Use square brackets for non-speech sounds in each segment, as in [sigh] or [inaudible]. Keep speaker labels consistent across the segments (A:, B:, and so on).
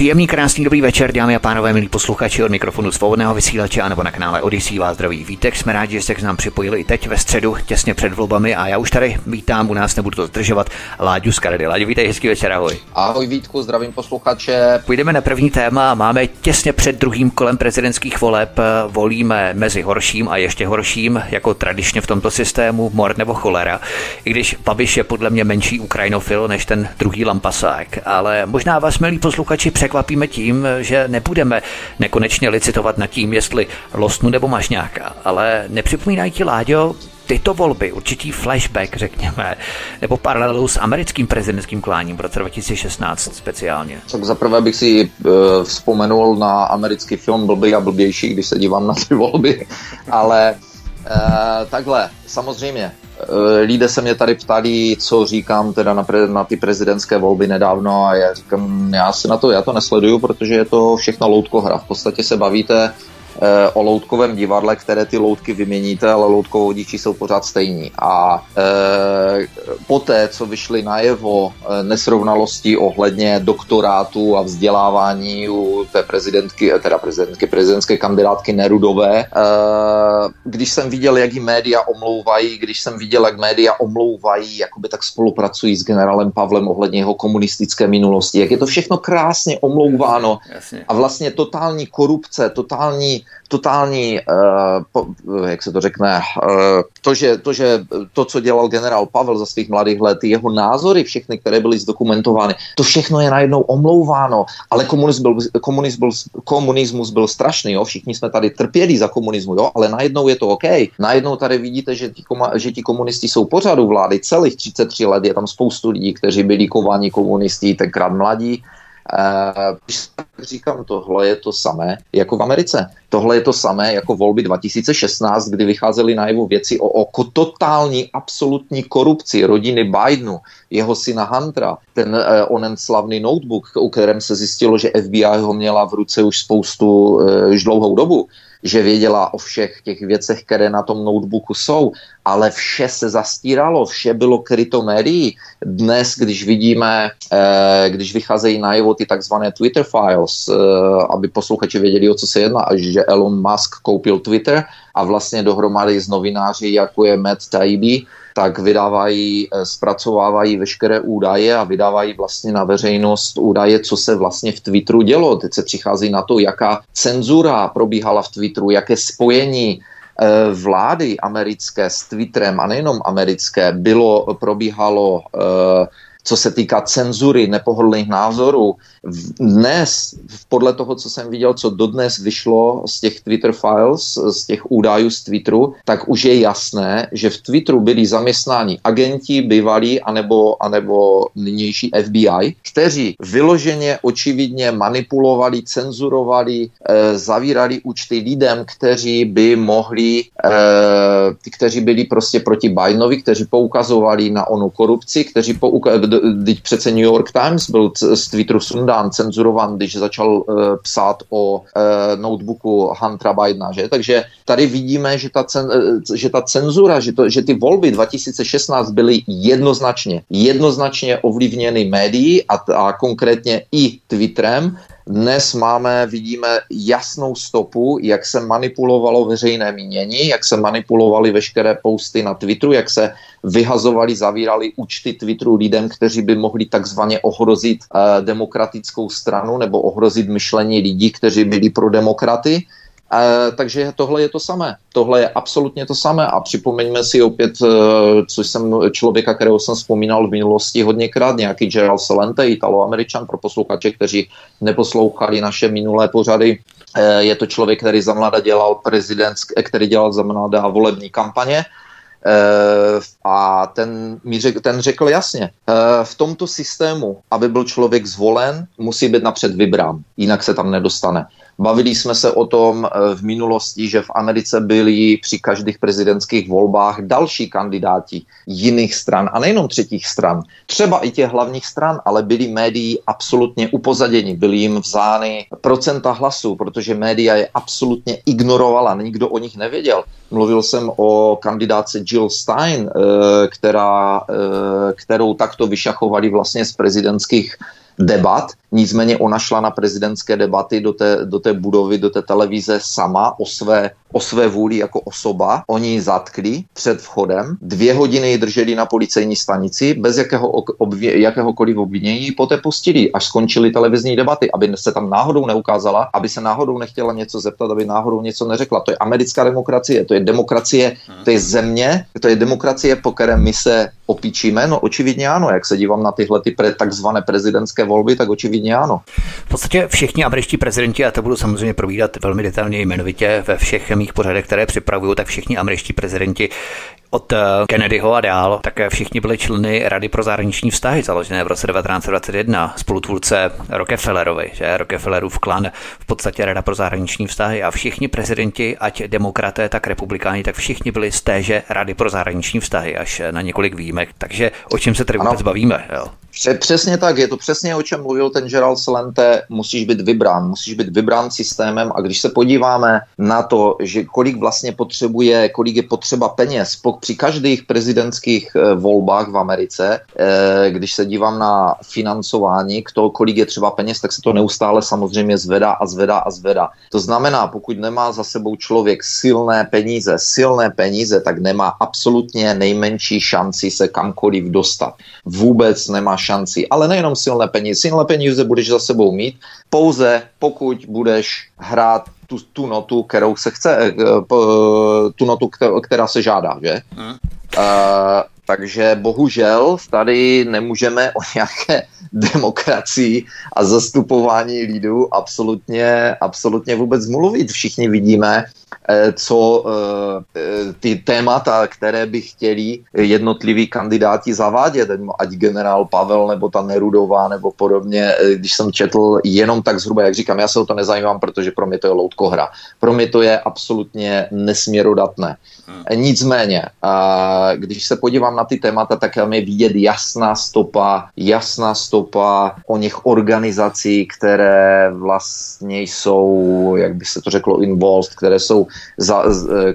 A: Příjemný, krásný, dobrý večer, dámy a pánové, milí posluchači od mikrofonu svobodného vysílače nebo na kanále Odisí vás zdraví vítek. Jsme rádi, že jste k nám připojili i teď ve středu, těsně před volbami a já už tady vítám u nás, nebudu to zdržovat, Láďu z Karedy. Láďu, vítej, hezký večer, ahoj.
B: Ahoj Vítku, zdravím posluchače.
A: Půjdeme na první téma, máme těsně před druhým kolem prezidentských voleb, volíme mezi horším a ještě horším, jako tradičně v tomto systému, mor nebo cholera. I když Babiš je podle mě menší ukrajinofil než ten druhý lampasák, ale možná vás, milí posluchači, překvapíme tím, že nebudeme nekonečně licitovat nad tím, jestli Losnu nebo Mašňáka, ale nepřipomínají ti, Láďo, tyto volby, určitý flashback, řekněme, nebo paralelu s americkým prezidentským kláním v roce 2016 speciálně?
B: Tak zaprvé bych si uh, vzpomenul na americký film Blbý a blbější, když se dívám na ty volby, [laughs] ale uh, takhle, samozřejmě, lidé se mě tady ptali, co říkám teda na, pre, na ty prezidentské volby nedávno a já říkám, já se na to, já to nesleduju, protože je to všechno loutkohra. V podstatě se bavíte Eh, o loutkovém divadle, které ty loutky vyměníte, ale loutkovodiči jsou pořád stejní. A e, poté, co vyšly najevo eh, nesrovnalosti ohledně doktorátu a vzdělávání u té prezidentky, teda prezidentky, prezidentské kandidátky Nerudové, e, když jsem viděl, jak ji média omlouvají, když jsem viděl, jak média omlouvají, jakoby tak spolupracují s generálem Pavlem ohledně jeho komunistické minulosti, jak je to všechno krásně omlouváno Jasně. a vlastně totální korupce, totální totální, uh, jak se to řekne, uh, to, že, to, že to, co dělal generál Pavel za svých mladých let, jeho názory, všechny, které byly zdokumentovány, to všechno je najednou omlouváno, ale komunismus byl, komunismus byl, komunismus byl strašný, jo? všichni jsme tady trpěli za komunismu, jo? ale najednou je to OK. Najednou tady vidíte, že ti, koma, že ti komunisti jsou pořadu vlády celých 33 let, je tam spoustu lidí, kteří byli kováni komunisti, tenkrát mladí, když říkám, tohle je to samé jako v Americe. Tohle je to samé jako volby 2016, kdy vycházely najevo věci o, o totální, absolutní korupci rodiny Bidenu, jeho syna Huntera, ten eh, onen slavný notebook, u kterém se zjistilo, že FBI ho měla v ruce už spoustu, eh, už dlouhou dobu že věděla o všech těch věcech, které na tom notebooku jsou, ale vše se zastíralo, vše bylo kryto médií. Dnes, když vidíme, eh, když vycházejí najevo ty takzvané Twitter files, eh, aby posluchači věděli, o co se jedná, že Elon Musk koupil Twitter a vlastně dohromady s novináři, jako je Matt Taibbi, tak vydávají, eh, zpracovávají veškeré údaje a vydávají vlastně na veřejnost údaje, co se vlastně v Twitteru dělo. Teď se přichází na to, jaká cenzura probíhala v Twitteru, jaké spojení eh, vlády americké s Twitterem a nejenom americké bylo, probíhalo eh, co se týká cenzury nepohodlných názorů. Dnes, podle toho, co jsem viděl, co dodnes vyšlo z těch Twitter files, z těch údajů z Twitteru, tak už je jasné, že v Twitteru byli zaměstnáni agenti, bývalí, anebo, anebo nynější FBI, kteří vyloženě, očividně manipulovali, cenzurovali, e, zavírali účty lidem, kteří by mohli, e, kteří byli prostě proti Bidenovi, kteří poukazovali na onu korupci, kteří poukazovali teď přece New York Times byl z Twitteru sundán, cenzurovan, když začal uh, psát o uh, notebooku Huntera Bidena, že? Takže tady vidíme, že ta, cen, uh, že ta cenzura, že, to, že ty volby 2016 byly jednoznačně, jednoznačně ovlivněny médií a, a konkrétně i Twitterem, dnes máme, vidíme jasnou stopu, jak se manipulovalo veřejné mínění, jak se manipulovaly veškeré posty na Twitteru, jak se vyhazovali, zavírali účty Twitteru lidem, kteří by mohli takzvaně ohrozit uh, demokratickou stranu nebo ohrozit myšlení lidí, kteří byli pro demokraty. E, takže tohle je to samé. Tohle je absolutně to samé a připomeňme si opět, e, což jsem člověka, kterého jsem vzpomínal v minulosti hodněkrát, nějaký Gerald Salente, italo-američan pro posluchače, kteří neposlouchali naše minulé pořady, Je to člověk, který za mlada dělal prezident, který dělal za mlada volební kampaně a ten, mi řek, ten řekl jasně, v tomto systému, aby byl člověk zvolen, musí být napřed vybrán, jinak se tam nedostane. Bavili jsme se o tom eh, v minulosti, že v Americe byli při každých prezidentských volbách další kandidáti jiných stran a nejenom třetích stran, třeba i těch hlavních stran, ale byli médií absolutně upozaděni, byli jim vzány procenta hlasů, protože média je absolutně ignorovala, nikdo o nich nevěděl. Mluvil jsem o kandidáce Jill Stein, eh, která, eh, kterou takto vyšachovali vlastně z prezidentských debat, nicméně ona šla na prezidentské debaty do té, do té budovy, do té televize sama o své o své vůli jako osoba. Oni ji zatkli před vchodem, dvě hodiny ji drželi na policejní stanici bez jakého, obvě, jakéhokoliv obvinění, poté pustili, až skončily televizní debaty, aby se tam náhodou neukázala, aby se náhodou nechtěla něco zeptat, aby náhodou něco neřekla. To je americká demokracie, to je demokracie, to je země, to je demokracie, po které my se opíčíme. No očividně ano, jak se dívám na tyhle ty pre, takzvané prezidentské volby, tak očividně ano.
A: V podstatě všichni američtí prezidenti, a to budu samozřejmě provídat velmi detailně jmenovitě ve všech mých pořadech, které připravuju, tak všichni američtí prezidenti od eh, Kennedyho a dál, tak všichni byli členy Rady pro zahraniční vztahy, založené v roce 1921, spolutvůrce Rockefellerovi, že Rockefellerův klan v podstatě Rada pro zahraniční vztahy a všichni prezidenti, ať demokraté, tak republikáni, tak všichni byli z téže Rady pro zahraniční vztahy, až na několik výjimek. Takže o čem se tady vůbec bavíme? Jo?
B: Přesně tak, je to přesně o čem mluvil ten Gerald Celente, musíš být vybrán, musíš být vybrán systémem a když se podíváme na to, že kolik vlastně potřebuje, kolik je potřeba peněz při každých prezidentských eh, volbách v Americe, eh, když se dívám na financování, kdo, kolik je třeba peněz, tak se to neustále samozřejmě zvedá a zvedá a zvedá. To znamená, pokud nemá za sebou člověk silné peníze, silné peníze, tak nemá absolutně nejmenší šanci se kamkoliv dostat. Vůbec nemá šanci. Ale nejenom silné peníze. Silné peníze budeš za sebou mít, pouze pokud budeš hrát tu, tu notu, kterou se chce, eh, tu notu, která se žádá, že? Hmm. Uh, takže bohužel tady nemůžeme o nějaké [laughs] demokracii a zastupování lidu absolutně, absolutně vůbec mluvit. Všichni vidíme, eh, co eh, ty témata, které by chtěli jednotliví kandidáti zavádět, ať generál Pavel nebo ta Nerudová nebo podobně, eh, když jsem četl jenom tak zhruba, jak říkám, já se o to nezajímám, protože pro mě to je loutkohra. Pro mě to je absolutně nesměrodatné. Nicméně, když se podívám na ty témata, tak tam je vidět jasná stopa, jasná stopa o něch organizací, které vlastně jsou, jak by se to řeklo, involved, které jsou, za,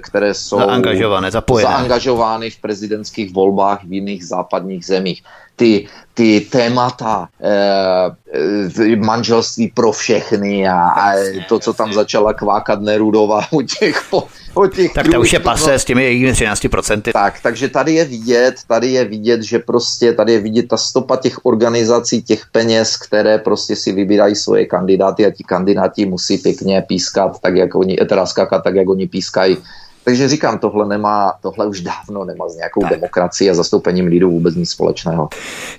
B: které jsou
A: zaangažované, zapojené.
B: zaangažovány v prezidentských volbách v jiných západních zemích ty, ty témata e, manželství pro všechny a, a to, co tam začala kvákat Nerudová u těch, po, o těch
A: Tak to už je pase s těmi jejími 13%.
B: Tak, takže tady je vidět, tady je vidět, že prostě tady je vidět ta stopa těch organizací, těch peněz, které prostě si vybírají svoje kandidáty a ti kandidáti musí pěkně pískat, tak jak oni, teda skákat tak, jak oni pískají takže říkám, tohle nemá, tohle už dávno nemá s nějakou tak. demokracií a zastoupením lidu vůbec nic společného.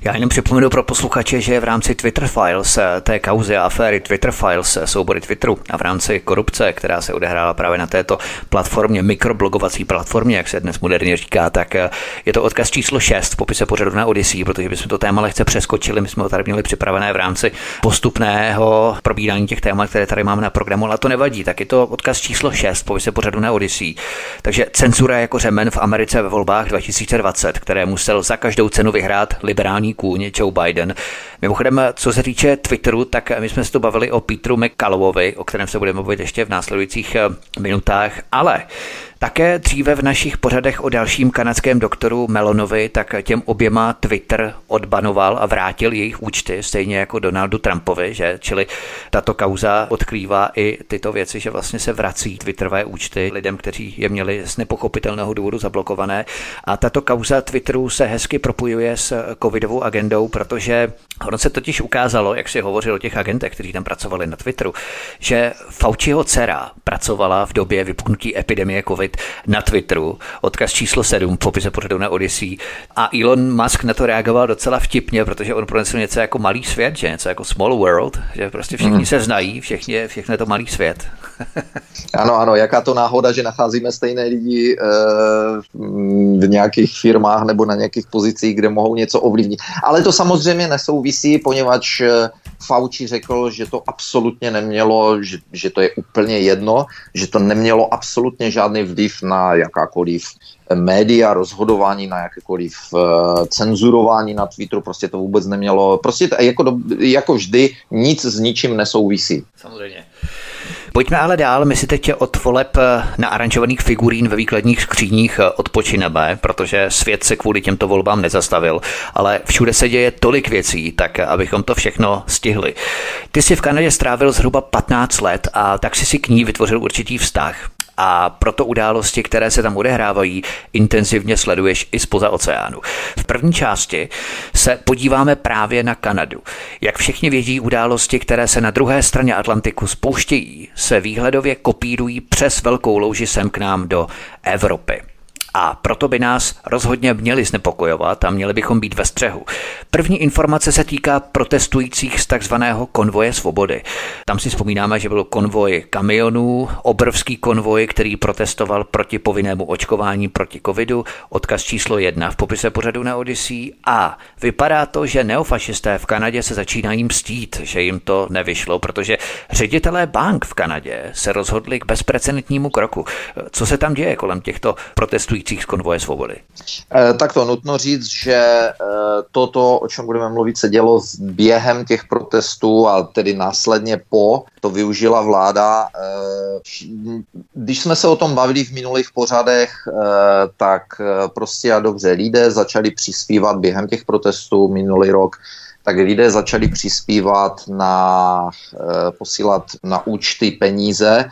A: Já jenom připomenu pro posluchače, že v rámci Twitter Files, eh, té kauzy a aféry Twitter Files, eh, soubory Twitteru a v rámci korupce, která se odehrála právě na této platformě, mikroblogovací platformě, jak se dnes moderně říká, tak eh, je to odkaz číslo 6 v popise pořadu na Odyssey, protože bychom to téma lehce přeskočili, my jsme ho tady měli připravené v rámci postupného probídání těch témat, které tady máme na programu, ale to nevadí, tak je to odkaz číslo 6 v popise pořadu na Odyssey. Takže cenzura jako řemen v Americe ve volbách 2020, které musel za každou cenu vyhrát liberální kůň Joe Biden. Mimochodem, co se týče Twitteru, tak my jsme se tu bavili o Petru McCallovovi, o kterém se budeme mluvit ještě v následujících eh, minutách, ale také dříve v našich pořadech o dalším kanadském doktoru Melonovi, tak těm oběma Twitter odbanoval a vrátil jejich účty, stejně jako Donaldu Trumpovi, že? Čili tato kauza odkrývá i tyto věci, že vlastně se vrací Twitterové účty lidem, kteří je měli z nepochopitelného důvodu zablokované. A tato kauza Twitteru se hezky propojuje s covidovou agendou, protože Ono se totiž ukázalo, jak si hovořil o těch agentech, kteří tam pracovali na Twitteru, že Fauciho dcera pracovala v době vypuknutí epidemie COVID na Twitteru, odkaz číslo 7 v popise pořadu na Odyssey. A Elon Musk na to reagoval docela vtipně, protože on pronesl něco jako malý svět, že něco jako small world, že prostě všichni mm. se znají, všichni, všechno je to malý svět. [laughs]
B: ano, ano, jaká to náhoda, že nacházíme stejné lidi e, v nějakých firmách nebo na nějakých pozicích, kde mohou něco ovlivnit. Ale to samozřejmě nesouvisí, poněvadž eh, Fauci řekl, že to absolutně nemělo, že, že to je úplně jedno, že to nemělo absolutně žádný vliv na jakákoliv média, rozhodování na jakékoliv uh, cenzurování na Twitteru, prostě to vůbec nemělo, prostě jako, do, jako vždy nic s ničím nesouvisí.
A: Samozřejmě. Pojďme ale dál, my si teď od voleb eh, na aranžovaných figurín ve výkladních skříních eh, odpočineme, protože svět se kvůli těmto volbám nezastavil, ale všude se děje tolik věcí, tak abychom to všechno stihli. Ty jsi v Kanadě strávil zhruba 15 let a tak si si k ní vytvořil určitý vztah a proto události, které se tam odehrávají, intenzivně sleduješ i spoza oceánu. V první části se podíváme právě na Kanadu. Jak všichni vědí, události, které se na druhé straně Atlantiku spouštějí, se výhledově kopírují přes velkou louži sem k nám do Evropy. A proto by nás rozhodně měli znepokojovat a měli bychom být ve střehu. První informace se týká protestujících z takzvaného konvoje svobody. Tam si vzpomínáme, že byl konvoj kamionů, obrovský konvoj, který protestoval proti povinnému očkování proti covidu, odkaz číslo jedna v popise pořadu na Odyssey. A vypadá to, že neofašisté v Kanadě se začínají mstít, že jim to nevyšlo, protože ředitelé bank v Kanadě se rozhodli k bezprecedentnímu kroku. Co se tam děje kolem těchto protestujících cestujících z konvoje svobody?
B: Eh, tak to nutno říct, že eh, toto, o čem budeme mluvit, se dělo během těch protestů a tedy následně po, to využila vláda. Eh, když jsme se o tom bavili v minulých pořadech, tak prostě a dobře lidé začali přispívat během těch protestů minulý rok tak lidé začali přispívat na, posílat na účty peníze,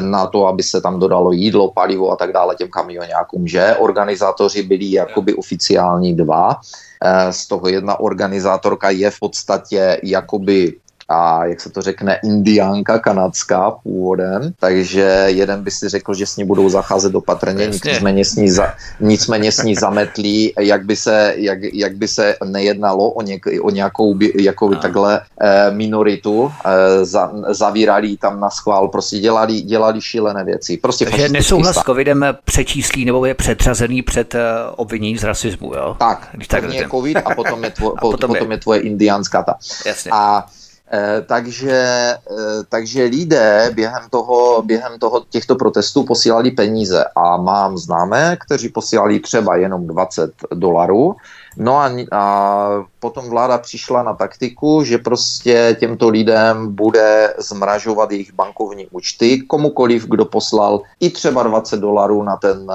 B: na to, aby se tam dodalo jídlo, palivo a tak dále těm kamionákům, že organizátoři byli jakoby oficiální dva. Eh, z toho jedna organizátorka je v podstatě jakoby a jak se to řekne, indiánka kanadská původem, takže jeden by si řekl, že s ní budou zacházet opatrně, nicméně s ní, za, nicméně s ní zametlí, jak by se, jak, jak by se nejednalo o, něk, o nějakou jako by takhle eh, minoritu, eh, za, zavírali tam na schvál, prostě dělali, dělali šílené věci. Prostě
A: takže nesouhlas s covidem přečíslí nebo je předřazený před eh, obvinění z rasismu, jo?
B: Tak, Když tak je covid a potom je, tvo, [laughs] a potom, potom je, je tvoje indiánská ta. Jasně. A Eh, takže, eh, takže lidé během, toho, během toho těchto protestů posílali peníze. A mám známé, kteří posílali třeba jenom 20 dolarů, No a, a potom vláda přišla na taktiku, že prostě těmto lidem bude zmražovat jejich bankovní účty. Komukoliv, kdo poslal i třeba 20 dolarů na ten,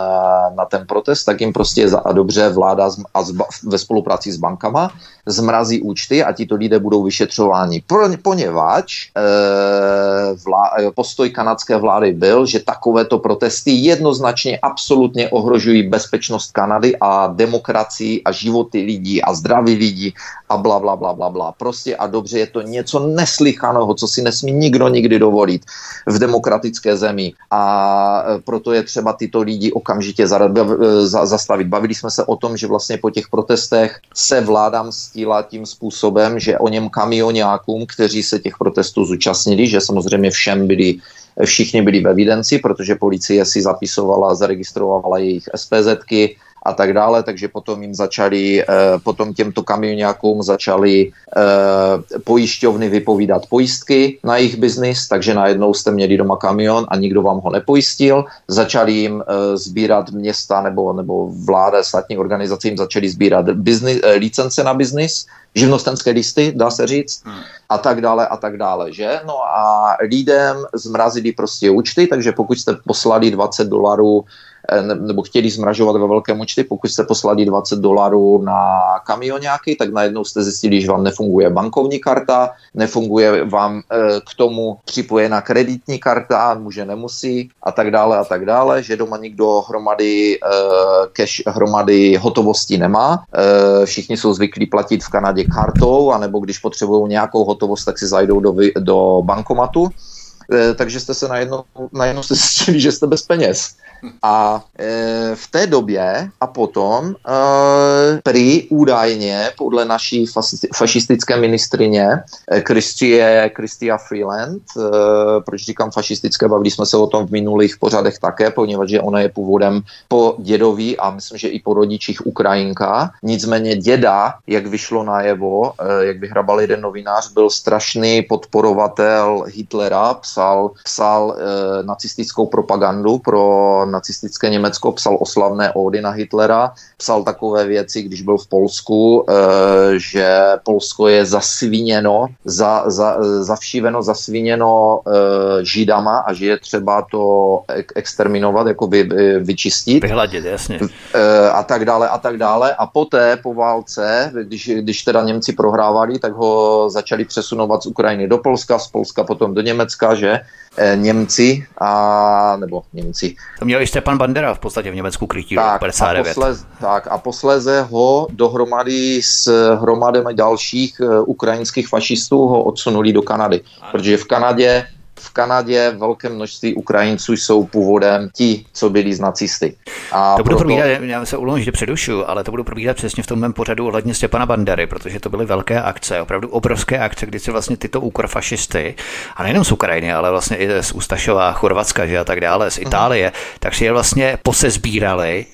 B: na ten protest, tak jim prostě za, a dobře vláda z, a z, ve spolupráci s bankama zmrazí účty a tito lidé budou vyšetřováni. Pro, poněvadž e, vlá, postoj kanadské vlády byl, že takovéto protesty jednoznačně absolutně ohrožují bezpečnost Kanady a demokracii a život životy lidí a zdraví lidí a bla, bla, bla, bla, bla. Prostě a dobře, je to něco neslychaného, co si nesmí nikdo nikdy dovolit v demokratické zemi a e, proto je třeba tyto lidi okamžitě e, zastavit. Bavili jsme se o tom, že vlastně po těch protestech se vláda mstila tím způsobem, že o něm kamionákům, kteří se těch protestů zúčastnili, že samozřejmě všem byli všichni byli ve evidenci, protože policie si zapisovala, zaregistrovala jejich SPZky, a tak dále, takže potom jim začali, eh, potom těmto kamionákům začali eh, pojišťovny vypovídat pojistky na jejich biznis, takže najednou jste měli doma kamion a nikdo vám ho nepojistil. Začali jim eh, sbírat města nebo, nebo vláda, státní organizace jim začaly sbírat biznis, licence na biznis, živnostenské listy, dá se říct. Hmm a tak dále a tak dále, že? No a lidem zmrazili prostě účty, takže pokud jste poslali 20 dolarů nebo chtěli zmražovat ve velkém účty, pokud jste poslali 20 dolarů na kamionáky, tak najednou jste zjistili, že vám nefunguje bankovní karta, nefunguje vám eh, k tomu připojená kreditní karta, může nemusí a tak dále a tak dále, že doma nikdo hromady eh, cash, hromady hotovosti nemá. Všichni jsou zvyklí platit v Kanadě kartou, anebo když potřebují nějakou hotovost, tak si zajdou do, do bankomatu takže jste se najednou, najednou jste zjistili, že jste bez peněz. A e, v té době a potom e, prý údajně podle naší fašistické ministrině Kristie, Kristia Freeland, e, proč říkám fašistické, bavili jsme se o tom v minulých pořadech také, poněvadž ona je původem po dědoví a myslím, že i po rodičích Ukrajinka. Nicméně děda, jak vyšlo najevo, e, jak vyhrabal jeden novinář, byl strašný podporovatel Hitlera, psal, psal e, nacistickou propagandu pro nacistické Německo, psal oslavné ódy na Hitlera, psal takové věci, když byl v Polsku, eh, že Polsko je zasvíněno, za, za, zavšíveno, zasvíněno eh, židama a že je třeba to exterminovat, jako vy, vyčistit.
A: Vyhladit, jasně.
B: Eh, a tak dále, a tak dále. A poté po válce, když, když teda Němci prohrávali, tak ho začali přesunovat z Ukrajiny do Polska, z Polska potom do Německa, že Němci a nebo Němci.
A: To měl i Stepan Bandera v podstatě v Německu krytí tak, 59. A posléze,
B: tak a posléze ho dohromady s hromadem dalších uh, ukrajinských fašistů ho odsunuli do Kanady, ano. protože v Kanadě v Kanadě velké množství Ukrajinců jsou původem ti, co byli z nacisty.
A: A to budu proto... probíhat, já se ulomím, že předušu, ale to budu probíhat přesně v tom mém pořadu ohledně Stěpana Bandery, protože to byly velké akce, opravdu obrovské akce, kdy se vlastně tyto úkorfašisty, a nejenom z Ukrajiny, ale vlastně i z Ústašova, Chorvatska, že a tak dále, z Itálie, mm. tak si je vlastně posezbírali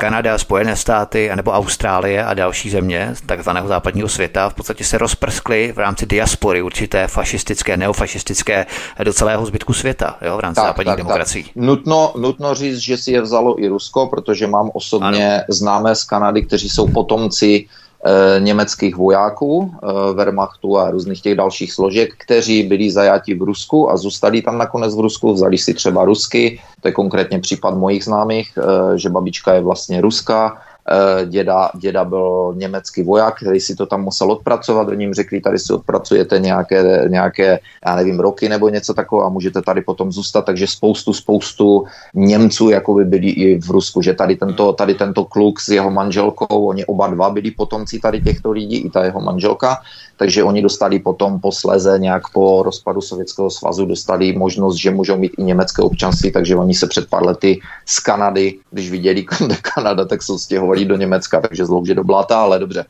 A: Kanada, Spojené státy nebo Austrálie a další země takzvaného západního světa v podstatě se rozprskly v rámci diaspory určité fašistické, neofašistické do celého zbytku světa jo, v rámci tak, západních tak, demokracií. Tak.
B: Nutno, nutno říct, že si je vzalo i Rusko, protože mám osobně ano. známé z Kanady, kteří jsou potomci německých vojáků eh, Wehrmachtu a různých těch dalších složek, kteří byli zajati v Rusku a zůstali tam nakonec v Rusku, vzali si třeba Rusky, to je konkrétně případ mojich známých, eh, že babička je vlastně ruská, Eh, děda, děda byl německý voják, který si to tam musel odpracovat, oni jim řekli, tady si odpracujete nějaké, nějaké, já nevím, roky nebo něco takového a můžete tady potom zůstat, takže spoustu, spoustu Němců jako by byli i v Rusku, že tady tento, tady tento kluk s jeho manželkou, oni oba dva byli potomci tady těchto lidí, i ta jeho manželka, takže oni dostali potom posléze nějak po rozpadu Sovětského svazu dostali možnost, že můžou mít i německé občanství, takže oni se před pár lety z Kanady, když viděli [laughs] Kanada, tak se stěhovali do Německa, takže zlouže do bláta, ale dobře.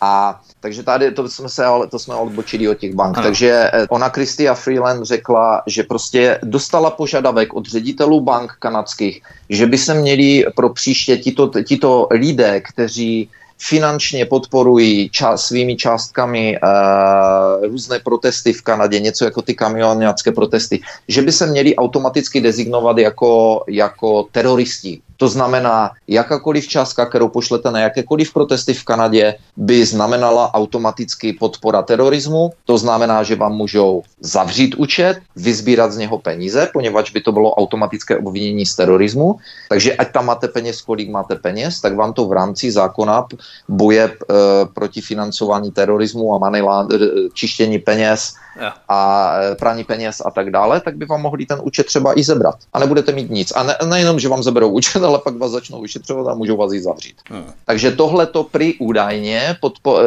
B: A takže tady to jsme se to jsme odbočili od těch bank. Ano. Takže eh, ona Kristia Freeland řekla, že prostě dostala požadavek od ředitelů bank kanadských, že by se měli pro příště tito, tito lidé, kteří finančně podporují ča- svými částkami uh, různé protesty v Kanadě, něco jako ty kamionácké protesty, že by se měli automaticky dezignovat jako, jako teroristi. To znamená, jakákoliv částka, kterou pošlete na jakékoliv protesty v Kanadě, by znamenala automaticky podpora terorismu. To znamená, že vám můžou zavřít účet, vyzbírat z něho peníze, poněvadž by to bylo automatické obvinění z terorismu. Takže ať tam máte peněz, kolik máte peněz, tak vám to v rámci zákona boje e, proti financování terorismu a land, e, čištění peněz a e, praní peněz a tak dále, tak by vám mohli ten účet třeba i zebrat. A nebudete mít nic. A ne, nejenom, že vám zeberou účet, [laughs] ale pak vás začnou vyšetřovat a můžou vás i zavřít. Hmm. Takže tohle to prý údajně podpo, eh,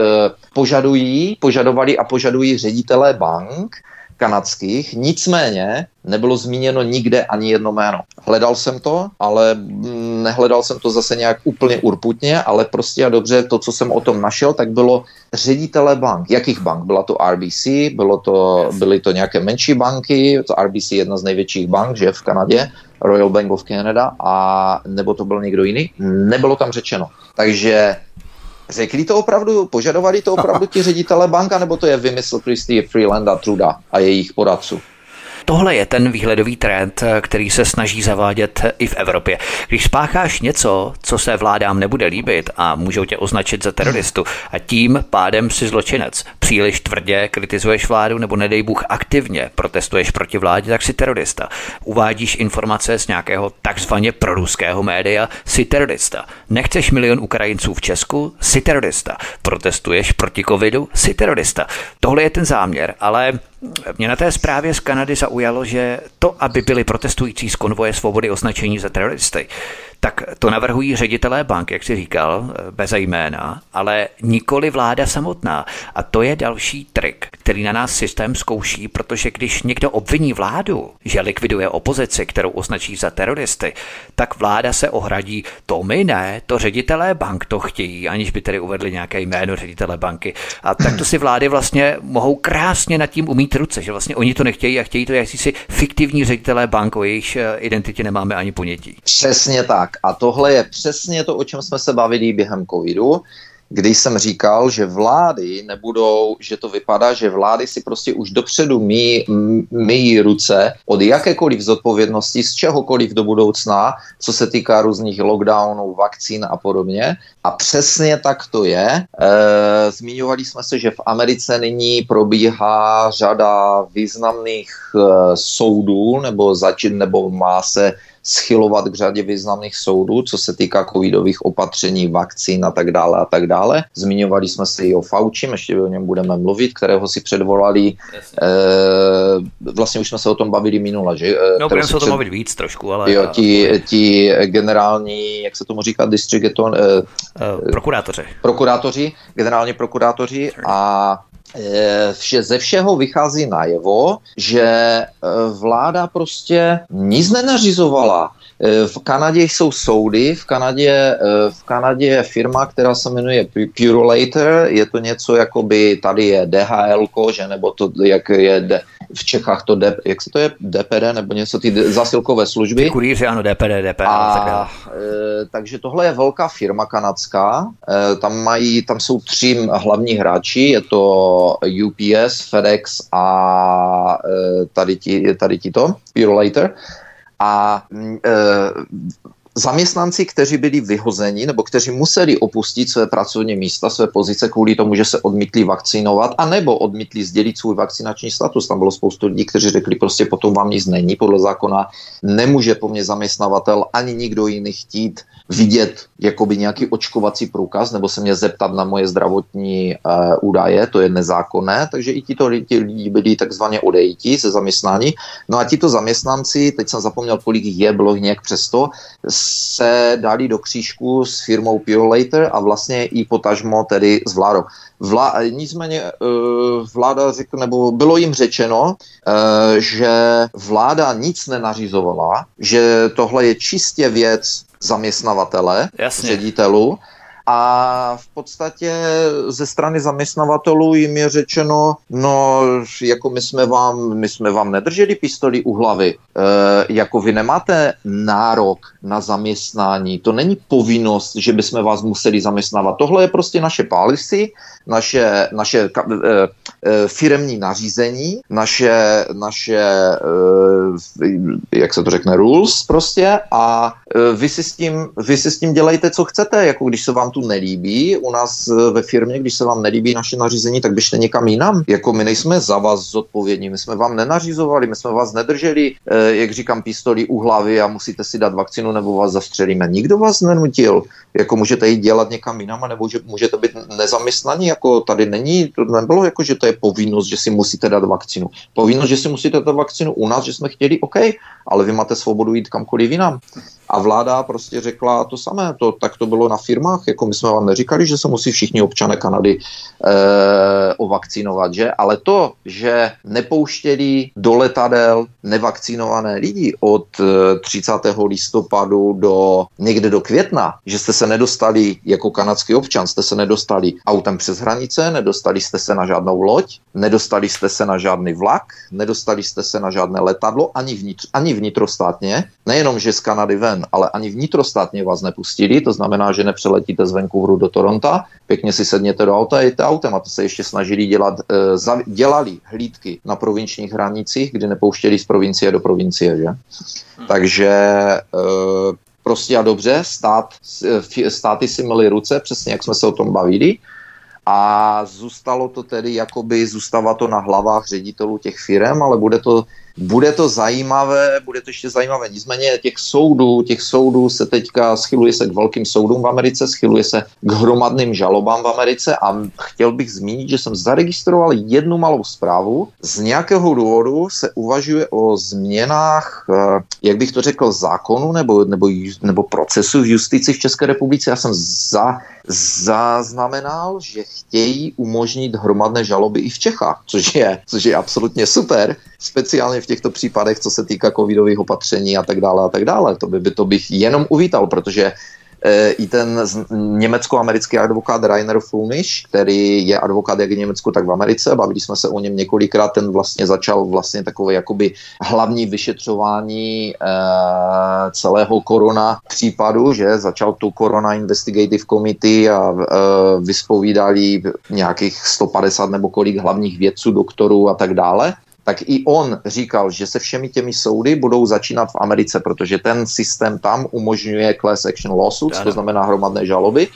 B: požadují, požadovali a požadují ředitelé bank, kanadských, nicméně nebylo zmíněno nikde ani jedno jméno. Hledal jsem to, ale mm, nehledal jsem to zase nějak úplně urputně, ale prostě a dobře to, co jsem o tom našel, tak bylo ředitele bank. Jakých bank? Byla to RBC, bylo to, byly to nějaké menší banky, to RBC je jedna z největších bank, že v Kanadě, Royal Bank of Canada, a nebo to byl někdo jiný? Nebylo tam řečeno. Takže Řekli to opravdu, požadovali to opravdu ti ředitele banka, nebo to je vymysl Christy Freelanda Truda a jejich poradců?
A: Tohle je ten výhledový trend, který se snaží zavádět i v Evropě. Když spácháš něco, co se vládám nebude líbit a můžou tě označit za teroristu a tím pádem si zločinec, příliš tvrdě kritizuješ vládu nebo nedej Bůh aktivně protestuješ proti vládě, tak si terorista. Uvádíš informace z nějakého takzvaně proruského média, si terorista. Nechceš milion Ukrajinců v Česku, si terorista. Protestuješ proti covidu, si terorista. Tohle je ten záměr, ale mě na té zprávě z Kanady zaujalo, že to, aby byli protestující z konvoje svobody označení za teroristy, tak to navrhují ředitelé bank, jak si říkal, bez jména, ale nikoli vláda samotná. A to je další trik, který na nás systém zkouší, protože když někdo obviní vládu, že likviduje opozici, kterou označí za teroristy, tak vláda se ohradí, to my ne, to ředitelé bank to chtějí, aniž by tedy uvedli nějaké jméno ředitele banky. A tak to si vlády vlastně mohou krásně nad tím umít ruce, že vlastně oni to nechtějí a chtějí to si fiktivní ředitelé bank, o jejich eh, identitě nemáme ani ponětí.
B: Přesně tak tak. A tohle je přesně to, o čem jsme se bavili během covidu, kdy jsem říkal, že vlády nebudou, že to vypadá, že vlády si prostě už dopředu myjí, myjí ruce od jakékoliv zodpovědnosti z čehokoliv do budoucna, co se týká různých lockdownů, vakcín a podobně. A přesně tak to je. E, zmiňovali jsme se, že v Americe nyní probíhá řada významných e, soudů, nebo, zač- nebo má se schylovat k řadě významných soudů, co se týká covidových opatření, vakcín a tak dále a tak dále. Zmiňovali jsme se i o Fauci, ještě o něm budeme mluvit, kterého si předvolali. E, vlastně už jsme se o tom bavili minule, že?
A: Eh, no, budeme se o tom mluvit víc trošku, ale...
B: Jo, ti, ti generální, jak se tomu říká, district... E,
A: uh, prokurátoři.
B: Prokurátoři, generální prokurátoři a Eh, vše, ze všeho vychází najevo, že eh, vláda prostě nic nenařizovala. Eh, v Kanadě jsou soudy, v Kanadě, v Kanadě je firma, která se jmenuje Purolator, je to něco jako by tady je DHL, že nebo to, jak je v Čechách to, D, jak se to je, DPD nebo něco, ty zasilkové služby. Ty
A: kurýři, ano, DPD, DPD.
B: A, e, takže tohle je velká firma kanadská, e, tam mají, tam jsou tři hlavní hráči, je to UPS, FedEx a e, tady, ti, tady ti to, Purolator. A e, zaměstnanci, kteří byli vyhozeni nebo kteří museli opustit své pracovní místa, své pozice kvůli tomu, že se odmítli vakcinovat, anebo odmítli sdělit svůj vakcinační status. Tam bylo spoustu lidí, kteří řekli, prostě potom vám nic není, podle zákona nemůže po mně zaměstnavatel ani nikdo jiný chtít vidět jakoby nějaký očkovací průkaz nebo se mě zeptat na moje zdravotní uh, údaje, to je nezákonné, takže i tito lidi byli takzvaně odejti ze zaměstnání. No a tito zaměstnanci, teď jsem zapomněl, kolik je, bylo nějak přesto, se dali do křížku s firmou Purolator a vlastně i potažmo tedy s vládou. Vlá, nicméně eh, vláda řekl, nebo bylo jim řečeno, eh, že vláda nic nenařizovala, že tohle je čistě věc zaměstnavatele, Jasně. ředitelů a v podstatě ze strany zaměstnavatelů jim je řečeno, no jako my jsme vám, my jsme vám nedrželi pistoli u hlavy, e, jako vy nemáte nárok na zaměstnání, to není povinnost, že bychom vás museli zaměstnávat. Tohle je prostě naše policy, naše, naše e, e, firemní nařízení, naše, naše e, jak se to řekne, rules prostě a vy si, s tím, vy si s tím dělejte, co chcete, jako když se vám tu nelíbí u nás e, ve firmě, když se vám nelíbí naše nařízení, tak běžte někam jinam. Jako my nejsme za vás zodpovědní, my jsme vám nenařizovali, my jsme vás nedrželi, e, jak říkám, pistoli u hlavy a musíte si dát vakcinu nebo vás zastřelíme. Nikdo vás nenutil. Jako můžete jít dělat někam jinam, nebo že můžete být nezaměstnaní, jako tady není, to nebylo jako, že to je povinnost, že si musíte dát vakcinu. Povinnost, že si musíte dát vakcinu u nás, že jsme chtěli, OK, ale vy máte svobodu jít kamkoliv jinam. A vláda prostě řekla to samé, to, tak to bylo na firmách, jako my jsme vám neříkali, že se musí všichni občané Kanady e, ovakcinovat, že? Ale to, že nepouštěli do letadel nevakcinované lidi od 30. Eh, listopadu do někde do května, že jste se nedostali jako kanadský občan, jste se nedostali autem přes hranice, nedostali jste se na žádnou loď, nedostali jste se na žádný vlak, nedostali jste se na žádné letadlo, ani, vnitř, ani vnitrostátně, nejenom, že z Kanady ven, ale ani vnitrostátně vás nepustili, to znamená, že nepřeletíte z Vancouveru do Toronto, pěkně si sedněte do auta a jete autem a to se ještě snažili dělat, e, za, dělali hlídky na provinčních hranicích, kdy nepouštěli z provincie do provincie, že? Hmm. Takže e, prostě a dobře, stát, státy si měly ruce, přesně jak jsme se o tom bavili, a zůstalo to tedy, jakoby zůstává to na hlavách ředitelů těch firm, ale bude to bude to zajímavé, bude to ještě zajímavé. Nicméně těch soudů, těch soudů se teďka schyluje se k velkým soudům v Americe, schyluje se k hromadným žalobám v Americe a chtěl bych zmínit, že jsem zaregistroval jednu malou zprávu. Z nějakého důvodu se uvažuje o změnách, eh, jak bych to řekl, zákonu nebo, nebo, nebo procesu v justici v České republice. Já jsem za, zaznamenal, že chtějí umožnit hromadné žaloby i v Čechách, což je, což je absolutně super, speciálně v těchto případech, co se týká covidových opatření a tak dále a tak dále. To by, to bych jenom uvítal, protože E, i ten německo-americký advokát Rainer Fulnisch, který je advokát jak v Německu, tak v Americe. Bavili jsme se o něm několikrát, ten vlastně začal vlastně takové jakoby hlavní vyšetřování e, celého korona případu, že začal tu Corona Investigative Committee a e, vyspovídali nějakých 150 nebo kolik hlavních vědců, doktorů a tak dále tak i on říkal, že se všemi těmi soudy budou začínat v Americe, protože ten systém tam umožňuje class action lawsuits, to znamená hromadné žaloby,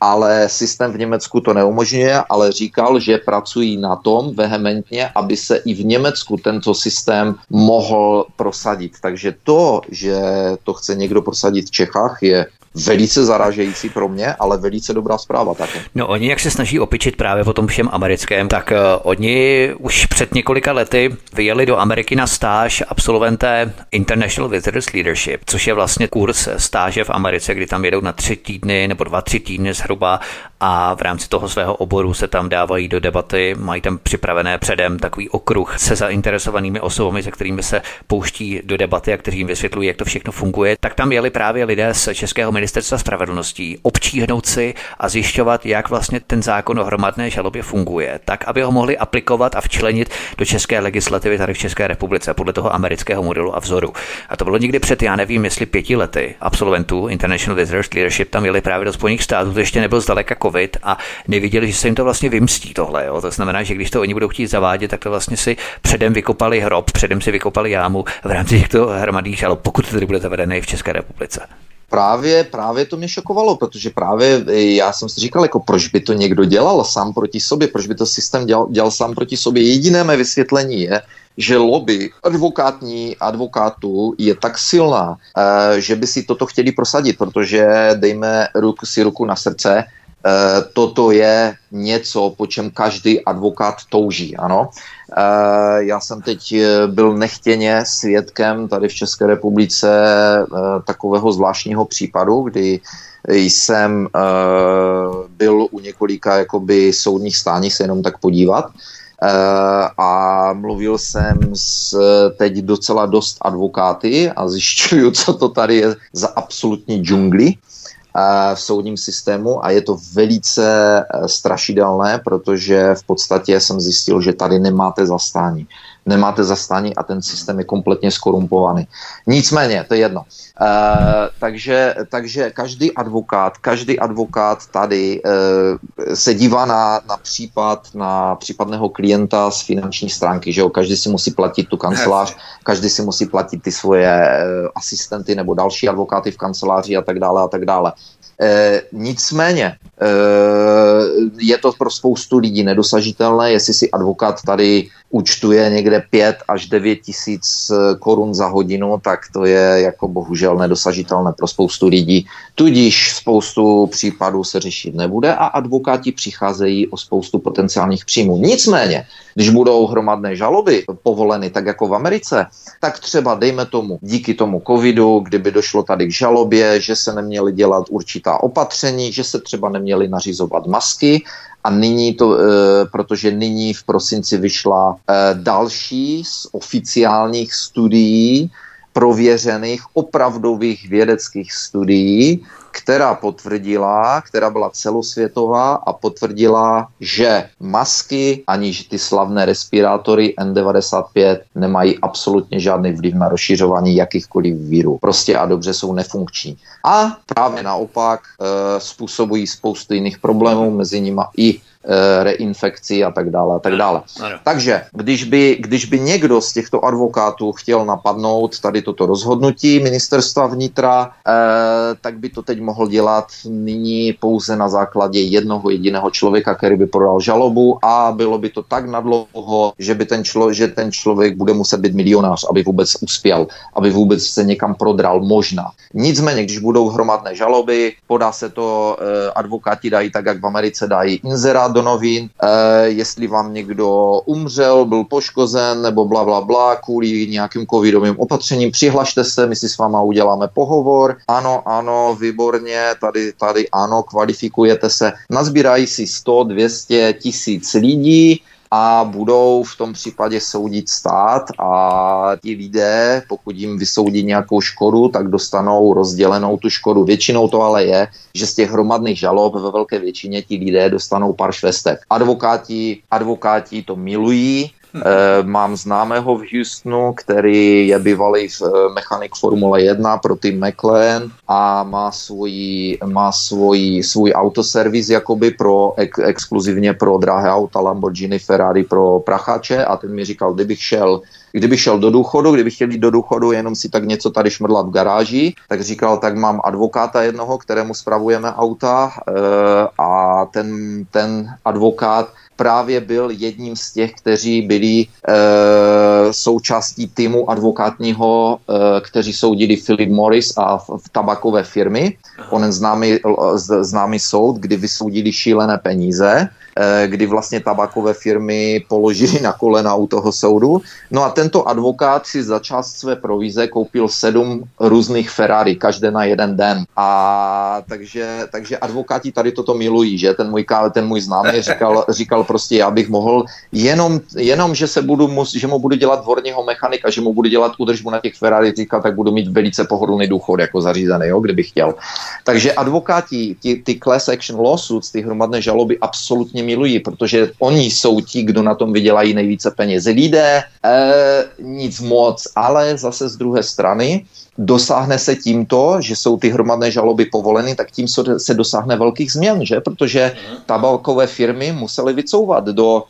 B: ale systém v Německu to neumožňuje, ale říkal, že pracují na tom vehementně, aby se i v Německu tento systém mohl prosadit. Takže to, že to chce někdo prosadit v Čechách, je velice zaražející pro mě, ale velice dobrá zpráva také.
A: No oni, jak se snaží opičit právě o tom všem americkém, tak uh, oni už před několika lety vyjeli do Ameriky na stáž absolventé International Visitors Leadership, což je vlastně kurz stáže v Americe, kdy tam jedou na tři týdny nebo dva, tři týdny zhruba a v rámci toho svého oboru se tam dávají do debaty, mají tam připravené předem takový okruh se zainteresovanými osobami, se kterými se pouští do debaty a kteří jim vysvětlují, jak to všechno funguje. Tak tam jeli právě lidé z Českého spravedlností občíhnout si a zjišťovat, jak vlastně ten zákon o hromadné žalobě funguje, tak aby ho mohli aplikovat a včlenit do české legislativy tady v České republice podle toho amerického modelu a vzoru. A to bylo někdy před, já nevím, jestli pěti lety absolventů International Visitors Leadership tam jeli právě do Spojených států, to ještě nebyl zdaleka covid a neviděli, že se jim to vlastně vymstí tohle. Jo. To znamená, že když to oni budou chtít zavádět, tak to vlastně si předem vykopali hrob, předem si vykopali jámu v rámci těchto hromadných žalob, pokud to tedy bude zavedené v České republice.
B: Právě, právě to mě šokovalo, protože právě já jsem si říkal, jako proč by to někdo dělal sám proti sobě, proč by to systém dělal, dělal sám proti sobě. Jediné mé vysvětlení je, že lobby advokátní advokátů je tak silná, eh, že by si toto chtěli prosadit, protože dejme ruku si ruku na srdce, Eh, toto je něco, po čem každý advokát touží. Ano. Eh, já jsem teď eh, byl nechtěně svědkem tady v České republice takového zvláštního případu, kdy jsem byl u několika jakoby soudních stání se jenom tak podívat. A mluvil jsem s teď docela dost advokáty a zjišťuju, [laughs] co to tady je za absolutní džungli v soudním systému a je to velice eh, strašidelné, protože v podstatě jsem zjistil, že tady nemáte zastání. Nemáte zastání a ten systém je kompletně skorumpovaný. Nicméně, to je jedno. Uh, takže, takže každý advokát, každý advokát tady uh, se dívá na, na případ, na případného klienta z finanční stránky, že jo? Každý si musí platit tu kancelář, každý si musí platit ty svoje uh, asistenty nebo další advokáty v kanceláři a tak dále a tak dále. E, nicméně e, je to pro spoustu lidí nedosažitelné, jestli si advokát tady účtuje někde 5 až 9 tisíc korun za hodinu, tak to je jako bohužel nedosažitelné pro spoustu lidí. Tudíž spoustu případů se řešit nebude a advokáti přicházejí o spoustu potenciálních příjmů. Nicméně, když budou hromadné žaloby povoleny, tak jako v Americe, tak třeba dejme tomu díky tomu covidu, kdyby došlo tady k žalobě, že se neměly dělat určitá opatření, že se třeba neměly nařizovat masky a nyní to, e, protože nyní v prosinci vyšla e, další z oficiálních studií, prověřených opravdových vědeckých studií, která potvrdila, která byla celosvětová a potvrdila, že masky ani ty slavné respirátory N95 nemají absolutně žádný vliv na rozšiřování jakýchkoliv vírů. Prostě a dobře jsou nefunkční. A právě naopak e, způsobují spoustu jiných problémů, mezi nimi i reinfekcí a tak dále a tak dále. Takže když by, když by někdo z těchto advokátů chtěl napadnout tady toto rozhodnutí ministerstva vnitra, tak by to teď mohl dělat nyní pouze na základě jednoho jediného člověka, který by podal žalobu a bylo by to tak nadlouho, že by ten, člo, že ten člověk bude muset být milionář, aby vůbec uspěl, aby vůbec se někam prodral, možná. Nicméně, když budou hromadné žaloby, podá se to, eh, advokáti dají tak, jak v Americe dají inzerát do novin, eh, jestli vám někdo umřel, byl poškozen nebo bla, bla, bla, kvůli nějakým covidovým opatřením, přihlašte se, my si s váma uděláme pohovor, ano, ano, výborně, tady, tady ano, kvalifikujete se, nazbírají si 100, 200, tisíc lidí, a budou v tom případě soudit stát a ti lidé, pokud jim vysoudí nějakou škodu, tak dostanou rozdělenou tu škodu. Většinou to ale je, že z těch hromadných žalob ve velké většině ti lidé dostanou pár švestek. Advokáti, advokáti to milují, mám známého v Houstonu, který je bývalý eh, mechanik Formule 1 pro tým McLaren a má svůj, má svůj, svůj autoservis jakoby pro, ek, exkluzivně pro drahé auta Lamborghini, Ferrari pro prachače a ten mi říkal, kdybych šel kdyby šel do důchodu, kdyby chtěl jít do důchodu, jenom si tak něco tady šmrdlat v garáži, tak říkal, tak mám advokáta jednoho, kterému spravujeme auta e, a ten, ten advokát právě byl jedním z těch, kteří byli e, součástí týmu advokátního, e, kteří soudili Philip Morris a v, v tabakové firmy. Onen známý, známý soud, kdy vysoudili šílené peníze Eh, kdy vlastně tabakové firmy položili na kolena u toho soudu. No a tento advokát si za část své provize koupil sedm různých Ferrari, každé na jeden den. A takže, takže advokáti tady toto milují, že ten můj, ten můj známý [laughs] říkal, říkal prostě, já bych mohl jenom, jenom že se budu, že mu budu dělat dvorního mechanika, že mu budu dělat údržbu na těch Ferrari, říkal, tak budu mít velice pohodlný důchod jako zařízený, jo, kdybych chtěl. Takže advokáti, ty, ty class action lawsuits, ty hromadné žaloby absolutně milují, protože oni jsou ti, kdo na tom vydělají nejvíce peněz. Lidé e, nic moc, ale zase z druhé strany dosáhne se tímto, že jsou ty hromadné žaloby povoleny, tak tím se dosáhne velkých změn, že? Protože tabakové firmy musely vycouvat do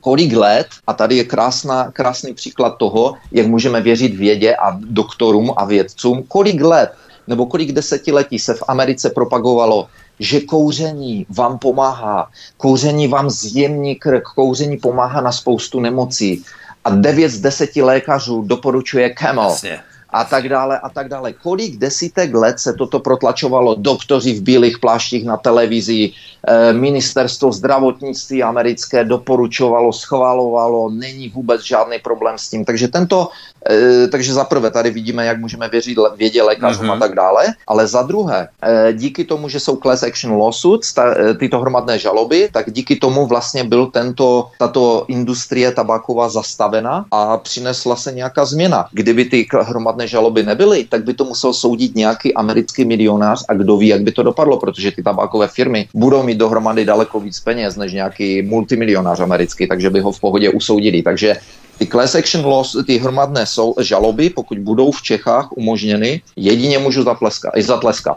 B: kolik let, a tady je krásná, krásný příklad toho, jak můžeme věřit vědě a doktorům a vědcům, kolik let nebo kolik desetiletí se v Americe propagovalo že kouření vám pomáhá, kouření vám zjemní krk, kouření pomáhá na spoustu nemocí. A 9 z 10 lékařů doporučuje Camel. Jasně a tak dále a tak dále. Kolik desítek let se toto protlačovalo, doktoři v bílých pláštích na televizi, eh, ministerstvo zdravotnictví americké doporučovalo, schvalovalo, není vůbec žádný problém s tím. Takže tento, eh, takže za prvé tady vidíme, jak můžeme věřit vědě lékařům mm-hmm. a tak dále, ale za druhé, eh, díky tomu, že jsou class action lawsuits, ta, tyto hromadné žaloby, tak díky tomu vlastně byl tento, tato industrie tabáková zastavena a přinesla se nějaká změna. Kdyby ty hromadné žádné žaloby nebyly, tak by to musel soudit nějaký americký milionář a kdo ví, jak by to dopadlo, protože ty tabákové firmy budou mít dohromady daleko víc peněz než nějaký multimilionář americký, takže by ho v pohodě usoudili. Takže ty class action laws, ty hromadné žaloby, pokud budou v Čechách umožněny, jedině můžu zatleskat, zatleskat.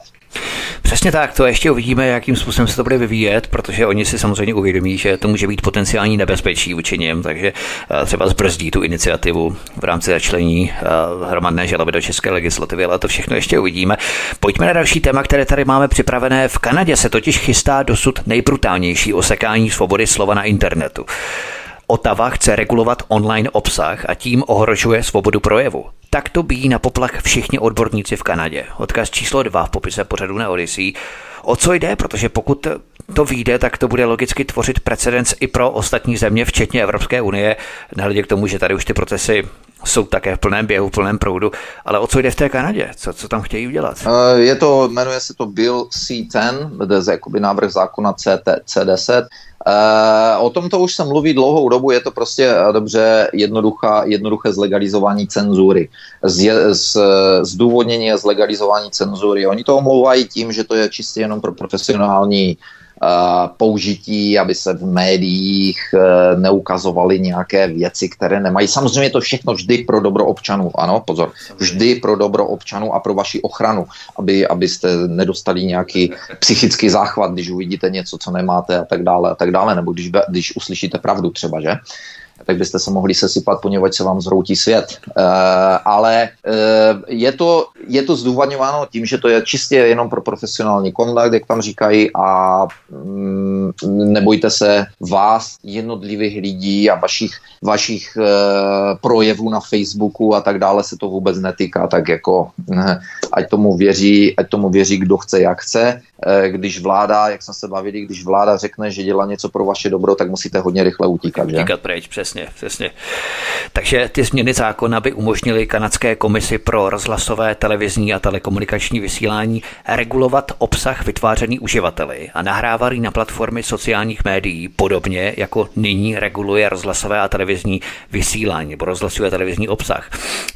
A: Přesně tak, to ještě uvidíme, jakým způsobem se to bude vyvíjet, protože oni si samozřejmě uvědomí, že to může být potenciální nebezpečí vůči něm, takže eh, třeba zbrzdí tu iniciativu v rámci začlení eh, hromadné žaloby do české legislativy, ale to všechno ještě uvidíme. Pojďme na další téma, které tady máme připravené. V Kanadě se totiž chystá dosud nejbrutálnější osekání svobody slova na internetu. Otava chce regulovat online obsah a tím ohrožuje svobodu projevu. Tak to bíjí na poplach všichni odborníci v Kanadě. Odkaz číslo 2 v popise pořadu na Odyssey. O co jde? Protože pokud to vyjde, tak to bude logicky tvořit precedens i pro ostatní země, včetně Evropské unie, nehledě k tomu, že tady už ty procesy jsou také v plném běhu, v plném proudu. Ale o co jde v té Kanadě? Co, co tam chtějí udělat?
B: Eh, je to, jmenuje se to Bill C10, to je jakoby návrh zákona CT, C10. Uh, o tomto už se mluví dlouhou dobu, je to prostě uh, dobře jednoduchá, jednoduché zlegalizování cenzury. Z, z, zdůvodnění zlegalizování cenzury. Oni to omlouvají tím, že to je čistě jenom pro profesionální uh, použití, aby se v médiích uh, neukazovaly nějaké věci, které nemají. Samozřejmě to všechno vždy vždy pro dobro občanů. Ano, pozor, vždy pro dobro občanů a pro vaši ochranu, aby, abyste nedostali nějaký psychický záchvat, když uvidíte něco, co nemáte a tak dále a tak dále, nebo když, když uslyšíte pravdu třeba, že? Tak byste se mohli sesypat, poněvadž se vám zhroutí svět. E, ale e, je, to, je to zdůvodňováno tím, že to je čistě jenom pro profesionální kontakt, jak tam říkají, a mm, nebojte se vás, jednotlivých lidí a vašich, vašich e, projevů na Facebooku a tak dále se to vůbec netýká, tak jako ať tomu věří, ať tomu věří, kdo chce, jak chce. E, když vláda, jak jsme se bavili, když vláda řekne, že dělá něco pro vaše dobro, tak musíte hodně rychle utíkat.
A: Utíkat pryč, přesně, přesně. Takže ty změny zákona by umožnily kanadské komisi pro rozhlasové, televizní a telekomunikační vysílání regulovat obsah vytvářený uživateli a nahrávaný na platformy sociálních médií, podobně jako nyní reguluje rozhlasové a televizní vysílání nebo rozhlasové a televizní obsah.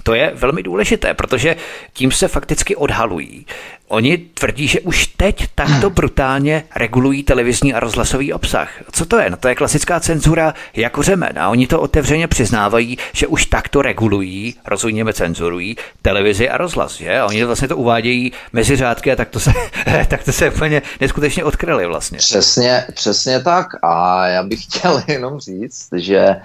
A: To je velmi důležité, protože tím se fakticky odhalují Oni tvrdí, že už teď takto brutálně regulují televizní a rozhlasový obsah. Co to je? No to je klasická cenzura jako řemen. A oni to otevřeně přiznávají, že už takto regulují, rozhodněme cenzurují, televizi a rozhlas. Že? A oni vlastně to uvádějí mezi řádky a tak to se, [laughs] tak to se úplně neskutečně odkryli vlastně.
B: Přesně, přesně tak. A já bych chtěl [laughs] jenom říct, že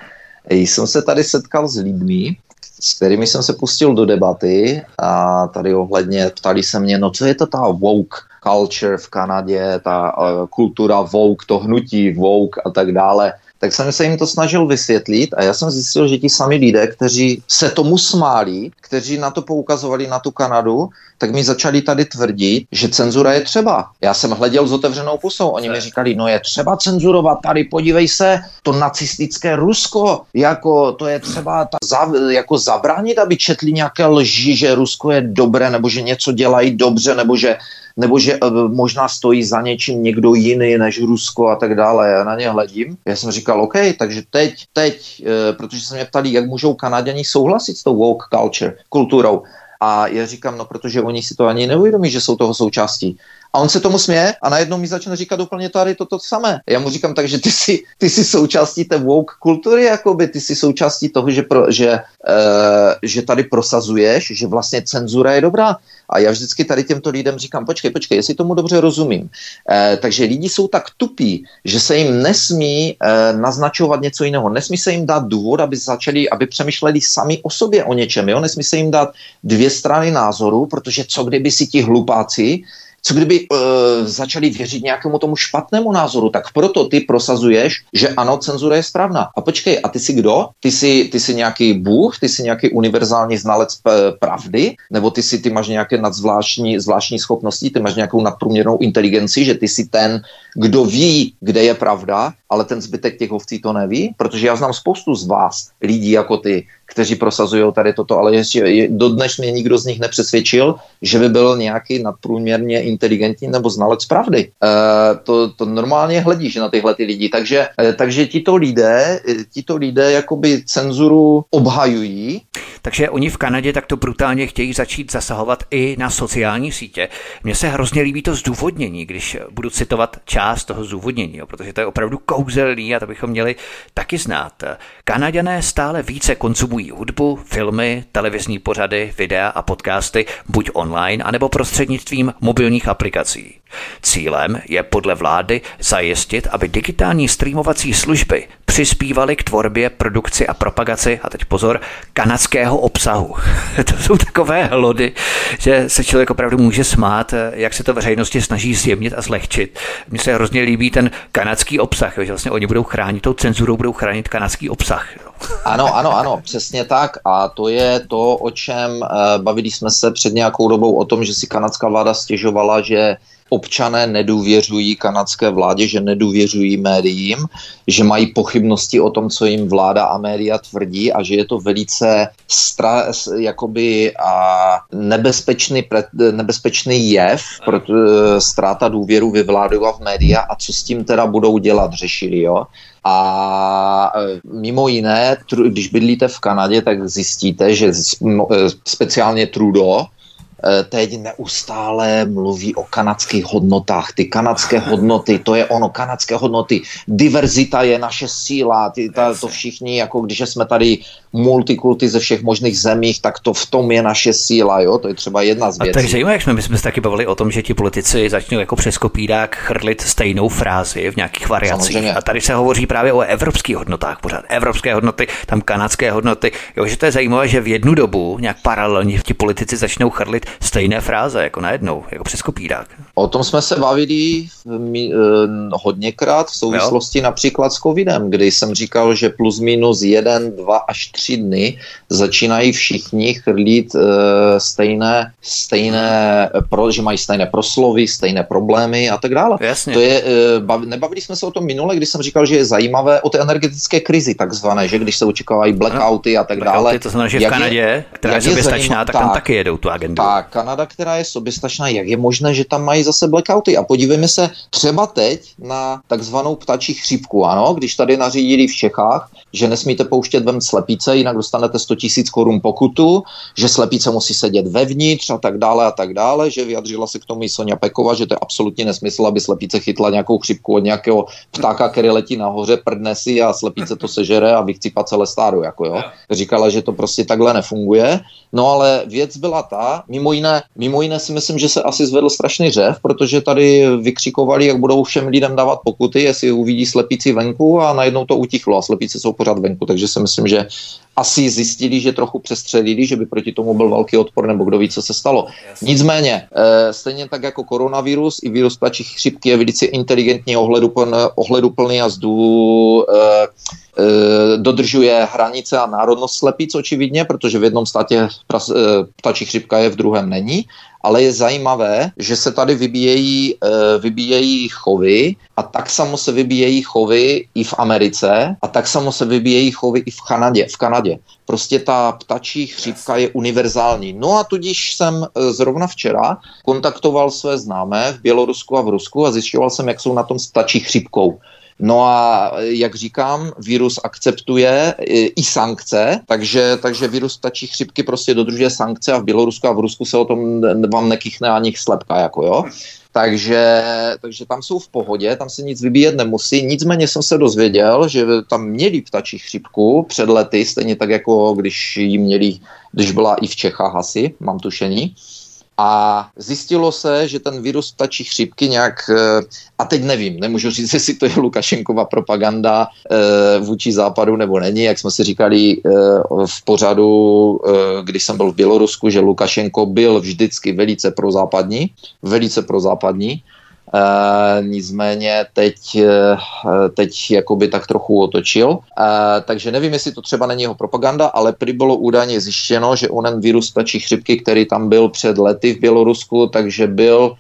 B: jsem se tady setkal s lidmi, s kterými jsem se pustil do debaty a tady ohledně ptali se mě, no co je to ta woke culture v Kanadě, ta uh, kultura woke, to hnutí woke a tak dále tak jsem se jim to snažil vysvětlit a já jsem zjistil, že ti sami lidé, kteří se tomu smáli, kteří na to poukazovali na tu Kanadu, tak mi začali tady tvrdit, že cenzura je třeba. Já jsem hleděl s otevřenou pusou, oni mi říkali, no je třeba cenzurovat, tady podívej se, to nacistické Rusko, jako to je třeba ta, za, jako zabránit, aby četli nějaké lži, že Rusko je dobré, nebo že něco dělají dobře, nebo že nebo že uh, možná stojí za něčím někdo jiný než Rusko a tak dále. Já na ně hledím. Já jsem říkal, OK, takže teď, teď, uh, protože se mě ptali, jak můžou Kanaděni souhlasit s tou woke culture, kulturou. A já říkám, no protože oni si to ani neuvědomí, že jsou toho součástí. A on se tomu směje a najednou mi začne říkat úplně tady toto to samé. Já mu říkám, takže ty jsi, ty jsi součástí té woke kultury, jakoby ty jsi součástí toho, že, pro, že, uh, že tady prosazuješ, že vlastně cenzura je dobrá. A já vždycky tady těmto lidem říkám, počkej, počkej, jestli tomu dobře rozumím. E, takže lidi jsou tak tupí, že se jim nesmí e, naznačovat něco jiného. Nesmí se jim dát důvod, aby začali, aby přemýšleli sami o sobě o něčem. Jo? Nesmí se jim dát dvě strany názoru, protože co kdyby si ti hlupáci co kdyby uh, začali věřit nějakému tomu špatnému názoru, tak proto ty prosazuješ, že ano, cenzura je správná. A počkej, a ty jsi kdo? Ty jsi, ty jsi nějaký bůh, ty jsi nějaký univerzální znalec p- pravdy, nebo ty si ty máš nějaké nadzvláštní zvláštní schopnosti, ty máš nějakou nadprůměrnou inteligenci, že ty jsi ten, kdo ví, kde je pravda, ale ten zbytek těch ovcí to neví, protože já znám spoustu z vás, lidí jako ty, kteří prosazují tady toto, ale ještě dodnes mě nikdo z nich nepřesvědčil, že by byl nějaký nadprůměrně inteligentní nebo znalec pravdy. E, to, to normálně hledíš na tyhle ty lidi, takže, e, takže tito lidé, e, tito lidé jakoby cenzuru obhajují.
A: Takže oni v Kanadě takto brutálně chtějí začít zasahovat i na sociální sítě. Mně se hrozně líbí to zdůvodnění, když budu citovat část toho zdůvodnění, jo, protože to je opravdu kouzelný a to bychom měli taky znát. Kanaděné stále více konzumují hudbu, filmy, televizní pořady, videa a podcasty buď online, anebo prostřednictvím mobilních aplikací. Cílem je podle vlády zajistit, aby digitální streamovací služby přispívaly k tvorbě, produkci a propagaci, a teď pozor, kanadského obsahu. [laughs] to jsou takové hlody, že se člověk opravdu může smát, jak se to veřejnosti snaží zjemnit a zlehčit. Mně se hrozně líbí ten kanadský obsah, že vlastně oni budou chránit, tou cenzurou budou chránit kanadský obsah.
B: Ano, ano, ano, přesně tak. A to je to, o čem uh, bavili jsme se před nějakou dobou o tom, že si kanadská vláda stěžovala, že občané nedůvěřují kanadské vládě, že nedůvěřují médiím, že mají pochybnosti o tom, co jim vláda a média tvrdí a že je to velice stra, jakoby a nebezpečný, nebezpečný jev, proto, ztráta důvěru ve vládu a v média a co s tím teda budou dělat, řešili, jo. A e, mimo jiné, když bydlíte v Kanadě, tak zjistíte, že speciálně Trudeau teď neustále mluví o kanadských hodnotách. Ty kanadské hodnoty, to je ono, kanadské hodnoty. Diverzita je naše síla. Ty, ta, to všichni, jako když jsme tady multikulty ze všech možných zemích, tak to v tom je naše síla, jo? To je třeba jedna z věcí. A
A: tak zajímavé, jak jsme, my jsme se taky bavili o tom, že ti politici začnou jako přes kopírák chrlit stejnou frázi v nějakých variacích. Samozřejmě. A tady se hovoří právě o evropských hodnotách, pořád evropské hodnoty, tam kanadské hodnoty. Jo, že to je zajímavé, že v jednu dobu nějak paralelně ti politici začnou chrlit stejné fráze, jako najednou, jako přes kopírák.
B: O tom jsme se bavili mi, eh, hodněkrát v souvislosti jo. například s covidem, kdy jsem říkal, že plus minus jeden, dva až tři dny začínají všichni chrlít uh, stejné, stejné pro, že mají stejné proslovy, stejné problémy a tak dále.
A: Jasně.
B: To je, uh, bav, nebavili jsme se o tom minule, když jsem říkal, že je zajímavé o té energetické krizi takzvané, že když se očekávají blackouty a tak blackouty, dále.
A: To znamená, že v Kanadě, je, která je soběstačná, tak, tak tam taky jedou tu agendu.
B: Tak, Kanada, která je soběstačná, jak je možné, že tam mají zase blackouty? A podívejme se třeba teď na takzvanou ptačí chřipku, ano, když tady nařídili v Čechách, že nesmíte pouštět ven slepice, jinak dostanete 100 000 korun pokutu, že slepice musí sedět vevnitř a tak dále a tak dále, že vyjadřila se k tomu i Sonja Pekova, že to je absolutně nesmysl, aby slepice chytla nějakou chřipku od nějakého ptáka, který letí nahoře, prdne si a slepice to sežere a vychcípa celé stádo. Jako jo. Říkala, že to prostě takhle nefunguje. No ale věc byla ta, mimo jiné, mimo jiné si myslím, že se asi zvedl strašný řev, protože tady vykřikovali, jak budou všem lidem dávat pokuty, jestli uvidí slepici venku a najednou to utichlo a slepice jsou pořád venku, takže si myslím, že asi zjistili, že trochu přestřelili, že by proti tomu byl velký odpor, nebo kdo ví, co se stalo. Nicméně, e, stejně tak jako koronavirus, i virus ptačí chřipky je velice inteligentně ohleduplný, ohleduplný a zdu, e, e, dodržuje hranice a národnost slepic očividně, protože v jednom státě pras, e, ptačí chřipka je, v druhém není ale je zajímavé, že se tady vybíjejí, eh, vybíjejí chovy a tak samo se vybíjejí chovy i v Americe a tak samo se vybíjejí chovy i v Kanadě. V Kanadě. Prostě ta ptačí chřipka je univerzální. No a tudíž jsem eh, zrovna včera kontaktoval své známé v Bělorusku a v Rusku a zjišťoval jsem, jak jsou na tom s ptačí chřipkou. No a jak říkám, virus akceptuje i sankce, takže, takže virus tačí chřipky prostě dodržuje sankce a v Bělorusku a v Rusku se o tom vám nekychne ani slepka, jako jo. Takže, takže tam jsou v pohodě, tam se nic vybíjet nemusí. Nicméně jsem se dozvěděl, že tam měli ptačí chřipku před lety, stejně tak jako když ji měli, když byla i v Čechách asi, mám tušení. A zjistilo se, že ten virus ptačí chřipky nějak, eh, a teď nevím, nemůžu říct, [laughs] jestli to je Lukašenkova propaganda eh, vůči západu nebo není, jak jsme si říkali eh, v pořadu, když jsem byl v Bělorusku, že Lukašenko byl vždycky velice prozápadní, velice prozápadní, Uh, nicméně teď, uh, teď jakoby tak trochu otočil. Uh, takže nevím, jestli to třeba není jeho propaganda, ale prý bylo údajně zjištěno, že onen virus ptačí chřipky, který tam byl před lety v Bělorusku, takže byl,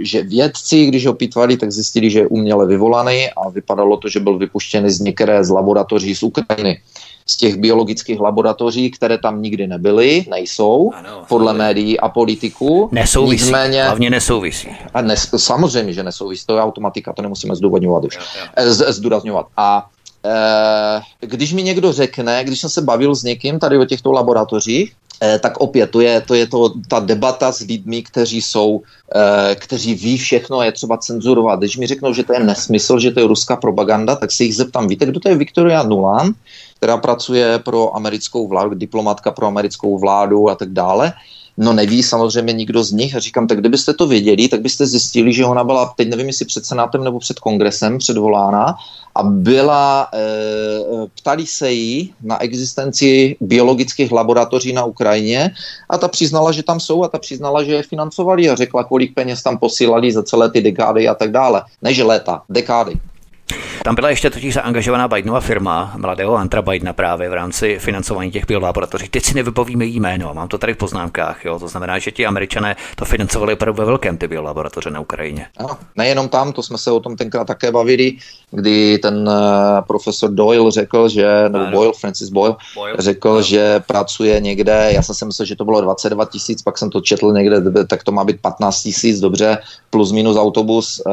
B: že vědci, když ho pitvali, tak zjistili, že je uměle vyvolaný a vypadalo to, že byl vypuštěný z některé z laboratoří z Ukrajiny z těch biologických laboratoří, které tam nikdy nebyly, nejsou, ano, podle ale... médií a politiků.
A: Nesouvisí, Nicméně, hlavně nesouvisí.
B: A nes, samozřejmě, že nesouvisí, to je automatika, to nemusíme zdůvodňovat už, jo, jo. Eh, zdůrazňovat. A e, když mi někdo řekne, když jsem se bavil s někým tady o těchto laboratořích, tak opět to je, to je to, ta debata s lidmi, kteří jsou, kteří ví všechno, je třeba cenzurovat. Když mi řeknou, že to je nesmysl, že to je ruská propaganda, tak se jich zeptám, víte, kdo to je Viktoria Nulan? Která pracuje pro americkou vládu, diplomatka pro americkou vládu a tak dále. No neví samozřejmě nikdo z nich. A říkám, tak kdybyste to věděli, tak byste zjistili, že ona byla, teď nevím, jestli před senátem nebo před kongresem předvolána a byla, e, ptali se jí na existenci biologických laboratoří na Ukrajině a ta přiznala, že tam jsou a ta přiznala, že je financovali a řekla, kolik peněz tam posílali za celé ty dekády a tak dále. Ne, že léta, dekády.
A: Tam byla ještě totiž zaangažovaná Bidenova firma, mladého Antra Bidena právě v rámci financování těch biolaboratoří. Teď si nevypovíme jméno, mám to tady v poznámkách, jo. to znamená, že ti američané to financovali opravdu ve velkém ty biolaboratoře na Ukrajině.
B: Ano, nejenom tam, to jsme se o tom tenkrát také bavili, kdy ten uh, profesor Doyle řekl, že, nebo ano. Boyle, Francis Boyle, Boyle. řekl, ano. že pracuje někde, já jsem si myslel, že to bylo 22 tisíc, pak jsem to četl někde, tak to má být 15 tisíc, dobře, plus minus autobus uh,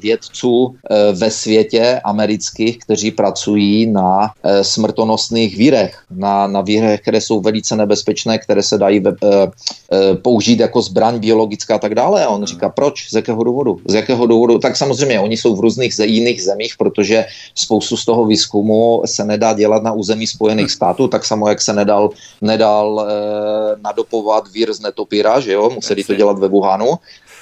B: vědců uh, ve světě světě amerických, kteří pracují na e, smrtonosných vírech, na, na vírech, které jsou velice nebezpečné, které se dají e, e, použít jako zbraň biologická a tak dále. A on říká, proč? Z jakého důvodu? Z jakého důvodu? Tak samozřejmě, oni jsou v různých jiných zemích, protože spoustu z toho výzkumu se nedá dělat na území Spojených států, tak samo, jak se nedal, nedal e, nadopovat vír z netopíra, že jo, museli to dělat ve Wuhanu,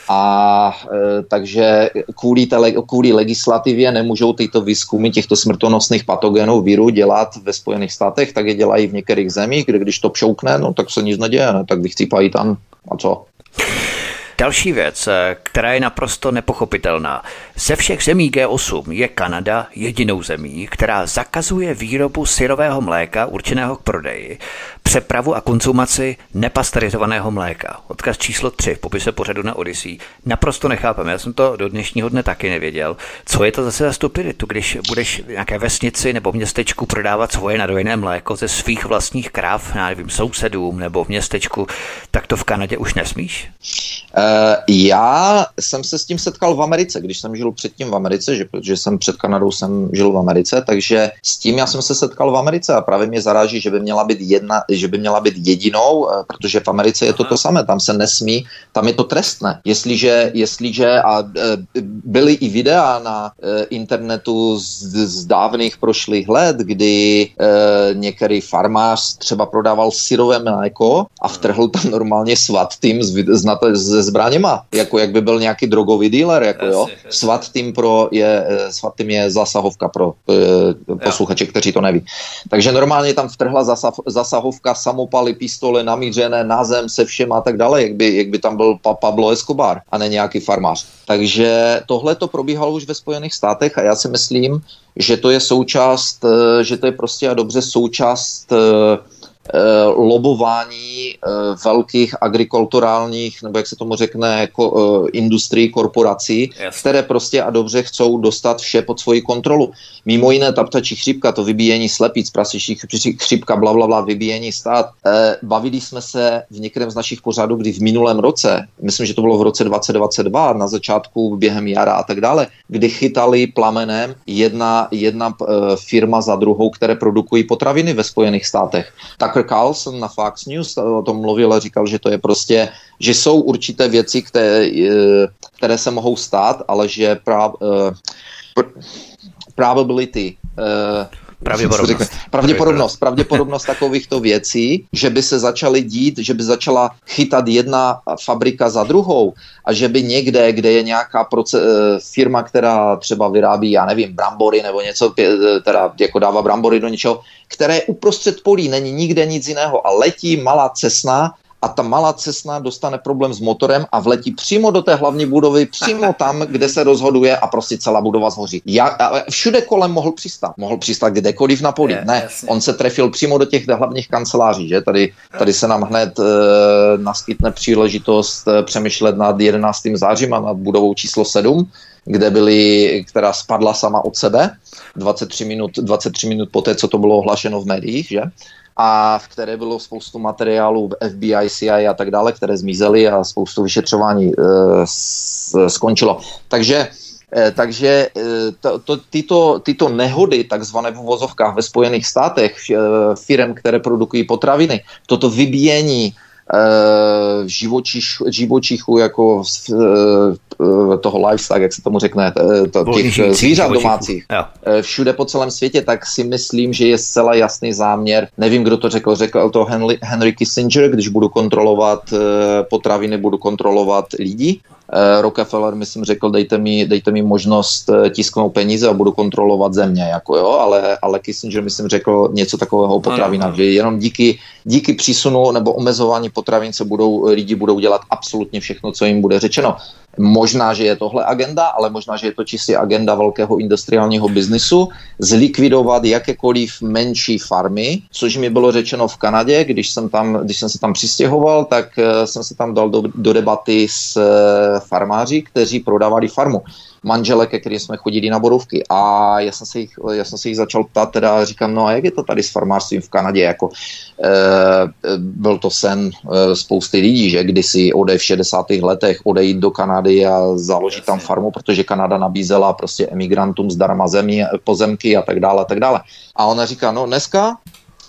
B: a e, takže kvůli, tele, kvůli legislativě nemůžou tyto výzkumy těchto smrtonosných patogenů viru dělat ve Spojených státech, tak je dělají v některých zemích, kde když to pšoukne, no tak se nic neděje, ne? tak vychcípají tam a co.
A: Další věc, eh, která je naprosto nepochopitelná. Ze všech zemí G8 je Kanada jedinou zemí, která zakazuje výrobu syrového mléka určeného k prodeji, přepravu a konzumaci nepasterizovaného mléka. Odkaz číslo 3 v popise pořadu na Odyssey. Naprosto nechápem, já jsem to do dnešního dne taky nevěděl. Co je to zase za stupiditu, když budeš v nějaké vesnici nebo městečku prodávat svoje nadojené mléko ze svých vlastních kráv, já nevím, sousedům nebo v městečku, tak to v Kanadě už nesmíš?
B: Uh, já jsem se s tím setkal v Americe, když jsem žil předtím v Americe, že, protože jsem před Kanadou jsem žil v Americe, takže s tím já jsem se setkal v Americe a právě mě zaráží, že by měla být jedna, že by měla být jedinou, eh, protože v Americe je to to samé, tam se nesmí, tam je to trestné. Jestliže, jestliže a eh, byly i videa na internetu z, z dávných prošlých let, kdy některý farmář třeba prodával syrové mléko a vtrhl tam normálně SWAT tým z, z, z, zbraněma, jako jak by byl nějaký drogový dealer, jako jo. SWAT tým pro je, eh, SWAT tým je zasahovka pro e, posluchače, kteří to neví. Takže normálně tam vtrhla zasa, zasahovka, samopaly, pistole namířené na zem se všem a tak dále, jak by, jak by tam byl pa, Pablo Escobar a ne nějaký farmář. Takže tohle to probíhalo už ve Spojených státech a já si myslím, že to je součást, eh, že to je prostě a dobře součást lobování eh, velkých agrikulturálních, nebo jak se tomu řekne, jako eh, industrií, korporací, Jasně. které prostě a dobře chcou dostat vše pod svoji kontrolu. Mimo jiné ta ptačí chřipka, to vybíjení slepic, prasičí chřipka, bla, bla, bla, vybíjení stát. Bavili jsme se v některém z našich pořadů, kdy v minulém roce, myslím, že to bylo v roce 2022, na začátku během jara a tak dále, kdy chytali plamenem jedna, jedna firma za druhou, které produkují potraviny ve Spojených státech. Tak Tucker Carlson na Fox News o tom mluvil a říkal, že to je prostě, že jsou určité věci, které, eh, které se mohou stát, ale že prav, uh, probability uh,
A: Pravděpodobnost.
B: Pravděpodobnost, pravděpodobnost. Takovýchto věcí, že by se začaly dít, že by začala chytat jedna fabrika za druhou a že by někde, kde je nějaká proce- eh, firma, která třeba vyrábí, já nevím, brambory nebo něco, eh, teda jako dává brambory do něčeho, které uprostřed polí není nikde nic jiného a letí malá cesna a ta malá cesna dostane problém s motorem a vletí přímo do té hlavní budovy, přímo [laughs] tam, kde se rozhoduje a prostě celá budova zhoří. Já, všude kolem mohl přistát. Mohl přistát kdekoliv na poli. Je, ne, jasně. on se trefil přímo do těch hlavních kanceláří, že? Tady, tady se nám hned e, naskytne příležitost e, přemýšlet nad 11. zářím a nad budovou číslo 7, kde byly, která spadla sama od sebe 23 minut, 23 minut poté, co to bylo ohlašeno v médiích, že? A v které bylo spoustu materiálů FBI, CIA a tak dále, které zmizely a spoustu vyšetřování e, skončilo. Takže e, takže e, to, to, tyto, tyto nehody, takzvané v uvozovkách ve Spojených státech, firm, které produkují potraviny, toto vybíjení Eh, živočich, živočichů jako eh, toho livestock, jak se tomu řekne, eh, to, těch zvířat domácích, všude po celém světě, tak si myslím, že je zcela jasný záměr. Nevím, kdo to řekl, řekl to Henry, Henry Kissinger, když budu kontrolovat potraviny, budu kontrolovat lidi. Eh, Rockefeller, myslím, řekl, dejte mi, dejte mi možnost eh, tisknout peníze a budu kontrolovat země, jako jo, ale, ale Kissinger, myslím, řekl něco takového o potravinách, že jenom díky, díky přísunu nebo omezování potravin se budou, lidi budou dělat absolutně všechno, co jim bude řečeno. Možná, že je tohle agenda, ale možná, že je to čistě agenda velkého industriálního biznisu, zlikvidovat jakékoliv menší farmy, což mi bylo řečeno v Kanadě, když jsem, tam, když jsem se tam přistěhoval, tak jsem se tam dal do, do debaty s farmáři, kteří prodávali farmu manželek, ke kterým jsme chodili na bodovky. A já jsem, se jich, já jsem se jich začal ptát, teda a říkám, no a jak je to tady s farmářstvím v Kanadě? Jako, e, byl to sen e, spousty lidí, že kdysi odej v 60. letech odejít do Kanady a založit tam farmu, protože Kanada nabízela prostě emigrantům zdarma zemi, pozemky a tak dále, a tak dále. A ona říká, no dneska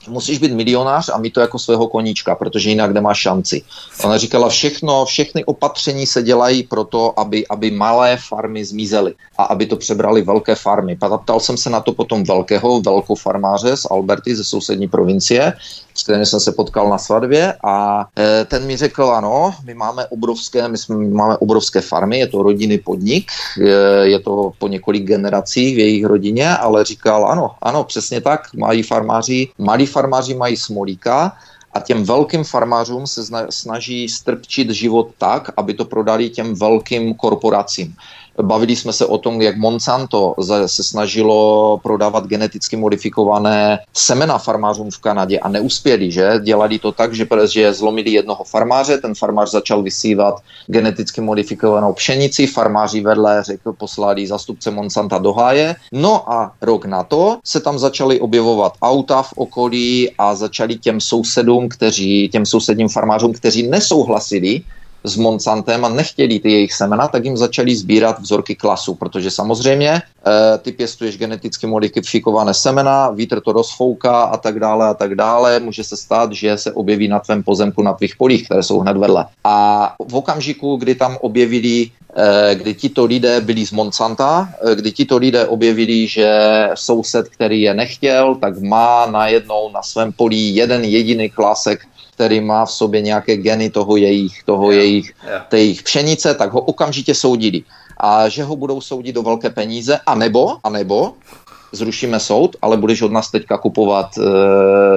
B: musíš být milionář a mít to jako svého koníčka, protože jinak nemáš šanci. Ona říkala, všechno, všechny opatření se dělají proto, aby, aby malé farmy zmizely a aby to přebrali velké farmy. Ptal jsem se na to potom velkého, velkofarmáře z Alberty, ze sousední provincie, s kterým jsem se potkal na svatbě a e, ten mi řekl, ano, my máme obrovské, my, jsme, my máme obrovské farmy, je to rodinný podnik, je, to po několik generací v jejich rodině, ale říkal, ano, ano, přesně tak, mají farmáři, malí farmáři mají smolíka, a těm velkým farmářům se snaží strpčit život tak, aby to prodali těm velkým korporacím. Bavili jsme se o tom, jak Monsanto se snažilo prodávat geneticky modifikované semena farmářům v Kanadě a neuspěli, že? Dělali to tak, že, že zlomili jednoho farmáře, ten farmář začal vysívat geneticky modifikovanou pšenici, farmáři vedle řekl, poslali zastupce Monsanta do háje. No a rok na to se tam začaly objevovat auta v okolí a začali těm sousedům, kteří, těm sousedním farmářům, kteří nesouhlasili s Monsantem a nechtěli ty jejich semena, tak jim začali sbírat vzorky klasu, protože samozřejmě e, ty pěstuješ geneticky modifikované semena, vítr to rozfouká a tak dále a tak dále. Může se stát, že se objeví na tvém pozemku na tvých polích, které jsou hned vedle. A v okamžiku, kdy tam objevili eh, kdy tito lidé byli z Monsanta, eh, kdy tito lidé objevili, že soused, který je nechtěl, tak má najednou na svém polí jeden jediný klásek který má v sobě nějaké geny toho jejich, toho yeah. jejich, yeah. té jejich pšenice, tak ho okamžitě soudili. A že ho budou soudit do velké peníze, a nebo, a nebo zrušíme soud, ale budeš od nás teďka kupovat e,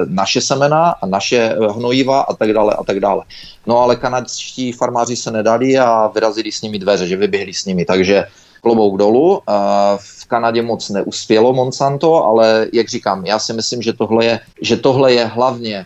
B: naše semena a naše e, hnojiva a tak dále a tak dále. No ale kanadští farmáři se nedali a vyrazili s nimi dveře, že vyběhli s nimi, takže klobouk dolů. V Kanadě moc neuspělo Monsanto, ale jak říkám, já si myslím, že tohle je, že tohle je hlavně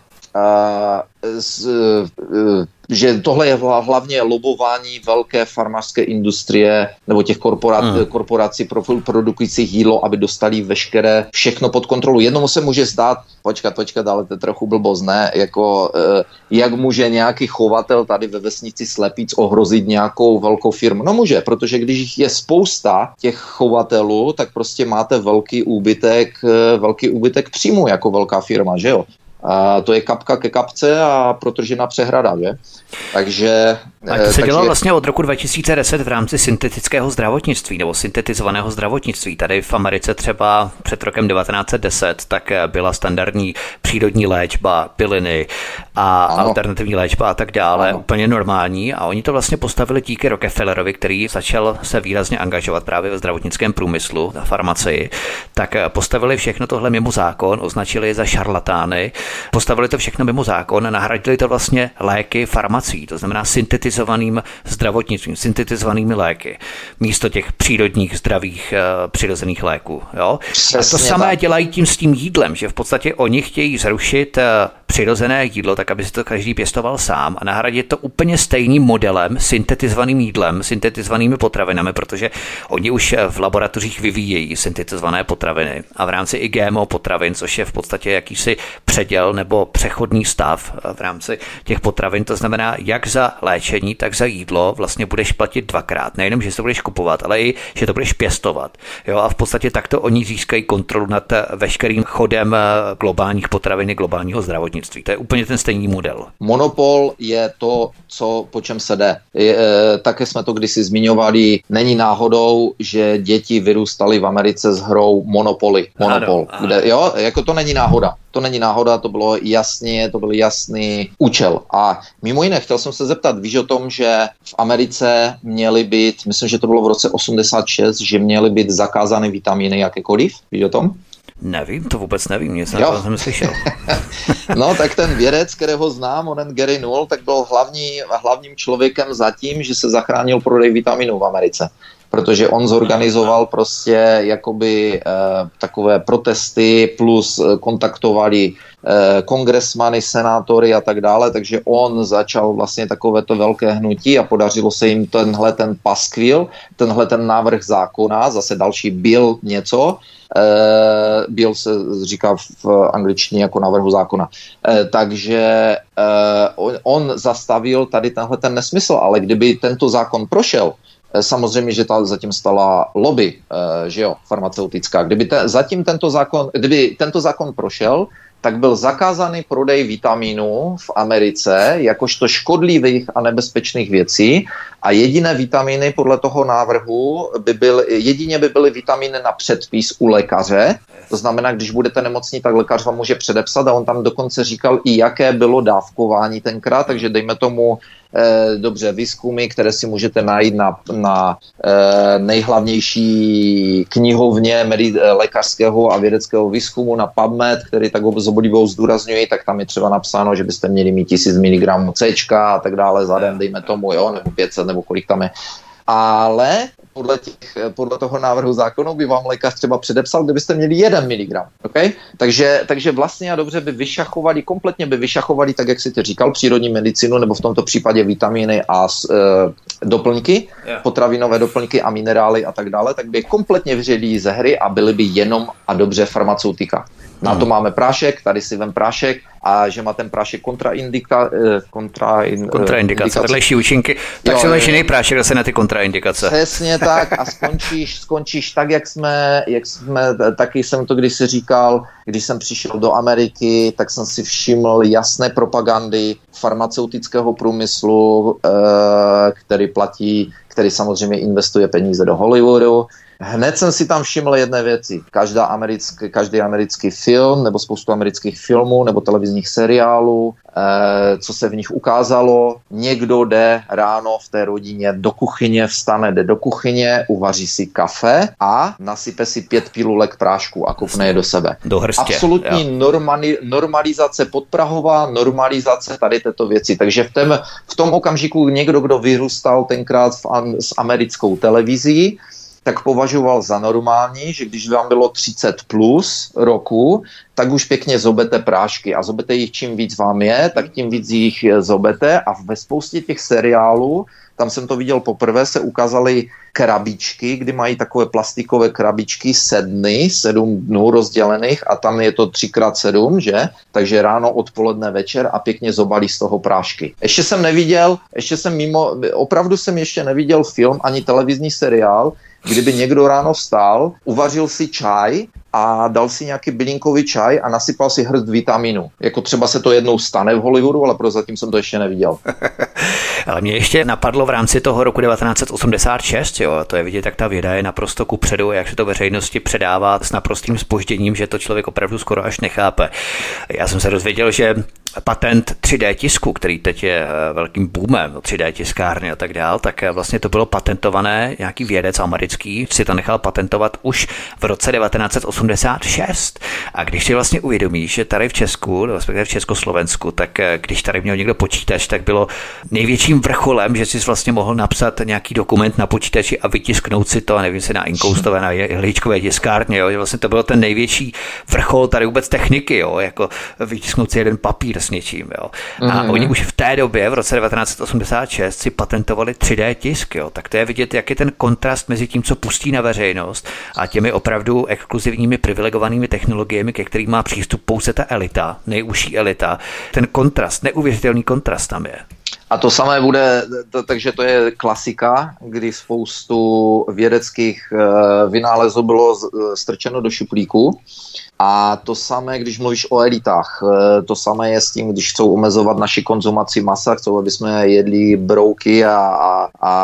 B: z, e, že tohle je hlavně lobování velké farmářské industrie nebo těch korporát, hmm. korporací produkujících jídlo, aby dostali veškeré všechno pod kontrolu. Jednomu se může zdát, počkat, počkat, ale to je trochu blbost, ne? Jako, e, jak může nějaký chovatel tady ve vesnici Slepic ohrozit nějakou velkou firmu? No může, protože když je spousta těch chovatelů, tak prostě máte velký úbytek, e, velký úbytek příjmu jako velká firma, že jo? A to je kapka ke kapce a protržená přehrada, že? Takže...
A: A to se takže... dělalo vlastně od roku 2010 v rámci syntetického zdravotnictví nebo syntetizovaného zdravotnictví. Tady v Americe třeba před rokem 1910 tak byla standardní přírodní léčba, piliny a ano. alternativní léčba a tak dále, ano. úplně normální a oni to vlastně postavili díky Rockefellerovi, který začal se výrazně angažovat právě ve zdravotnickém průmyslu, na farmacii, tak postavili všechno tohle mimo zákon, označili je za šarlatány, postavili to všechno mimo zákon, nahradili to vlastně léky farmací, to znamená syntetizovaným zdravotnictvím, syntetizovanými léky, místo těch přírodních, zdravých, uh, přirozených léků. Jo? a to samé tak. dělají tím s tím jídlem, že v podstatě oni chtějí zrušit uh, přirozené jídlo, tak aby si to každý pěstoval sám a nahradit to úplně stejným modelem, syntetizovaným jídlem, syntetizovanými potravinami, protože oni už v laboratořích vyvíjejí syntetizované potraviny a v rámci i GMO potravin, což je v podstatě jakýsi předěl nebo přechodný stav v rámci těch potravin. To znamená, jak za léčení, tak za jídlo vlastně budeš platit dvakrát. Nejenom, že to budeš kupovat, ale i, že to budeš pěstovat. Jo, a v podstatě takto oni získají kontrolu nad veškerým chodem globálních potravin, globálního zdravotnictví zdravotnictví. To je úplně ten stejný model.
B: Monopol je to, co, po čem se jde. Je, e, také jsme to kdysi zmiňovali. Není náhodou, že děti vyrůstaly v Americe s hrou Monopoly. Monopol. Ano, ano. Kde, jo, jako to není náhoda. To není náhoda, to bylo jasně, to byl jasný účel. A mimo jiné, chtěl jsem se zeptat, víš o tom, že v Americe měly být, myslím, že to bylo v roce 86, že měly být zakázány vitamíny jakékoliv, víš o tom?
A: Nevím, to vůbec nevím, nic to jsem slyšel. [laughs]
B: no, tak ten vědec, kterého znám, onen Gary Null, tak byl hlavní, hlavním člověkem za tím, že se zachránil prodej vitaminů v Americe protože on zorganizoval prostě jakoby eh, takové protesty plus eh, kontaktovali eh, kongresmany, senátory a tak dále, takže on začal vlastně takovéto velké hnutí a podařilo se jim tenhle ten paskvil, tenhle ten návrh zákona, zase další byl něco, eh, byl se říká v angličtině jako návrhu zákona. Eh, takže eh, on, on zastavil tady tenhle ten nesmysl, ale kdyby tento zákon prošel, samozřejmě, že ta zatím stala lobby, eh, že jo, farmaceutická. Kdyby te, zatím tento zákon, kdyby tento zákon prošel, tak byl zakázaný prodej vitamínů v Americe jakožto škodlivých a nebezpečných věcí a jediné vitamíny podle toho návrhu by byly, jedině by byly vitamíny na předpis u lékaře. To znamená, když budete nemocní, tak lékař vám může předepsat a on tam dokonce říkal i jaké bylo dávkování tenkrát, takže dejme tomu eh, dobře výzkumy, které si můžete najít na, na eh, nejhlavnější knihovně medi- eh, lékařského a vědeckého výzkumu na PubMed, který tak s oblibou zdůrazňuji, tak tam je třeba napsáno, že byste měli mít 1000 mg C a tak dále za den, dejme tomu, jo, nebo 500 nebo kolik tam je. Ale podle, těch, podle toho návrhu zákonu by vám lékař třeba předepsal, kdybyste měli 1 mg. Okay? Takže, takže vlastně a dobře by vyšachovali, kompletně by vyšachovali, tak jak si to říkal, přírodní medicínu, nebo v tomto případě vitamíny a e, doplňky, yeah. potravinové doplňky a minerály a tak dále, tak by kompletně vyřadili ze hry a byly by jenom a dobře farmaceutika. Na to hmm. máme prášek, tady si vem prášek a že má ten prášek kontraindika, eh, kontrain,
A: kontraindikace, vedlejší účinky, tak si máš jiný prášek zase na ty kontraindikace.
B: Přesně tak a skončíš, [laughs] skončíš tak, jak jsme, jak jsme, taky jsem to když si říkal, když jsem přišel do Ameriky, tak jsem si všiml jasné propagandy farmaceutického průmyslu, eh, který platí, který samozřejmě investuje peníze do Hollywoodu, Hned jsem si tam všiml jedné věci. Každá americký, každý americký film nebo spoustu amerických filmů nebo televizních seriálů, eh, co se v nich ukázalo, někdo jde ráno v té rodině do kuchyně, vstane, jde do kuchyně, uvaří si kafe a nasype si pět pilulek prášku a kopne je do sebe.
A: Do hrstě,
B: Absolutní normali, normalizace podprahová, normalizace tady této věci. Takže v, tém, v tom okamžiku někdo, kdo vyrůstal tenkrát v, s americkou televizí, tak považoval za normální, že když vám bylo 30 plus roku, tak už pěkně zobete prášky a zobete jich čím víc vám je, tak tím víc jich zobete a ve spoustě těch seriálů, tam jsem to viděl poprvé, se ukázaly krabičky, kdy mají takové plastikové krabičky sedny, sedm dnů rozdělených a tam je to třikrát sedm, že? Takže ráno, odpoledne, večer a pěkně zobalí z toho prášky. Ještě jsem neviděl, ještě jsem mimo, opravdu jsem ještě neviděl film ani televizní seriál, kdyby někdo ráno vstal, uvařil si čaj a dal si nějaký bylinkový čaj a nasypal si hrst vitaminu. Jako třeba se to jednou stane v Hollywoodu, ale prozatím jsem to ještě neviděl. [laughs]
A: ale mě ještě napadlo v rámci toho roku 1986, jo, to je vidět, jak ta věda je naprosto kupředu, jak se to veřejnosti předává s naprostým spožděním, že to člověk opravdu skoro až nechápe. Já jsem se dozvěděl, že patent 3D tisku, který teď je eh, velkým boomem, 3D tiskárny a tak dál, tak eh, vlastně to bylo patentované, nějaký vědec americký si to nechal patentovat už v roce 1986. A když si vlastně uvědomíš, že tady v Česku, respektive v Československu, tak eh, když tady měl někdo počítač, tak bylo největším vrcholem, že jsi vlastně mohl napsat nějaký dokument na počítači a vytisknout si to, a nevím, se na inkoustové, na jehličkové tiskárně, jo, že vlastně to bylo ten největší vrchol tady vůbec techniky, jo, jako vytisknout si jeden papír s něčím. Jo. A mm-hmm. oni už v té době, v roce 1986, si patentovali 3D tisk. Jo. Tak to je vidět, jak je ten kontrast mezi tím, co pustí na veřejnost a těmi opravdu exkluzivními privilegovanými technologiemi, ke kterým má přístup pouze ta elita, nejužší elita. Ten kontrast, neuvěřitelný kontrast tam je.
B: A to samé bude, to, takže to je klasika, kdy spoustu vědeckých uh, vynálezů bylo strčeno do šuplíku a to samé, když mluvíš o elitách, eh, to samé je s tím, když chcou omezovat naši konzumaci masa, chcou, aby jsme jedli brouky a, a, a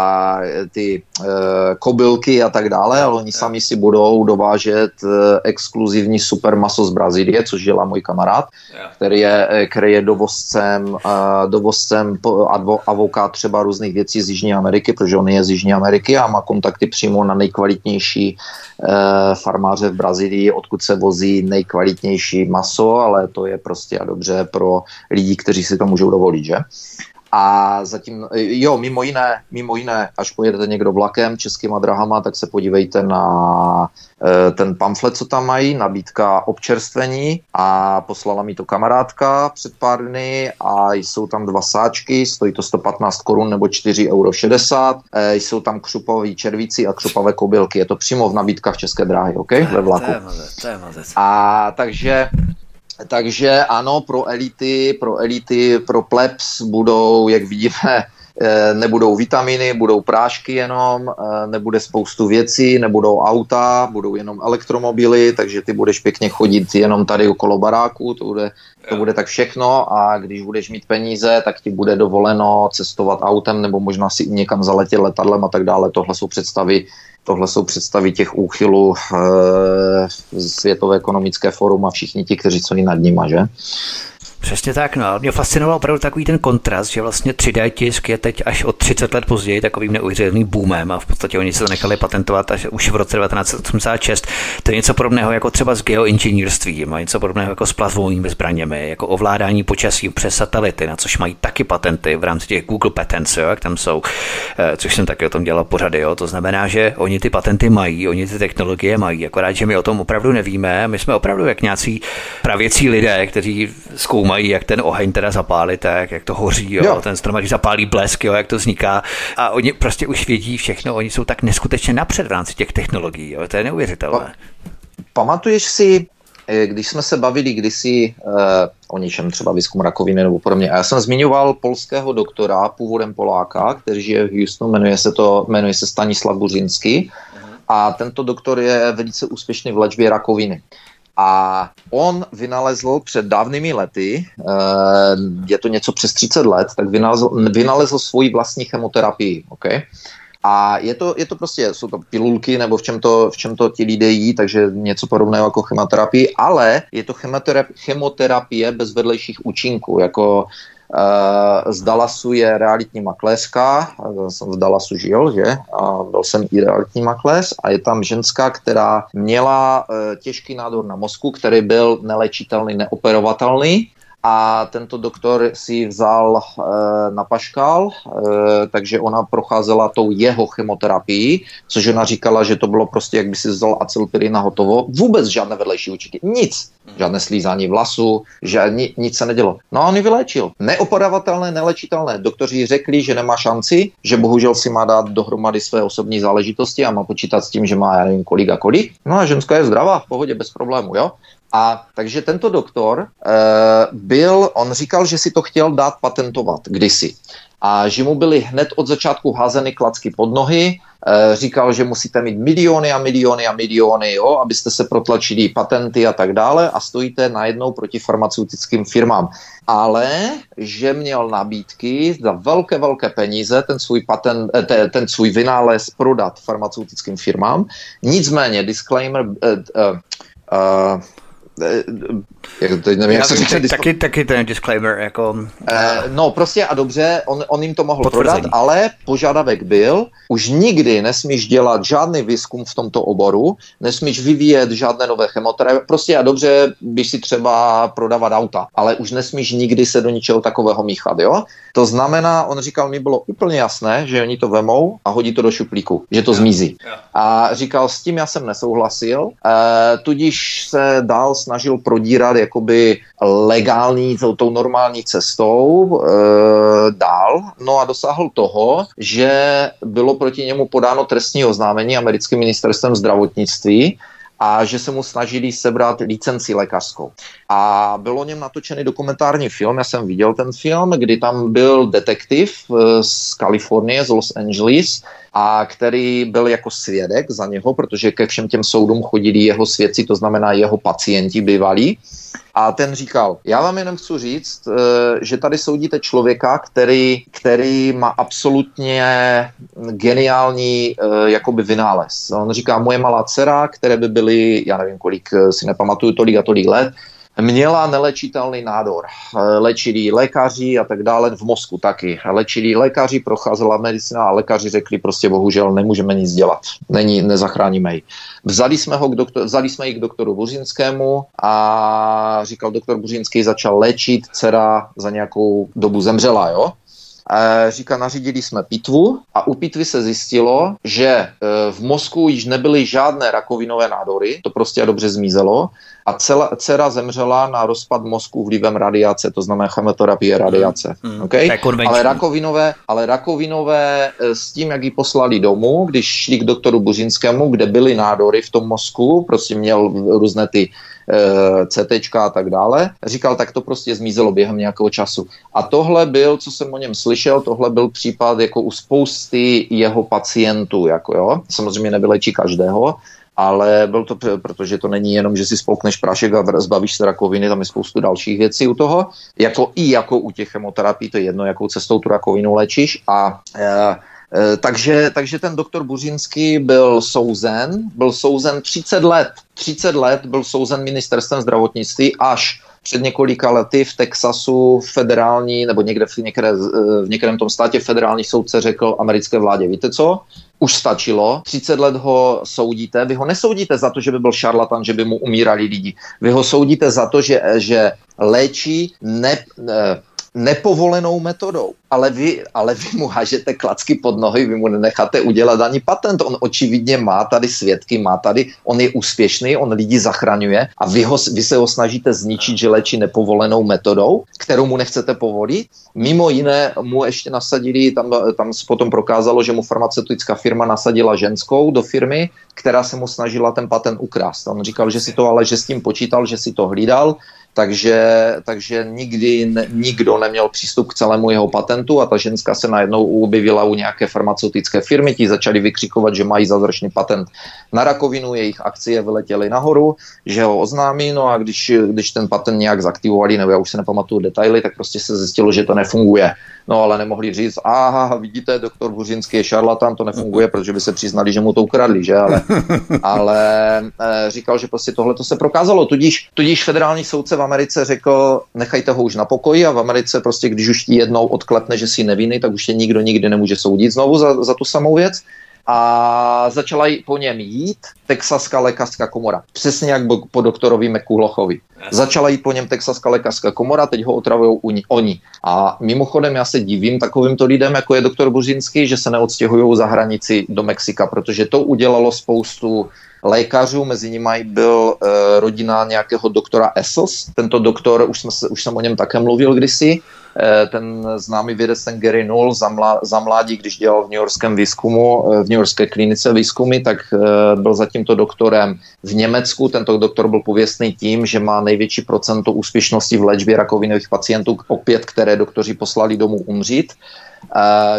B: ty e, kobylky a tak dále, ale oni sami si budou dovážet e, exkluzivní super maso z Brazílie, což dělá můj kamarád, který je, který je dovozcem, e, dovozcem avoká třeba různých věcí z Jižní Ameriky, protože on je z Jižní Ameriky a má kontakty přímo na nejkvalitnější e, farmáře v Brazílii, odkud se vozí nejkvalitnější maso, ale to je prostě a dobře pro lidi, kteří si to můžou dovolit, že? A zatím, jo, mimo jiné, mimo jiné, až pojedete někdo vlakem českýma drahama, tak se podívejte na e, ten pamflet, co tam mají, nabídka občerstvení a poslala mi to kamarádka před pár dny a jsou tam dva sáčky, stojí to 115 korun nebo 4,60 euro. E, jsou tam křupoví červíci a křupavé kobylky. Je to přímo v nabídkách České dráhy, OK? Ve vlaku. A takže takže ano, pro elity, pro elity, pro plebs budou, jak vidíme, nebudou vitaminy, budou prášky jenom, eh, nebude spoustu věcí, nebudou auta, budou jenom elektromobily, takže ty budeš pěkně chodit jenom tady okolo baráku, to bude, to bude tak všechno a když budeš mít peníze, tak ti bude dovoleno cestovat autem nebo možná si někam zaletět letadlem a tak dále. Tohle jsou představy Tohle jsou představy těch úchylů e, Světové ekonomické forum a všichni ti, kteří jsou nad nima, že?
A: Přesně tak, no. Mě fascinoval opravdu takový ten kontrast, že vlastně 3D tisk je teď až od 30 let později takovým neuvěřitelným boomem a v podstatě oni se to nechali patentovat až už v roce 1986. To je něco podobného jako třeba s geoinženýrstvím a něco podobného jako s plazmovými zbraněmi, jako ovládání počasí přes satelity, na což mají taky patenty v rámci těch Google Patents, jo, jak tam jsou, eh, což jsem taky o tom dělal pořady. Jo. To znamená, že oni ty patenty mají, oni ty technologie mají, akorát, že my o tom opravdu nevíme. My jsme opravdu jak nějací pravěcí lidé, kteří zkoumají mají, jak ten oheň teda zapálit, tak, jak to hoří, jo, jo. ten strom, když zapálí blesk, jo, jak to vzniká. A oni prostě už vědí všechno, oni jsou tak neskutečně napřed v rámci těch technologií, jo, to je neuvěřitelné.
B: Pamatuješ si, eh, když jsme se bavili kdysi uh, o něčem třeba výzkum rakoviny nebo podobně. A já jsem zmiňoval polského doktora, původem Poláka, který žije v Houstonu, jmenuje se, to, jmenuje se Stanislav Buřinský. A tento doktor je velice úspěšný v léčbě rakoviny. A on vynalezl před dávnými lety, eh, je to něco přes 30 let, tak vynalezl, vynalezl svoji vlastní chemoterapii. Okay? A je to, je to prostě, jsou to pilulky nebo v čem to, v čem to ti lidé jí, takže něco podobného jako chemoterapii, ale je to chemoterapie, bez vedlejších účinků, jako z Dallasu je realitní makléřka, jsem v Dallasu žil, že? A byl jsem i realitní makléř. A je tam ženská, která měla eh, těžký nádor na mozku, který byl nelečitelný, neoperovatelný a tento doktor si vzal e, na paškal, e, takže ona procházela tou jeho chemoterapií, což ona říkala, že to bylo prostě, jak by si vzal acylpirin na hotovo. Vůbec žádné vedlejší účinky, nic. Žádné slízání vlasu, že ni, nic se nedělo. No a on ji vyléčil. Neoperovatelné, nelečitelné. Doktoři řekli, že nemá šanci, že bohužel si má dát dohromady své osobní záležitosti a má počítat s tím, že má, já nevím, kolik a kolik. No a ženská je zdravá, v pohodě, bez problému, jo. A takže tento doktor e, byl, on říkal, že si to chtěl dát patentovat kdysi. A že mu byly hned od začátku házeny klacky pod nohy, e, říkal, že musíte mít miliony a miliony a miliony, jo, abyste se protlačili patenty a tak dále a stojíte najednou proti farmaceutickým firmám. Ale že měl nabídky za velké, velké peníze ten svůj, patent, eh, ten, svůj vynález prodat farmaceutickým firmám. Nicméně, disclaimer, uh, uh, uh, äh,
A: jak, teď nevím, jak se říká. Taky, taky ten disclaimer, jako...
B: Uh, no, prostě a dobře, on, on jim to mohl potvrzení. prodat, ale požadavek byl, už nikdy nesmíš dělat žádný výzkum v tomto oboru, nesmíš vyvíjet žádné nové chemoterapie, prostě a dobře, bys si třeba prodávat auta, ale už nesmíš nikdy se do ničeho takového míchat, jo? To znamená, on říkal, mi bylo úplně jasné, že oni to vemou a hodí to do šuplíku, že to zmizí. A říkal, s tím já jsem nesouhlasil, uh, tudíž se dál snažil prodírat jakoby legální, tou, tou normální cestou e, dál, no a dosáhl toho, že bylo proti němu podáno trestní oznámení americkým ministerstvem zdravotnictví, a že se mu snažili sebrat licenci lékařskou. A byl o něm natočený dokumentární film, já jsem viděl ten film, kdy tam byl detektiv e, z Kalifornie, z Los Angeles, a který byl jako svědek za něho, protože ke všem těm soudům chodili jeho svědci, to znamená jeho pacienti bývalí. A ten říkal, já vám jenom chci říct, eh, že tady soudíte člověka, který, který má absolutně geniální eh, jakoby vynález. On říká, moje malá dcera, které by byly, já nevím kolik, eh, si nepamatuju, tolik a tolik let, měla nelečitelný nádor. Léčili lékaři a tak dále, v mozku taky. Léčili lékaři, procházela medicina a lékaři řekli prostě bohužel nemůžeme nic dělat. Není, nezachráníme ji. Vzali jsme, ho k doktor, vzali jsme ji k doktoru Buřinskému a říkal doktor Buřinský, začal léčit, dcera za nějakou dobu zemřela, jo? říká, nařídili jsme pitvu a u pitvy se zjistilo, že v mozku již nebyly žádné rakovinové nádory, to prostě dobře zmizelo a celá, dcera zemřela na rozpad mozku vlivem radiace, to znamená chemoterapie radiace. Hmm. hmm. Okay? Ale rakovinové, ale rakovinové e, s tím, jak ji poslali domů, když šli k doktoru Buřinskému, kde byly nádory v tom mozku, prostě měl různé ty e, CT a tak dále, říkal, tak to prostě zmizelo během nějakého času. A tohle byl, co jsem o něm slyšel, tohle byl případ jako u spousty jeho pacientů, jako jo, samozřejmě nevylečí každého, ale byl to, protože to není jenom, že si spolkneš prášek a zbavíš se rakoviny, tam je spoustu dalších věcí u toho, jako i jako u těch chemoterapií, to je jedno, jakou cestou tu rakovinu léčíš a e, e, takže, takže ten doktor Buřinský byl souzen, byl souzen 30 let. 30 let byl souzen ministerstvem zdravotnictví až před několika lety v Texasu federální, nebo někde v, některé, v některém tom státě federální soudce řekl americké vládě, víte co, už stačilo, 30 let ho soudíte, vy ho nesoudíte za to, že by byl šarlatan, že by mu umírali lidi, vy ho soudíte za to, že, že léčí ne, ne nepovolenou metodou. Ale vy, ale vy mu hažete klacky pod nohy, vy mu nenecháte udělat ani patent. On očividně má tady svědky, má tady, on je úspěšný, on lidi zachraňuje a vy, ho, vy se ho snažíte zničit, že léčí nepovolenou metodou, kterou mu nechcete povolit. Mimo jiné mu ještě nasadili, tam, tam se potom prokázalo, že mu farmaceutická firma nasadila ženskou do firmy, která se mu snažila ten patent ukrást. On říkal, že si to ale, že s tím počítal, že si to hlídal, takže, takže nikdy ne, nikdo neměl přístup k celému jeho patentu a ta ženská se najednou objevila u nějaké farmaceutické firmy, ti začali vykřikovat, že mají zázračný patent na rakovinu, jejich akcie vyletěly nahoru, že ho oznámí, no a když, když ten patent nějak zaktivovali, nebo já už se nepamatuju detaily, tak prostě se zjistilo, že to nefunguje. No ale nemohli říct, aha, vidíte, doktor Buřinský je šarlatán, to nefunguje, protože by se přiznali, že mu to ukradli, že? Ale, [laughs] ale e, říkal, že prostě tohle to se prokázalo. Tudíž, tudíž federální soudce v Americe řekl, nechajte ho už na pokoji a v Americe prostě, když už ti jednou odklepne, že si nevinný, tak už tě nikdo nikdy nemůže soudit. Znovu za, za tu samou věc a začala po něm jít Texaská lékařská komora. Přesně jak po doktorovi McCullochovi. Začala jít po něm Texaská lékařská komora, teď ho otravují oni. A mimochodem já se divím takovýmto lidem, jako je doktor Buřinský, že se neodstěhují za hranici do Mexika, protože to udělalo spoustu lékařů, mezi nimi byl e, rodina nějakého doktora Essos. Tento doktor, už, jsme se, už jsem o něm také mluvil kdysi, ten známý vědec, ten Gary Null, za, mlá, za mládí, když dělal v New Yorkském výzkumu, e, v New Yorkské klinice výzkumy, tak e, byl za tímto doktorem v Německu. Tento doktor byl pověstný tím, že má největší procento úspěšnosti v léčbě rakovinových pacientů, opět, které doktoři poslali domů umřít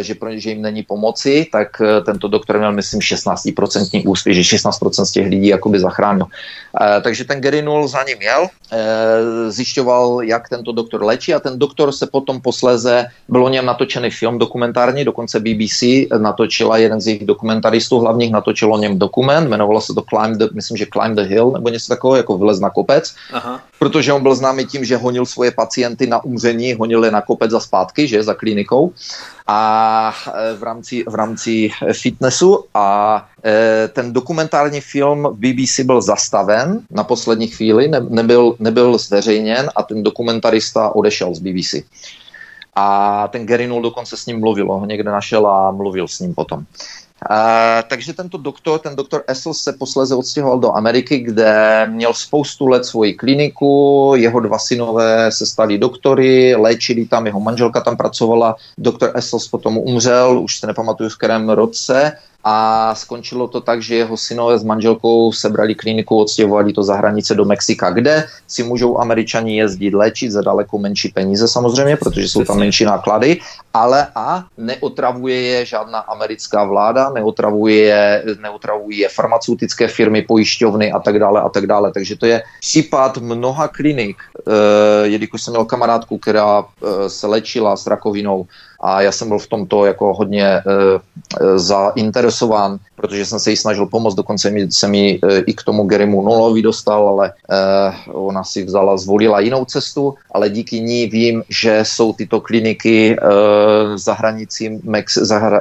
B: že, pro, že jim není pomoci, tak eh, tento doktor měl, myslím, 16% úspěch, že 16% z těch lidí jakoby zachránil. Takže ten Gary Null za ním jel, eh, zjišťoval, jak tento doktor léčí a ten doktor se potom posléze, byl o něm natočený film dokumentární, dokonce BBC natočila jeden z jejich dokumentaristů hlavních, natočil o něm dokument, jmenovalo se to Climb the, myslím, že Climb the Hill, nebo něco takového, jako vylez na kopec, Aha. protože on byl známý tím, že honil svoje pacienty na umření, honil je na kopec za zpátky, že, za klinikou a e, v rámci, v rámci fitnessu a e, ten dokumentární film BBC byl zastaven na poslední chvíli, ne, nebyl, nebyl zveřejněn a ten dokumentarista odešel z BBC. A ten Gary Null dokonce s ním mluvil, ho někde našel a mluvil s ním potom. Uh, takže tento doktor, ten doktor Essel se posléze odstěhoval do Ameriky, kde měl spoustu let svoji kliniku, jeho dva synové se stali doktory, léčili tam, jeho manželka tam pracovala, doktor Essels potom umřel, už se nepamatuju v kterém roce, a skončilo to tak, že jeho synové s manželkou sebrali kliniku, odstěhovali to za hranice do Mexika, kde si můžou američani jezdit léčit za daleko menší peníze samozřejmě, protože jsou tam menší náklady, ale a neotravuje je žádná americká vláda, neotravuje, neotravují je farmaceutické firmy, pojišťovny a tak dále a tak dále. Takže to je případ mnoha klinik, e, jelikož jsem měl kamarádku, která e, se léčila s rakovinou a já jsem byl v tomto jako hodně e, zainteresován, protože jsem se jí snažil pomoct, dokonce mi, se mi e, i k tomu Gerimu Nolovi dostal, ale e, ona si vzala, zvolila jinou cestu, ale díky ní vím, že jsou tyto kliniky e, za hranicí Mex, za hra,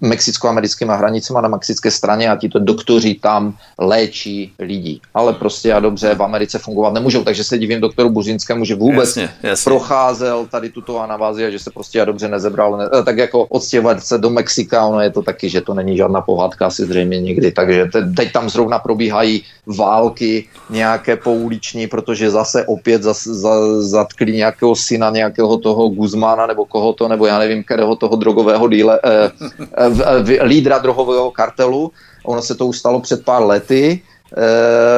B: mexicko-americkými hranicemi na mexické straně a tito doktoři tam léčí lidi. Ale prostě a dobře v Americe fungovat nemůžou, takže se divím doktoru Buřinskému, že vůbec jasně, jasně. procházel tady tuto anavázi a že se prostě a dobře nezebral. Ne, tak jako odstěhovat se do Mexika, ono je to taky, že to není žádná pohádka asi zřejmě nikdy. Takže te, teď tam zrovna probíhají války nějaké pouliční, protože zase opět zas, za, zatkli nějakého syna nějakého toho Guzmana nebo koho to, nebo já nevím, kterého toho drogového díle, eh, eh, eh, lídra drogového kartelu. Ono se to už stalo před pár lety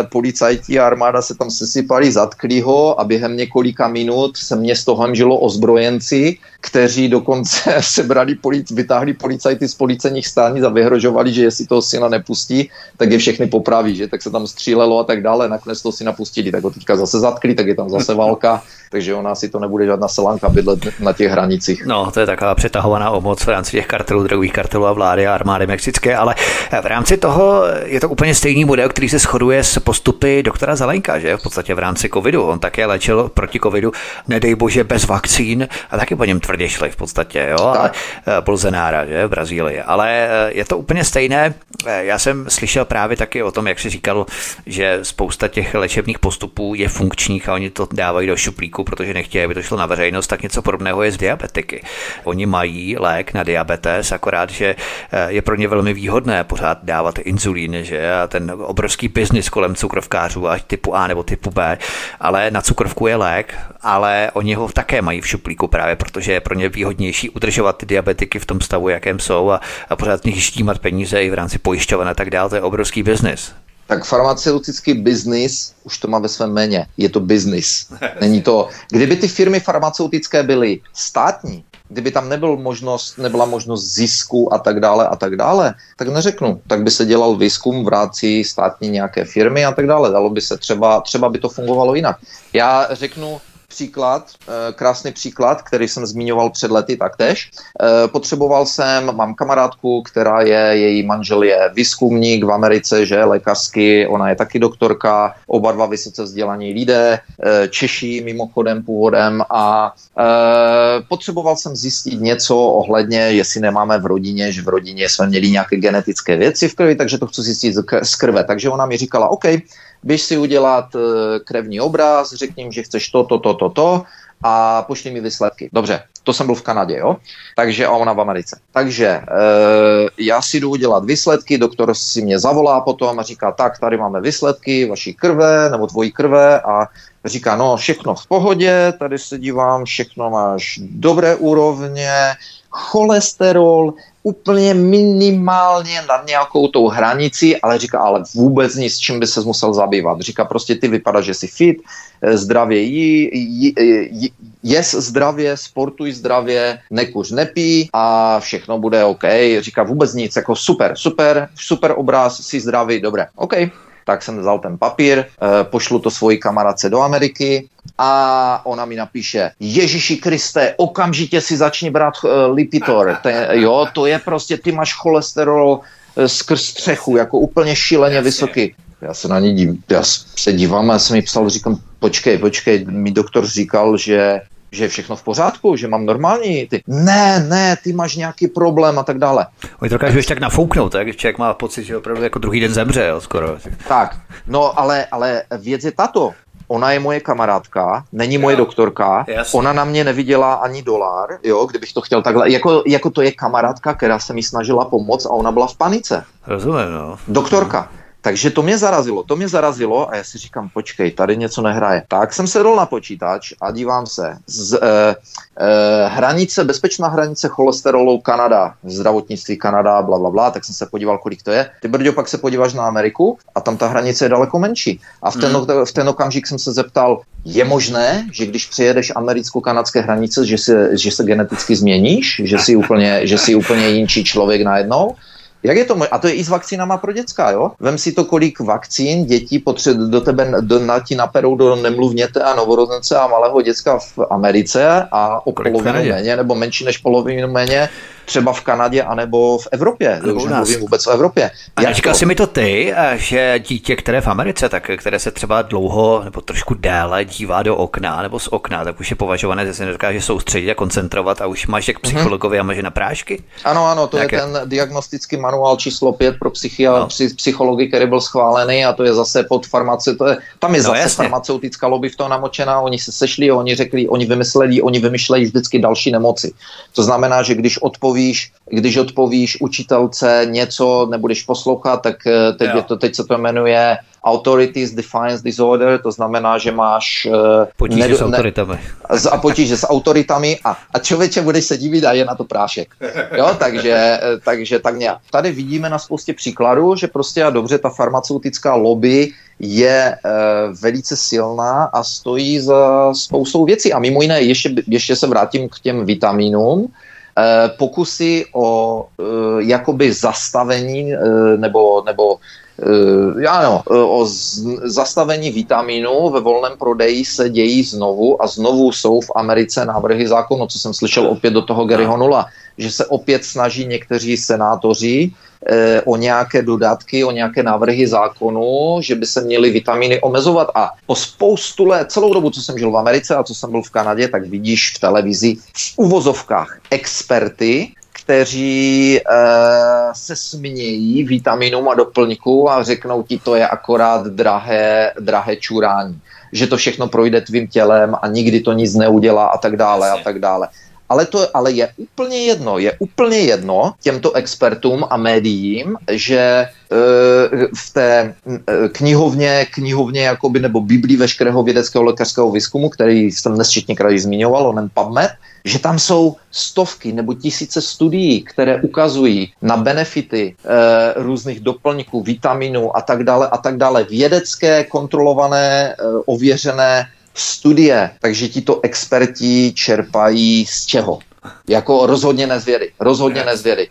B: policajti a armáda se tam sesypali, zatkli ho a během několika minut se město hanžilo ozbrojenci, kteří dokonce [laughs] sebrali, polic, vytáhli policajty z policejních stání a vyhrožovali, že jestli toho syna nepustí, tak je všechny popraví, že tak se tam střílelo a tak dále, nakonec toho syna pustili, tak ho teďka zase zatkli, tak je tam zase [laughs] válka, takže ona si to nebude žádná selanka bydlet na těch hranicích.
A: No, to je taková přetahovaná omoc v rámci těch kartelů, drogových kartelů a vlády a armády mexické, ale v rámci toho je to úplně stejný model, který se shoduje s postupy doktora Zalenka, že v podstatě v rámci covidu. On také léčil proti covidu, nedej bože, bez vakcín a taky po něm tvrdě šli v podstatě, jo, ale eh, Bolsonára, že v Brazílii. Ale eh, je to úplně stejné. Eh, já jsem slyšel právě taky o tom, jak si říkal, že spousta těch léčebných postupů je funkčních a oni to dávají do šuplíku, protože nechtějí, aby to šlo na veřejnost, tak něco podobného je z diabetiky. Oni mají lék na diabetes, akorát, že je pro ně velmi výhodné pořád dávat inzulín, že a ten obrovský biznis kolem cukrovkářů, ať typu A nebo typu B, ale na cukrovku je lék, ale oni ho také mají v šuplíku právě, protože je pro ně výhodnější udržovat ty diabetiky v tom stavu, jakém jsou a, a pořád z nich štímat peníze i v rámci pojišťoven a tak dále. To je obrovský biznis.
B: Tak farmaceutický biznis už to má ve svém jméně. Je to biznis. [laughs] Není to. Kdyby ty firmy farmaceutické byly státní, kdyby tam nebyl možnost, nebyla možnost zisku a tak dále a tak dále, tak neřeknu. Tak by se dělal výzkum v rámci státní nějaké firmy a tak dále. Dalo by se třeba, třeba by to fungovalo jinak. Já řeknu, příklad, eh, krásný příklad, který jsem zmiňoval před lety taktéž. Eh, potřeboval jsem, mám kamarádku, která je, její manžel je výzkumník v Americe, že lékařsky, ona je taky doktorka, oba dva vysoce vzdělaní lidé, eh, Češi mimochodem původem a potřeboval jsem zjistit něco ohledně, jestli nemáme v rodině, že v rodině jsme měli nějaké genetické věci v krvi, takže to chci zjistit z krve. Takže ona mi říkala, OK, běž si udělat krevní obraz, řekni že chceš to, to, to, to, to a pošli mi výsledky. Dobře, to jsem byl v Kanadě, jo? Takže a ona v Americe. Takže e, já si jdu udělat výsledky, doktor si mě zavolá potom a říká, tak, tady máme výsledky vaší krve nebo tvojí krve a říká, no všechno v pohodě, tady se dívám, všechno máš dobré úrovně, cholesterol úplně minimálně nad nějakou tou hranici, ale říká, ale vůbec nic, čím by se musel zabývat. Říká, prostě ty vypadá, že jsi fit, eh, zdravě jí, jí, jí jes zdravě, sportuj zdravě, nekuř, nepí a všechno bude OK. Říká vůbec nic, jako super, super, super obraz, jsi zdravý, dobré, OK tak jsem vzal ten papír, eh, pošlu to svoji kamarádce do Ameriky a ona mi napíše, Ježíši Kriste, okamžitě si začni brát uh, Lipitor. Ten, jo, to je prostě, ty máš cholesterol uh, skrz střechu, jako úplně šíleně Jasně. vysoký. Já se na ní dívám, já se dívám a já jsem mi psal, říkám, počkej, počkej, mi doktor říkal, že že je všechno v pořádku, že mám normální ty. Ne, ne, ty máš nějaký problém a tak dále.
A: Oni to dokážu ještě tak nafouknout, tak člověk má pocit, že opravdu jako druhý den zemře, jo, skoro.
B: Tak, no ale, ale věc je tato. Ona je moje kamarádka, není moje jo, doktorka, jasný. ona na mě neviděla ani dolar, jo, kdybych to chtěl takhle, jako, jako to je kamarádka, která se mi snažila pomoct a ona byla v panice.
A: Rozumím, no.
B: Doktorka. No. Takže to mě zarazilo, to mě zarazilo a já si říkám, počkej, tady něco nehraje. Tak jsem sedl na počítač a dívám se. Z, eh, eh, hranice, bezpečná hranice cholesterolu Kanada, zdravotnictví Kanada, bla, bla, bla, tak jsem se podíval, kolik to je. Ty brďo, pak se podíváš na Ameriku a tam ta hranice je daleko menší. A v ten, mm. v ten okamžik jsem se zeptal, je možné, že když přijedeš americko-kanadské hranice, že se, že se geneticky změníš, že jsi úplně, že jsi úplně jinčí člověk najednou? Jak je to A to je i s vakcínama pro děcka, jo? Vem si to, kolik vakcín dětí potřeb, do tebe do, na ti naperou do nemluvněte a novorozence a malého děcka v Americe a o polovinu méně, nebo menší než polovinu méně třeba v Kanadě anebo v Evropě. Nebo už nemluvím vůbec o Evropě.
A: A neříkal to... si mi to ty, že dítě, které v Americe, tak které se třeba dlouho nebo trošku déle dívá do okna nebo z okna, tak už je považované, že se nedokáže soustředit a koncentrovat a už máš jak mhm. psychologovi mm-hmm. a máš na prášky?
B: Ano, ano, to Nějaké... je ten diagnostický manuál číslo 5 pro psychi- no. psychologi, který byl schválený a to je zase pod farmace, to je, tam je no, zase jasně. farmaceutická lobby v toho namočená, oni se sešli, oni řekli, oni vymysleli, oni vymyšlejí vždycky další nemoci. To znamená, že když odpovíš, když odpovíš učitelce něco, nebudeš poslouchat, tak eh, teď, je to, teď se to jmenuje Authorities Defiance Disorder, to znamená, že máš...
A: Uh, potíže nedu, s autoritami. [laughs]
B: Ne, a potíže s autoritami a, a člověče budeš se divit a je na to prášek. Jo, takže, eh, takže tak nějak. Tady vidíme na spoustě příkladů, že prostě a dobře ta farmaceutická lobby je uh, velice silná a stojí za spoustou věcí. A mimo jiné, ještě, ještě se vrátím k těm vitamínům, pokusy o jakoby zastavení nebo, nebo Uh, ano, o z, zastavení vitamínu ve volném prodeji se dějí znovu a znovu jsou v Americe návrhy zákonu, co jsem slyšel opět do toho Garyho Nula, že se opět snaží někteří senátoři eh, o nějaké dodatky, o nějaké návrhy zákonu, že by se měly vitamíny omezovat. A po spoustu let, celou dobu, co jsem žil v Americe a co jsem byl v Kanadě, tak vidíš v televizi v uvozovkách experty, kteří e, se smějí vitaminům a doplňků a řeknou ti, to je akorát drahé, drahé čurání, že to všechno projde tvým tělem a nikdy to nic neudělá a tak dále a tak dále. Ale, to, ale je úplně jedno, je úplně jedno těmto expertům a médiím, že e, v té e, knihovně, knihovně jakoby, nebo Biblii veškerého vědeckého lékařského výzkumu, který jsem nesčetněkrát zmiňoval, onen PubMed, že tam jsou stovky nebo tisíce studií, které ukazují na benefity e, různých doplňků, vitaminů a tak dále a tak dále. Vědecké, kontrolované, e, ověřené studie, takže ti to experti čerpají z čeho? Jako rozhodně nezvědy. Rozhodně nezvědy.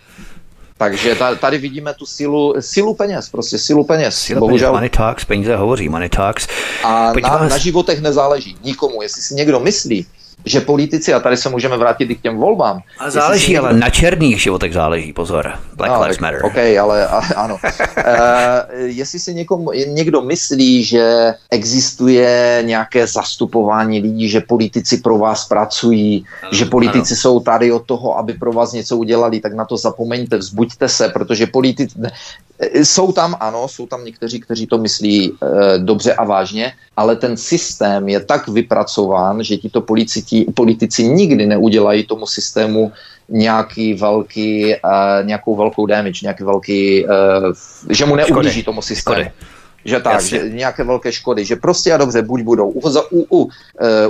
B: Takže tady vidíme tu silu, silu peněz, prostě silu peněz.
A: Silu Bohužel. peněz, money talks, peníze hovoří, money talks.
B: A na, na životech nezáleží nikomu. Jestli si někdo myslí, že politici, a tady se můžeme vrátit i k těm volbám.
A: A záleží, někdo... ale na černých životech záleží, pozor. Black no, Lives Matter.
B: OK, ale a, ano. uh, [laughs] jestli si někomu, někdo myslí, že existuje nějaké zastupování lidí, že politici pro vás pracují, ano, že politici ano. jsou tady od toho, aby pro vás něco udělali, tak na to zapomeňte, vzbuďte se, protože politici, jsou tam, ano, jsou tam někteří, kteří to myslí e, dobře a vážně, ale ten systém je tak vypracován, že tito politici, politici nikdy neudělají tomu systému nějaký velký, e, nějakou velkou damage, nějaký velký, e, že mu neublíží tomu systému. Škody. Že tak, Jasně. že nějaké velké škody, že prostě a dobře, buď budou u, u, u,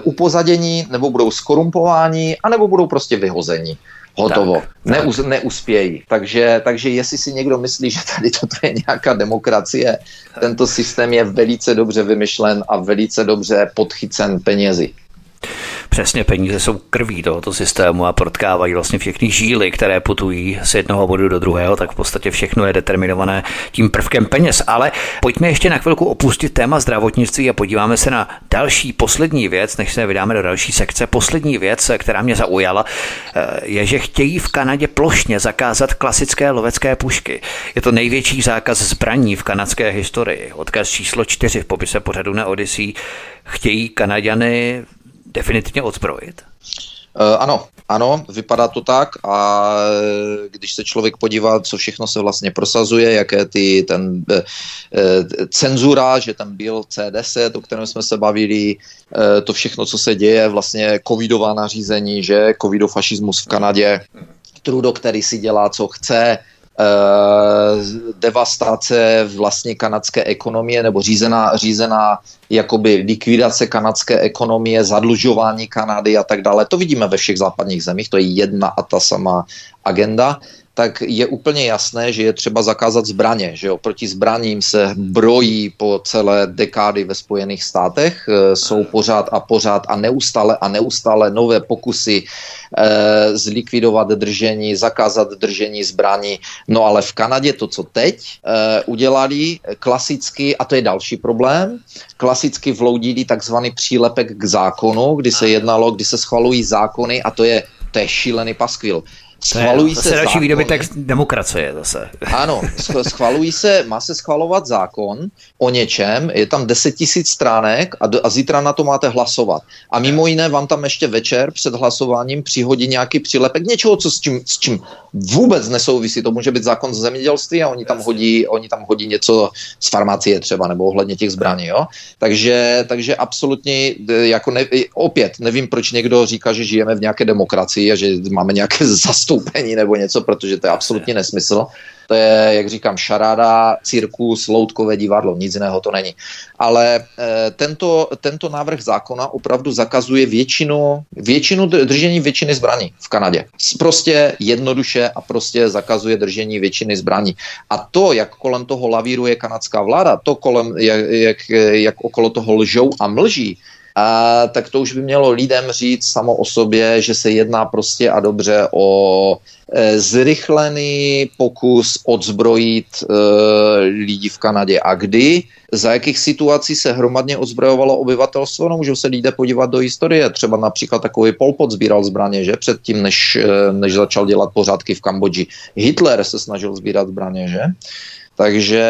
B: upozadění, nebo budou skorumpováni, anebo budou prostě vyhozeni hotovo. Tak, Neus, tak. Neuspějí. Takže, takže jestli si někdo myslí, že tady toto je nějaká demokracie, tento systém je velice dobře vymyšlen a velice dobře podchycen penězi.
A: Přesně peníze jsou krví tohoto systému a protkávají vlastně všechny žíly, které putují z jednoho bodu do druhého, tak v podstatě všechno je determinované tím prvkem peněz. Ale pojďme ještě na chvilku opustit téma zdravotnictví a podíváme se na další poslední věc, než se vydáme do další sekce. Poslední věc, která mě zaujala, eh, je, že chtějí v Kanadě plošně zakázat klasické lovecké pušky. Je to největší zákaz zbraní v kanadské historii. Odkaz číslo čtyři v popise pořadu na Odyssey. Chtějí Kanaďany definitivně odzbrojit?
B: Uh, ano, ano, vypadá to tak a když se člověk podívá, co všechno se vlastně prosazuje, jaké ty, ten e, cenzura, že tam byl C10, o kterém jsme se bavili, e, to všechno, co se děje, vlastně covidová nařízení, že covidofašismus v Kanadě, Trudo, který si dělá, co chce, Uh, devastace vlastně kanadské ekonomie nebo řízená, řízená jakoby likvidace kanadské ekonomie, zadlužování Kanady a tak dále. To vidíme ve všech západních zemích, to je jedna a ta sama agenda tak je úplně jasné, že je třeba zakázat zbraně. Že jo? Proti zbraním se brojí po celé dekády ve Spojených státech. E, jsou pořád a pořád a neustále a neustále nové pokusy e, zlikvidovat držení, zakázat držení zbraní. No ale v Kanadě to, co teď e, udělali, klasicky, a to je další problém, klasicky vloudili takzvaný přílepek k zákonu, kdy se jednalo, kdy se schvalují zákony a to je to je šílený paskvil
A: schvalují se další výdobytek demokracie zase.
B: Ano, schvalují se, má se schvalovat zákon o něčem, je tam 10 tisíc stránek a, a zítra na to máte hlasovat. A mimo jiné vám tam ještě večer před hlasováním přihodí nějaký přílepek něčeho, co s čím, s čím vůbec nesouvisí. To může být zákon z zemědělství a oni tam hodí, oni tam hodí něco z farmacie třeba nebo ohledně těch zbraní. Jo? Takže, takže absolutně jako ne, opět nevím, proč někdo říká, že žijeme v nějaké demokracii a že máme nějaké [laughs] zastoupení nebo něco, protože to je absolutně nesmysl. To je, jak říkám, šaráda, cirkus, loutkové divadlo, nic jiného to není. Ale e, tento, tento návrh zákona opravdu zakazuje většinu, většinu držení většiny zbraní v Kanadě. Prostě jednoduše a prostě zakazuje držení většiny zbraní. A to, jak kolem toho lavíruje kanadská vláda, to kolem, jak, jak, jak okolo toho lžou a mlží, a tak to už by mělo lidem říct samo o sobě, že se jedná prostě a dobře o e, zrychlený pokus odzbrojit e, lidi v Kanadě. A kdy, za jakých situací se hromadně odzbrojovalo obyvatelstvo? No můžou se lidé podívat do historie. Třeba například takový Polpot sbíral zbraně, že? Předtím, než, e, než začal dělat pořádky v Kambodži. Hitler se snažil sbírat zbraně, že? Takže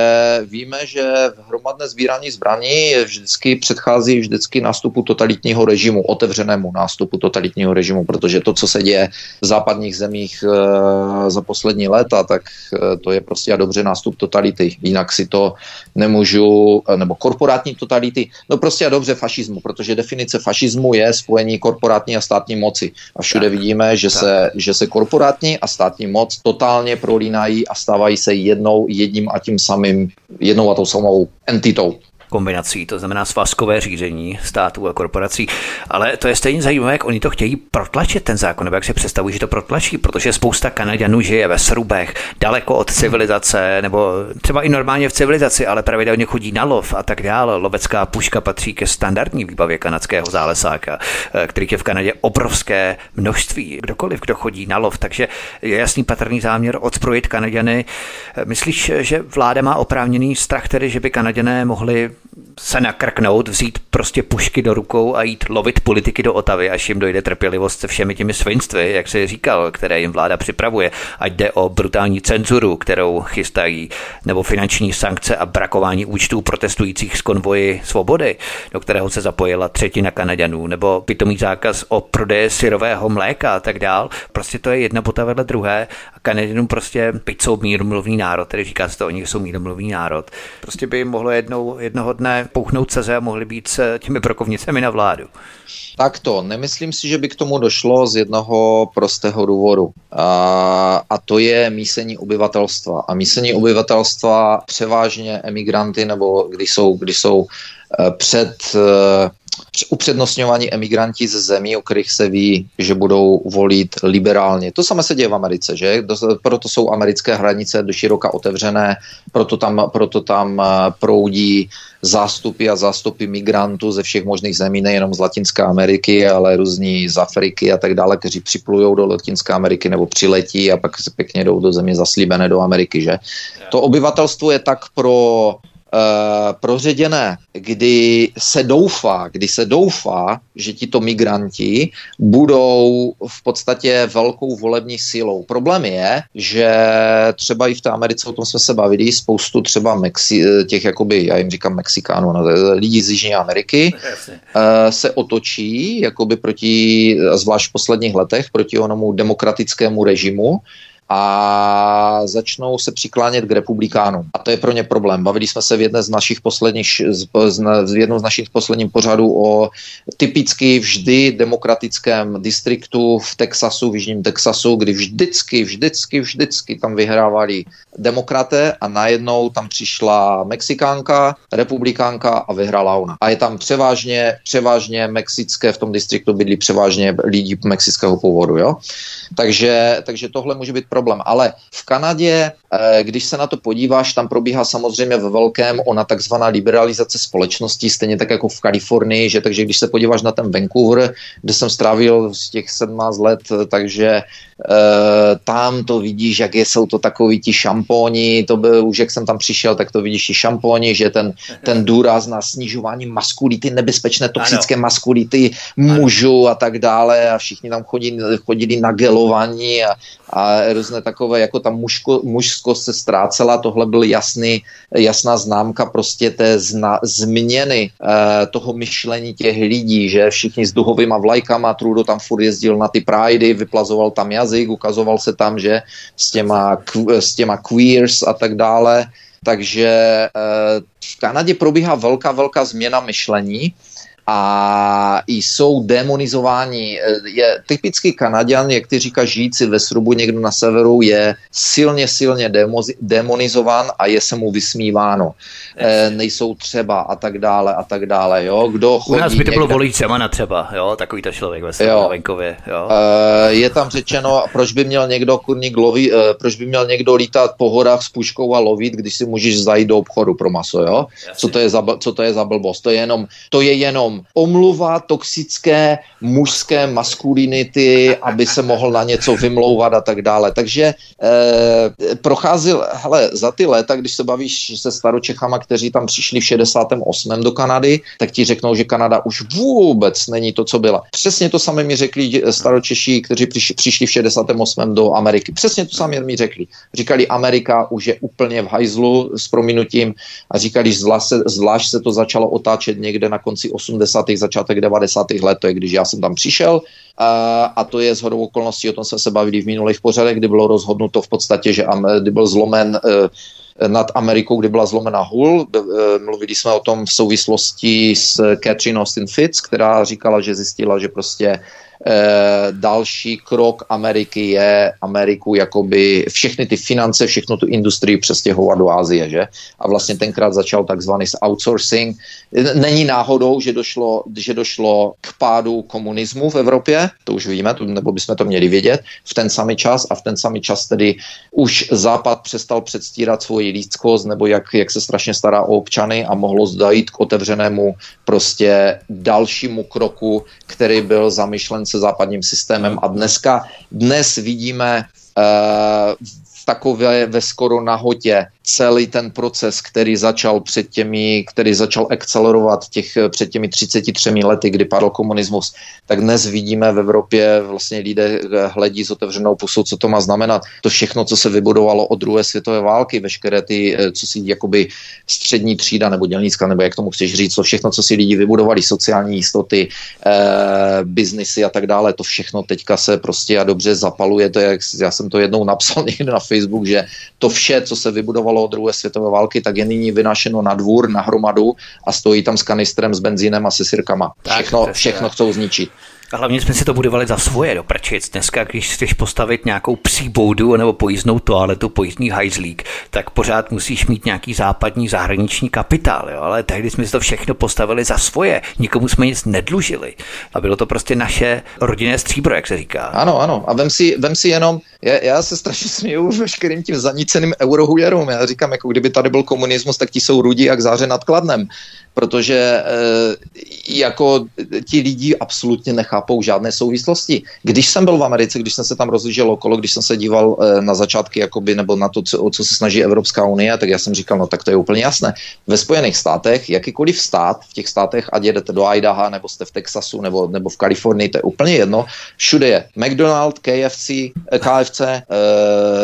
B: víme, že v hromadné sbírání zbraní vždycky předchází vždycky nástupu totalitního režimu, otevřenému nástupu totalitního režimu, protože to, co se děje v západních zemích e, za poslední léta, tak e, to je prostě a dobře nástup totality. Jinak si to nemůžu, e, nebo korporátní totality, no prostě a dobře fašismu, protože definice fašismu je spojení korporátní a státní moci. A všude tak, vidíme, že se, že se korporátní a státní moc totálně prolínají a stávají se jednou, jedním a tím samým jednou a tou samou entitou
A: kombinací, to znamená svazkové řízení států a korporací. Ale to je stejně zajímavé, jak oni to chtějí protlačit ten zákon, nebo jak si představují, že to protlačí, protože spousta Kanaďanů žije ve srubech, daleko od civilizace, nebo třeba i normálně v civilizaci, ale pravidelně chodí na lov a tak dále. Lovecká puška patří ke standardní výbavě kanadského zálesáka, eh, kterých je v Kanadě obrovské množství. Kdokoliv, kdo chodí na lov, takže je jasný patrný záměr odzbrojit Kanaďany. Eh, myslíš, že vláda má oprávněný strach tedy, že by Kanaděné mohli se nakrknout, vzít prostě pušky do rukou a jít lovit politiky do Otavy, až jim dojde trpělivost se všemi těmi svinstvy, jak se říkal, které jim vláda připravuje, ať jde o brutální cenzuru, kterou chystají, nebo finanční sankce a brakování účtů protestujících z konvoji svobody, do kterého se zapojila třetina Kanaďanů, nebo pitomý zákaz o prodeje syrového mléka a tak dál. Prostě to je jedna bota vedle druhé a Kanaděnům prostě, byť jsou míromluvný národ, tedy říká se to, oni jsou míromluvný národ, prostě by jim mohlo jednou, jednoho dne pouchnout seze a mohli být s těmi brokovnicemi na vládu.
B: Tak to, nemyslím si, že by k tomu došlo z jednoho prostého důvodu. A, a to je mísení obyvatelstva. A mísení obyvatelstva převážně emigranty, nebo když jsou, když jsou eh, před upřednostňování emigranti ze zemí, o kterých se ví, že budou volit liberálně. To samé se děje v Americe, že? Proto jsou americké hranice do široka otevřené, proto tam, proto tam eh, proudí zástupy a zástupy migrantů ze všech možných zemí, nejenom z Latinské Ameriky, ale různí z Afriky a tak dále, kteří připlují do Latinské Ameriky nebo přiletí a pak se pěkně jdou do země zaslíbené do Ameriky, že? To obyvatelstvo je tak pro proředěné, kdy se doufá, kdy se doufá, že tito migranti budou v podstatě velkou volební sílou. Problém je, že třeba i v té Americe, o tom jsme se bavili, spoustu třeba Mexi, eh, těch jakoby, já jim říkám Mexikánů, no, lidí z Jižní Ameriky, [laughs] se otočí jakoby proti, zvlášť v posledních letech, proti onomu demokratickému režimu, a začnou se přiklánět k republikánům. A to je pro ně problém. Bavili jsme se v jedné z našich posledních, v jednom z našich posledních pořadů o typicky vždy demokratickém distriktu v Texasu, v Jižním Texasu, kdy vždycky, vždycky, vždycky tam vyhrávali demokraté a najednou tam přišla Mexikánka, republikánka a vyhrála ona. A je tam převážně, převážně mexické, v tom distriktu bydlí převážně lidi mexického původu, jo. Takže, takže tohle může být problém. Ale v Kanadě Eh, když se na to podíváš, tam probíhá samozřejmě ve velkém ona takzvaná liberalizace společnosti, stejně tak jako v Kalifornii, že takže když se podíváš na ten Vancouver, kde jsem strávil z těch 17 let, takže tam to vidíš, jak je, jsou to takový ti šampóni, to by, už jak jsem tam přišel, tak to vidíš i šampóni, že ten, ten důraz na snižování maskulity, nebezpečné toxické ano. maskulity mužů a tak dále. A všichni tam chodí, chodili na gelování a, a různé takové, jako tam mužko, mužskost se ztrácela, tohle byl jasný, jasná známka prostě té zna, změny e, toho myšlení těch lidí, že všichni s duhovýma vlajkama, Trudo tam furt jezdil na ty pridey, vyplazoval tam jazyk, ukazoval se tam, že s těma, s těma queers a tak dále, takže e, v Kanadě probíhá velká, velká změna myšlení a jsou demonizováni. Je typický Kanaděn, jak ty říká žijící ve Srubu někdo na severu, je silně, silně demonizován a je se mu vysmíváno. E, nejsou třeba a tak dále a tak dále. Jo? Kdo
A: chodí U nás by to bylo někde... Zemana třeba, jo? takový to člověk ve Srubu venkově. Jo?
B: E, je tam řečeno, proč by měl někdo kurník loví, e, proč by měl někdo lítat po horách s puškou a lovit, když si můžeš zajít do obchodu pro maso. Jo? Co, to je za, co to je za blbost? To je jenom, to je jenom jenom omluva toxické mužské maskulinity, aby se mohl na něco vymlouvat a tak dále. Takže eh, procházel, hele, za ty léta, když se bavíš se staročechama, kteří tam přišli v 68. do Kanady, tak ti řeknou, že Kanada už vůbec není to, co byla. Přesně to samé mi řekli staročeší, kteří přišli, přišli v 68. do Ameriky. Přesně to samé mi řekli. Říkali, Amerika už je úplně v hajzlu s prominutím a říkali, se, zvlášť se to začalo otáčet někde na konci 80 80. začátek 90. let, to je když já jsem tam přišel a, a to je zhodou okolností, o tom jsme se bavili v minulých pořadech, kdy bylo rozhodnuto v podstatě, že kdy byl zlomen e, nad Amerikou, kdy byla zlomena hůl. E, mluvili jsme o tom v souvislosti s Catherine Austin Fitz, která říkala, že zjistila, že prostě další krok Ameriky je Ameriku jakoby všechny ty finance, všechno tu industrii přestěhovat do Ázie, že? A vlastně tenkrát začal takzvaný outsourcing. Není náhodou, že došlo, že došlo k pádu komunismu v Evropě, to už víme, to, nebo bychom to měli vědět, v ten samý čas a v ten samý čas tedy už Západ přestal předstírat svoji lidskost nebo jak, jak se strašně stará o občany a mohlo zdajít k otevřenému prostě dalšímu kroku, který byl zamýšlen se západním systémem. A dneska, dnes vidíme takové ve skoro nahotě celý ten proces, který začal před těmi, který začal akcelerovat těch před těmi 33 lety, kdy padl komunismus, tak dnes vidíme v Evropě vlastně lidé hledí s otevřenou pusou, co to má znamenat. To všechno, co se vybudovalo od druhé světové války, veškeré ty, eh, co si jakoby střední třída nebo dělnická, nebo jak tomu chceš říct, to všechno, co si lidi vybudovali, sociální jistoty, eh, biznisy a tak dále, to všechno teďka se prostě a dobře zapaluje. To je, já jsem to jednou napsal [laughs] někde na Facebook, že to vše, co se vybudovalo od druhé světové války, tak je nyní vynašeno na dvůr, na hromadu a stojí tam s kanistrem, s benzínem a se sirkama. Všechno, všechno chcou zničit.
A: A hlavně jsme si to budovali za svoje do prčic. Dneska, když chceš postavit nějakou psí boudu nebo pojízdnou toaletu, pojízdný hajzlík, tak pořád musíš mít nějaký západní zahraniční kapitál. Jo? Ale tehdy jsme si to všechno postavili za svoje. Nikomu jsme nic nedlužili. A bylo to prostě naše rodinné stříbro, jak se říká.
B: Ano, ano. A vem si, vem si jenom, já, já se strašně směju veškerým tím zaníceným eurohujerům. Já říkám, jako kdyby tady byl komunismus, tak ti jsou rudí jak záře nad Kladnem protože e, jako ti lidi absolutně nechápou žádné souvislosti. Když jsem byl v Americe, když jsem se tam rozlížel okolo, když jsem se díval e, na začátky jakoby, nebo na to, co, o co se snaží Evropská unie, tak já jsem říkal, no tak to je úplně jasné. Ve Spojených státech, jakýkoliv stát, v těch státech, ať jedete do Idaha, nebo jste v Texasu, nebo, nebo v Kalifornii, to je úplně jedno, všude je McDonald, KFC, eh, KFC, e,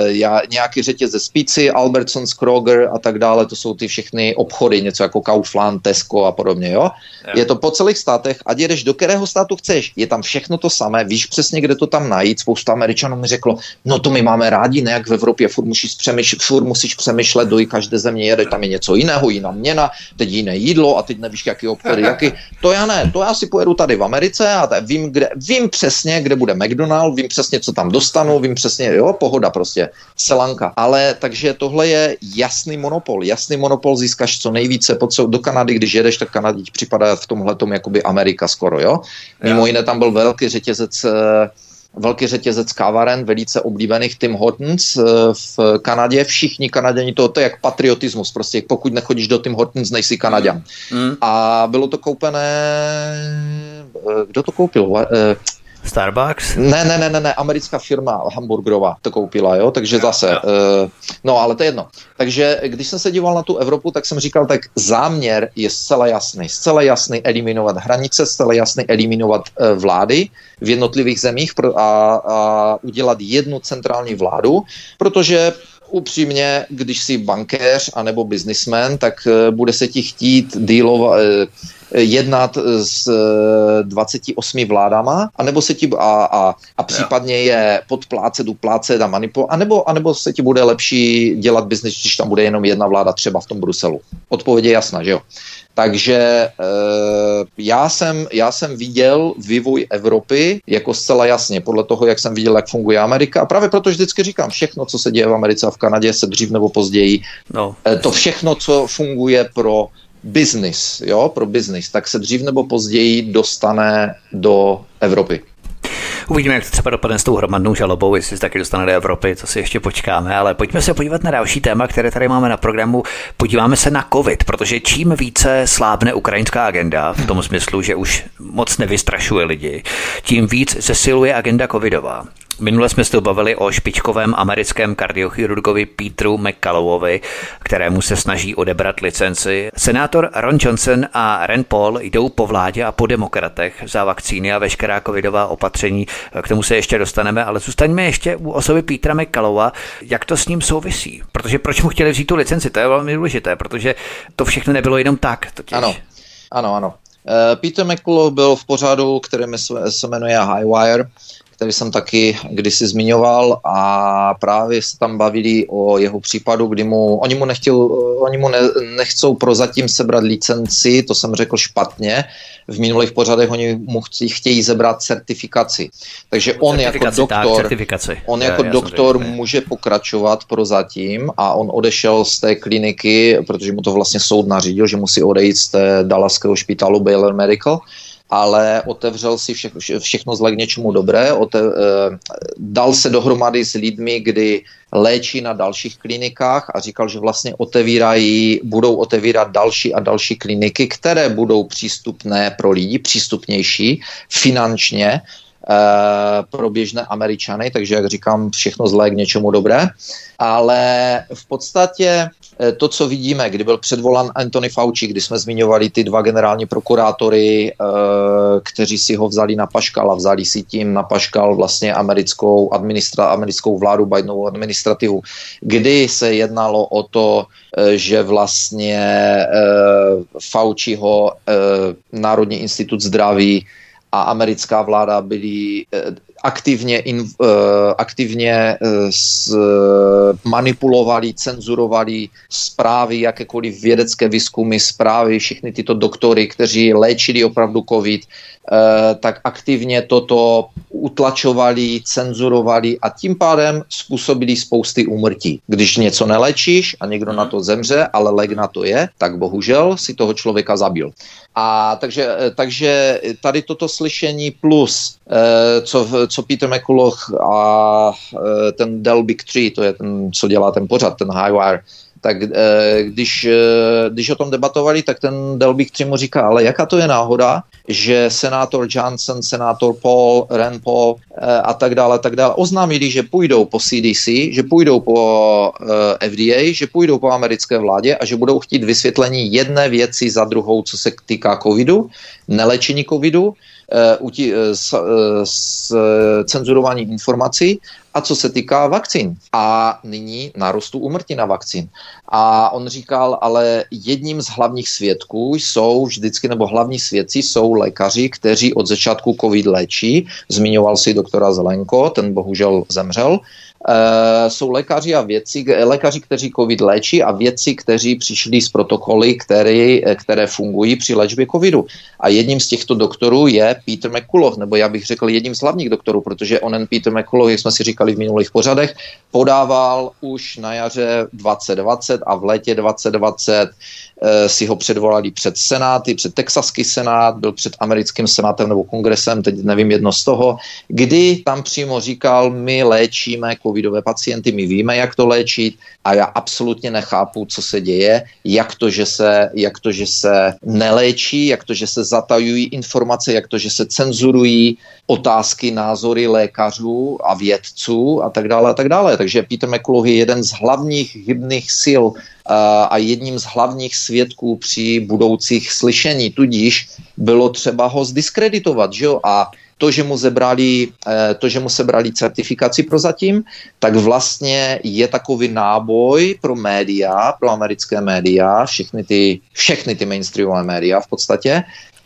B: já, nějaký řetězec pizzy, Albertsons, Kroger a tak dále, to jsou ty všechny obchody, něco jako Kaufland, Tesco, a podobně, jo? jo? Je to po celých státech, ať jedeš do kterého státu chceš, je tam všechno to samé, víš přesně, kde to tam najít. Spousta Američanů mi řeklo, no to my máme rádi, ne jak v Evropě, furt musíš, přemýšlet, furt musíš přemýšlet, do každé země jede, tam je něco jiného, jiná měna, teď jiné jídlo a teď nevíš, jaký obchody, jaký. [laughs] To já ne, to já si pojedu tady v Americe a tady vím, kde, vím přesně, kde bude McDonald, vím přesně, co tam dostanu, vím přesně, jo, pohoda prostě, selanka. Ale takže tohle je jasný monopol, jasný monopol získáš co nejvíce po co, do Kanady, když jedeš, tak Kanadě připadá v tomhle jakoby Amerika skoro, jo. Mimo jiné tam byl velký řetězec eh, velký řetězec kávaren, velice oblíbených Tim Hortons eh, v Kanadě. Všichni Kanaděni, to, to je jak patriotismus, prostě pokud nechodíš do Tim Hortons, nejsi Kanaděn. Mm. A bylo to koupené, eh, kdo to koupil?
A: Starbucks?
B: Ne, ne, ne, ne, ne, americká firma hamburgerová to koupila, jo, takže jo, zase, jo. Uh, no ale to je jedno. Takže když jsem se díval na tu Evropu, tak jsem říkal, tak záměr je zcela jasný, zcela jasný eliminovat hranice, zcela jasný eliminovat uh, vlády v jednotlivých zemích pro, a, a udělat jednu centrální vládu, protože upřímně, když jsi bankéř anebo biznismen, tak uh, bude se ti chtít dílovat, uh, jednat s 28 vládama, anebo se ti a, a, a případně je podplácet, uplácet a manipulovat, anebo, anebo se ti bude lepší dělat biznis, když tam bude jenom jedna vláda třeba v tom Bruselu. Odpověď je jasná, že jo? Takže e, já, jsem, já jsem viděl vývoj Evropy jako zcela jasně, podle toho, jak jsem viděl, jak funguje Amerika. A právě proto vždycky říkám, všechno, co se děje v Americe a v Kanadě, se dřív nebo později, no. e, to všechno, co funguje pro business, jo, pro business, tak se dřív nebo později dostane do Evropy.
A: Uvidíme, jak to třeba dopadne s tou hromadnou žalobou, jestli se taky dostane do Evropy, to si ještě počkáme, ale pojďme se podívat na další téma, které tady máme na programu. Podíváme se na COVID, protože čím více slábne ukrajinská agenda, v tom smyslu, že už moc nevystrašuje lidi, tím víc zesiluje agenda covidová. Minule jsme se bavili o špičkovém americkém kardiochirurgovi Petru McCallowovi, kterému se snaží odebrat licenci. Senátor Ron Johnson a Ren Paul jdou po vládě a po demokratech za vakcíny a veškerá covidová opatření. K tomu se ještě dostaneme, ale zůstaňme ještě u osoby Petra McCallowa. Jak to s ním souvisí? Protože proč mu chtěli vzít tu licenci? To je velmi důležité, protože to všechno nebylo jenom tak. Totiž.
B: Ano, ano, ano. Eh, Peter McCullough byl v pořadu, který se jmenuje Highwire který jsem taky kdysi zmiňoval a právě se tam bavili o jeho případu, kdy mu, oni mu, nechtěl, oni mu ne, nechcou prozatím sebrat licenci, to jsem řekl špatně, v minulých pořadech oni mu chtějí, chtějí zebrat certifikaci. Takže on jako doktor, tak, on jako je, doktor může pokračovat prozatím a on odešel z té kliniky, protože mu to vlastně soud nařídil, že musí odejít z té Dallaského špitálu Baylor Medical ale otevřel si vše, všechno zle k něčemu dobré, ote, eh, dal se dohromady s lidmi, kdy léčí na dalších klinikách a říkal, že vlastně otevírají, budou otevírat další a další kliniky, které budou přístupné pro lidi, přístupnější finančně, Eh, pro běžné Američany, takže jak říkám, všechno zlé k něčemu dobré. Ale v podstatě to, co vidíme, kdy byl předvolan Anthony Fauci, kdy jsme zmiňovali ty dva generální prokurátory, eh, kteří si ho vzali na paškal a vzali si tím na paškal vlastně americkou, administra, americkou vládu, Bidenovou administrativu, kdy se jednalo o to, že vlastně Fauciho Národní institut zdraví a americká vláda byli eh, aktivně, in, uh, aktivně uh, s, manipulovali, cenzurovali zprávy, jakékoliv vědecké výzkumy, zprávy, všechny tyto doktory, kteří léčili opravdu COVID, tak aktivně toto utlačovali, cenzurovali a tím pádem způsobili spousty úmrtí. Když něco nelečíš a někdo na to zemře, ale lék na to je, tak bohužel si toho člověka zabil. A takže, takže tady toto slyšení plus, co, co Peter McCulloch a e, ten Dell Big Tree, to je ten, co dělá ten pořad, ten Highwire, tak e, když, e, když o tom debatovali, tak ten Tree mu říká, ale jaká to je náhoda, že senátor Johnson, senátor Paul, Rand Paul a tak dále, tak dále oznámili, že půjdou po CDC, že půjdou po FDA, že půjdou po americké vládě a že budou chtít vysvětlení jedné věci za druhou, co se týká covidu, nelečení covidu, uh, s, s cenzurování informací a co se týká vakcín. A nyní narostu umrtí na vakcín. A on říkal, ale jedním z hlavních svědků jsou vždycky, nebo hlavní svědci jsou lékaři, kteří od začátku COVID léčí. Zmiňoval si doktora Zelenko, ten bohužel zemřel. Uh, jsou lékaři a věci, lékaři, kteří COVID léčí a věci, kteří přišli z protokoly, které, které fungují při léčbě COVIDu. A jedním z těchto doktorů je Peter McCullough, nebo já bych řekl jedním z hlavních doktorů, protože onen Peter McCullough, jak jsme si říkali, říkali v minulých pořadech, podával už na jaře 2020 a v létě 2020 Eh, si ho předvolali před senáty, před texaský senát, byl před americkým senátem nebo kongresem, teď nevím jedno z toho, kdy tam přímo říkal, my léčíme covidové pacienty, my víme, jak to léčit a já absolutně nechápu, co se děje, jak to, že se, jak to, že se neléčí, jak to, že se zatajují informace, jak to, že se cenzurují otázky, názory lékařů a vědců a tak dále a tak dále. Takže Peter McCullough je jeden z hlavních hybných sil a jedním z hlavních svědků při budoucích slyšení. Tudíž bylo třeba ho zdiskreditovat, že jo? A to, že mu zebrali, eh, to, že mu sebrali certifikaci prozatím, tak vlastně je takový náboj pro média, pro americké média, všechny ty, všechny ty mainstreamové média v podstatě,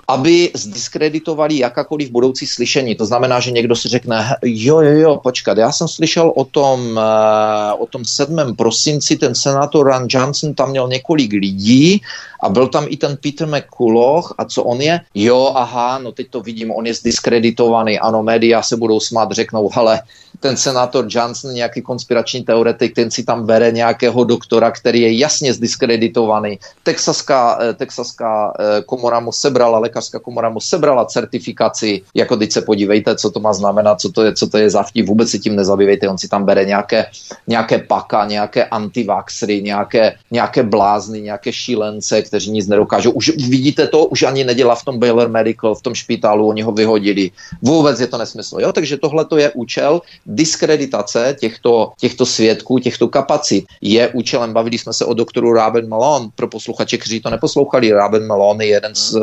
B: aby zdiskreditovali jakákoliv budoucí slyšení. To znamená, že někdo si řekne, jo, jo, jo, počkat, já jsem slyšel o tom, eh, o tom 7. prosinci, ten senátor Ron Johnson tam měl několik lidí a byl tam i ten Peter McCulloch a co on je? Jo, aha, no teď to vidím, on je zdiskreditovaný, ano, média se budou smát, řeknou, hele, ten senátor Johnson, nějaký konspirační teoretik, ten si tam bere nějakého doktora, který je jasně zdiskreditovaný. Texaská, eh, texaská eh, komora mu sebrala, lékařská komora mu sebrala certifikaci, jako teď se podívejte, co to má znamenat, co to je, co to je za vtip, vůbec si tím nezabývejte, on si tam bere nějaké, nějaké paka, nějaké antivaxry, nějaké, nějaké blázny, nějaké šílence, kteří nic nedokážou. Už vidíte to, už ani nedělá v tom Baylor Medical, v tom špitálu, oni ho vyhodili. Vůbec je to nesmysl. Jo? Takže tohle to je účel diskreditace těchto, těchto svědků, těchto kapacit. Je účelem, bavili jsme se o doktoru Raben Malone, pro posluchače, kteří to neposlouchali. Raben Malone je jeden z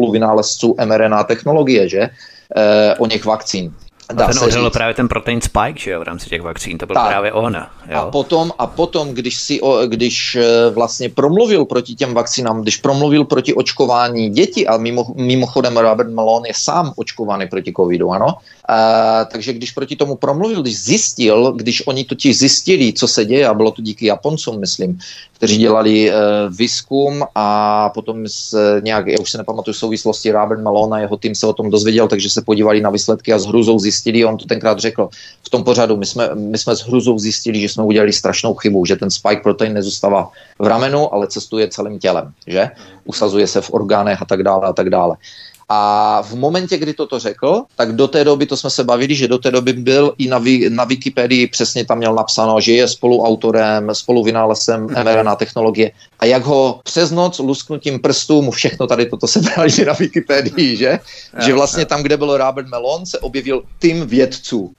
B: spoluvynálezců mRNA technologie, že? E, o něch vakcín.
A: Dá ten odhalil právě ten protein spike, že jo, v rámci těch vakcín, to byl tak. právě on. Jo.
B: A potom, a potom když, si, když eh, vlastně promluvil proti těm vakcínám, když promluvil proti očkování dětí, a mimo, mimochodem Robert Malone je sám očkovaný proti covidu, ano, a, takže když proti tomu promluvil, když zjistil, když oni totiž zjistili, co se děje, a bylo to díky Japoncům, myslím, kteří dělali uh, výzkum a potom s, nějak, já už se nepamatuju souvislosti, Robert Malone a jeho tým se o tom dozvěděl, takže se podívali na výsledky a s hruzou zjistili, on to tenkrát řekl v tom pořadu, my jsme, my jsme s hruzou zjistili, že jsme udělali strašnou chybu, že ten spike protein nezůstává v ramenu, ale cestuje celým tělem, že? Usazuje se v orgánech a tak dále a tak dále. A v momentě, kdy toto řekl, tak do té doby, to jsme se bavili, že do té doby byl i na, na Wikipedii, přesně tam měl napsáno, že je spoluautorem, spoluvynálezem mRNA technologie. A jak ho přes noc lusknutím prstů mu všechno tady toto sebrali na Wikipedii, že? že vlastně tam, kde byl Robert Melon, se objevil tým vědců.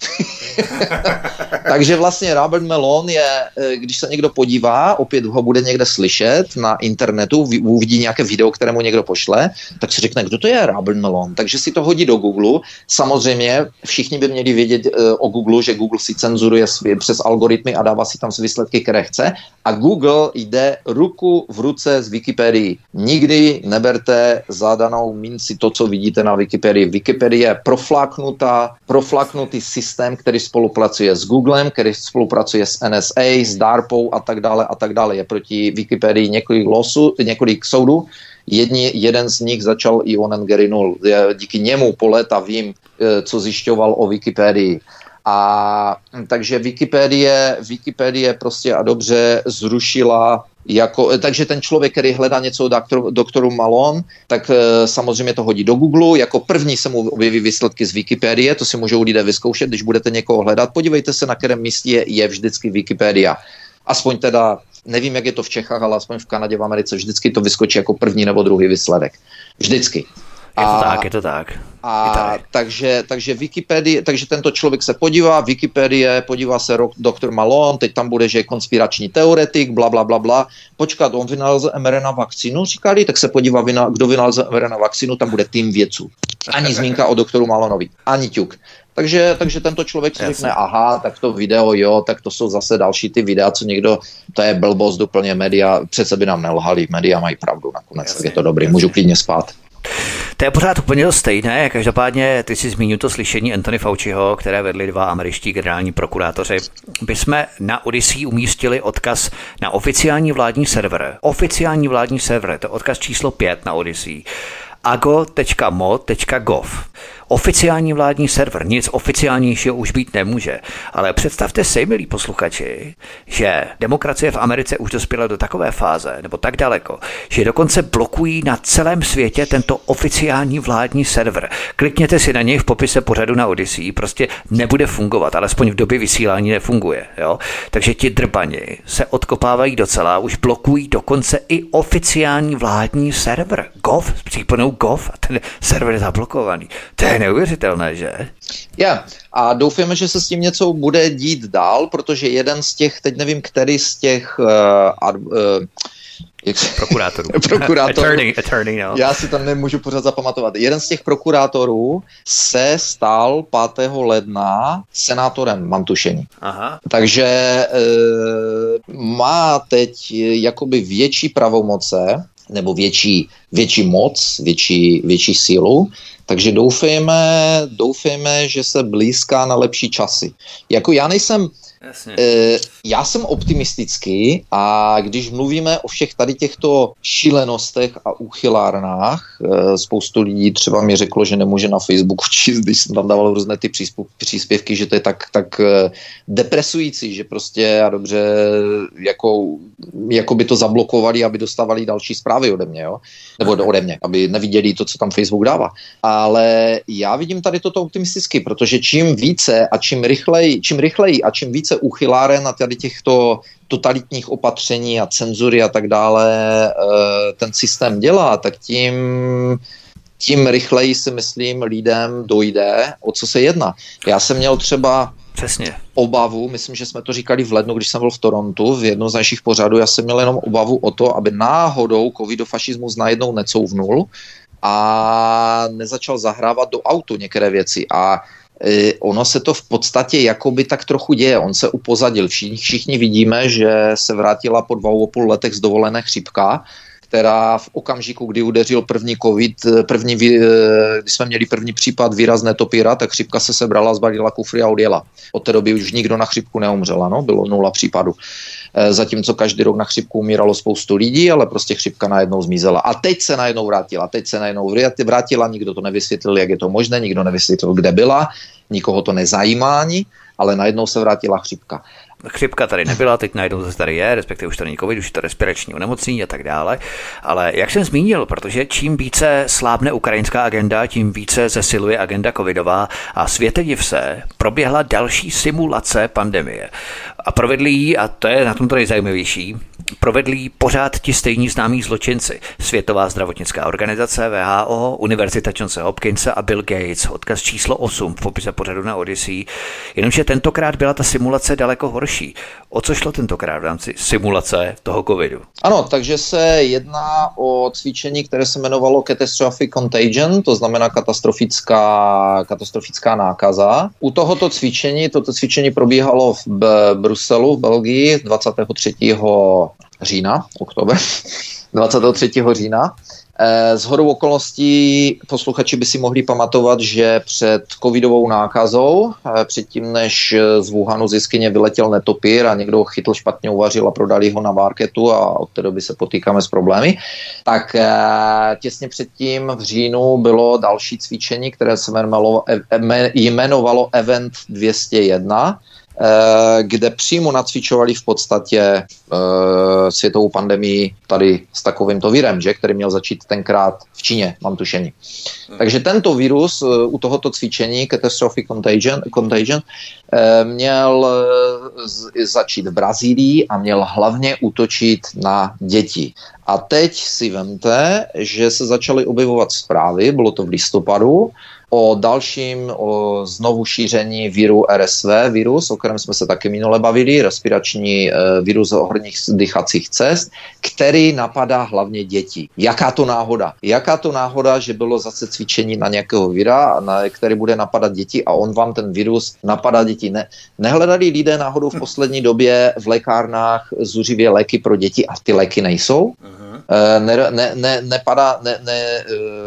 B: [laughs] Takže vlastně Robert Melon je, eh, když se někdo podívá, opět ho bude někde slyšet na internetu, uvidí nějaké video, které mu někdo pošle, tak si řekne, kdo to je Robert Melon. Takže si to hodí do Google. Samozřejmě všichni by měli vědět uh, o Google, že Google si cenzuruje přes algoritmy a dává si tam výsledky, které chce. A Google jde ruku v ruce s Wikipedii. Nikdy neberte zadanou minci to, co vidíte na Wikipedii. Wikipedie je proflaknutá, proflaknutý systém, který spolupracuje s Googlem, který spolupracuje s NSA, s DARPou a tak dále a tak dále. Je proti Wikipedii několik losu, několik soudů Jedni, jeden z nich začal i onen Gary Null. Díky němu po léta vím, e, co zjišťoval o Wikipedii. A takže Wikipedie, Wikipedie prostě a dobře zrušila jako, e, takže ten člověk, který hledá něco doktor, doktoru Malon, tak e, samozřejmě to hodí do Google. Jako první se mu objeví výsledky z Wikipedie, to si můžou lidé vyzkoušet, když budete někoho hledat. Podívejte se, na kterém místě je vždycky Wikipedia. Aspoň teda Nevím, jak je to v Čechách, ale aspoň v Kanadě, v Americe vždycky to vyskočí jako první nebo druhý výsledek. Vždycky.
A: Je to a, tak, je to tak.
B: A tak. Takže, takže Wikipedie, takže tento člověk se podívá, Wikipedie, podívá se rok, doktor Malone, teď tam bude, že je konspirační teoretik, bla, bla, bla, bla. Počkat, on vynalezl mRNA vakcínu, říkali, tak se podívá, kdo vynalezl mRNA vakcínu, tam bude tým vědců. Ani zmínka o doktoru Malonovi, ani ťuk. Takže, takže tento člověk si řekne, aha, tak to video, jo, tak to jsou zase další ty videa, co někdo, to je blbost úplně média, přece by nám nelhali, média mají pravdu nakonec, Jasně, tak je to dobrý, jasně. můžu klidně spát.
A: To je pořád úplně to stejné. Každopádně ty si zmínil to slyšení Anthony Fauciho, které vedli dva američtí generální prokurátoři. By jsme na Odyssey umístili odkaz na oficiální vládní server. Oficiální vládní server, to je odkaz číslo 5 na Odyssey ago.mo.gov. oficiální vládní server, nic oficiálnějšího už být nemůže. Ale představte si, milí posluchači, že demokracie v Americe už dospěla do takové fáze, nebo tak daleko, že dokonce blokují na celém světě tento oficiální vládní server. Klikněte si na něj v popise pořadu na Odyssey, prostě nebude fungovat, alespoň v době vysílání nefunguje. Jo? Takže ti drbani se odkopávají docela, už blokují dokonce i oficiální vládní server. Gov, s případnou Gov, a ten server je zablokovaný. To je neuvěřitelné, že?
B: Yeah. A doufáme, že se s tím něco bude dít dál, protože jeden z těch, teď nevím, který z těch uh, uh,
A: jak se... Prokurátorů. [laughs]
B: prokurátorů.
A: attorney, attorney, no.
B: Já si to nemůžu pořád zapamatovat. Jeden z těch prokurátorů se stal 5. ledna senátorem Mantušení. Aha. Takže e, má teď jakoby větší pravomoce, nebo větší, větší moc, větší, větší sílu, takže doufejme, doufejme, že se blízká na lepší časy. Jako já nejsem, Jasně. E, já jsem optimistický a když mluvíme o všech tady těchto šílenostech a úchylárnách, e, spoustu lidí třeba mi řeklo, že nemůže na Facebooku [laughs] číst, když jsem tam dával různé ty příspěvky, že to je tak, tak e, depresující, že prostě a dobře jako, jako by to zablokovali, aby dostávali další zprávy ode mě, jo? nebo ode mě, aby neviděli to, co tam Facebook dává. Ale já vidím tady toto optimisticky, protože čím více a čím rychleji, čím rychleji a čím více více uchyláren a tady těchto totalitních opatření a cenzury a tak dále eh, ten systém dělá, tak tím tím rychleji si myslím lidem dojde, o co se jedná. Já jsem měl třeba
A: Přesně.
B: obavu, myslím, že jsme to říkali v lednu, když jsem byl v Torontu, v jednom z našich pořadů, já jsem měl jenom obavu o to, aby náhodou covidofašismus najednou necouvnul a nezačal zahrávat do autu některé věci. A ono se to v podstatě jakoby tak trochu děje. On se upozadil. Všichni, všichni vidíme, že se vrátila po dvou a půl letech z dovolené chřipka, která v okamžiku, kdy udeřil první covid, první, e, když jsme měli první případ výrazné topíra, tak chřipka se sebrala, zbalila kufry a odjela. Od té doby už nikdo na chřipku neumřel, no? bylo nula případů. E, zatímco každý rok na chřipku umíralo spoustu lidí, ale prostě chřipka najednou zmizela. A teď se najednou vrátila, teď se najednou vrátila, nikdo to nevysvětlil, jak je to možné, nikdo nevysvětlil, kde byla, nikoho to nezajímá ani, ale najednou se vrátila chřipka
A: chřipka tady nebyla, teď najednou zase tady je, respektive už to není covid, už je to respirační onemocnění a tak dále. Ale jak jsem zmínil, protože čím více slábne ukrajinská agenda, tím více zesiluje agenda covidová a světe div se, proběhla další simulace pandemie. A provedli ji, a to je na tom to nejzajímavější, provedli ji pořád ti stejní známí zločinci. Světová zdravotnická organizace, VHO, Univerzita Johnsa Hopkinsa a Bill Gates, odkaz číslo 8 v popise pořadu na Odyssey. Jenomže tentokrát byla ta simulace daleko horší. O co šlo tentokrát v rámci simulace toho covidu?
B: Ano, takže se jedná o cvičení, které se jmenovalo Catastrophic Contagion, to znamená katastrofická, katastrofická nákaza. U tohoto cvičení, toto cvičení probíhalo v Bruselu, v Belgii 23 října, oktober, 23. října. Z eh, hodou okolností posluchači by si mohli pamatovat, že před covidovou nákazou, eh, předtím než z Wuhanu z jeskyně vyletěl netopír a někdo ho chytl špatně uvařil a prodali ho na marketu a od té doby se potýkáme s problémy, tak eh, těsně předtím v říjnu bylo další cvičení, které se jmenovalo Event 201, Eh, kde přímo nacvičovali v podstatě uh, světovou pandemii tady s takovýmto virem, že, který měl začít tenkrát v Číně, mám tušení. Hmm. Takže tento virus uh, u tohoto cvičení, Catastrophic Contagion, contagion měl z, začít v Brazílii a měl hlavně útočit na děti. A teď si vemte, že se začaly objevovat zprávy, bylo to v listopadu, o dalším o znovu šíření viru RSV, virus, o kterém jsme se taky minule bavili, respirační e, virus horních dýchacích cest, který napadá hlavně děti. Jaká to náhoda? Jaká to náhoda, že bylo zase cvičení na nějakého vira, na, který bude napadat děti a on vám ten virus napadá děti. Ne, nehledali lidé náhodou v poslední době v lékárnách zuřivě léky pro děti a ty léky nejsou? Uh-huh. Ne, ne, ne, nepadá, ne, ne,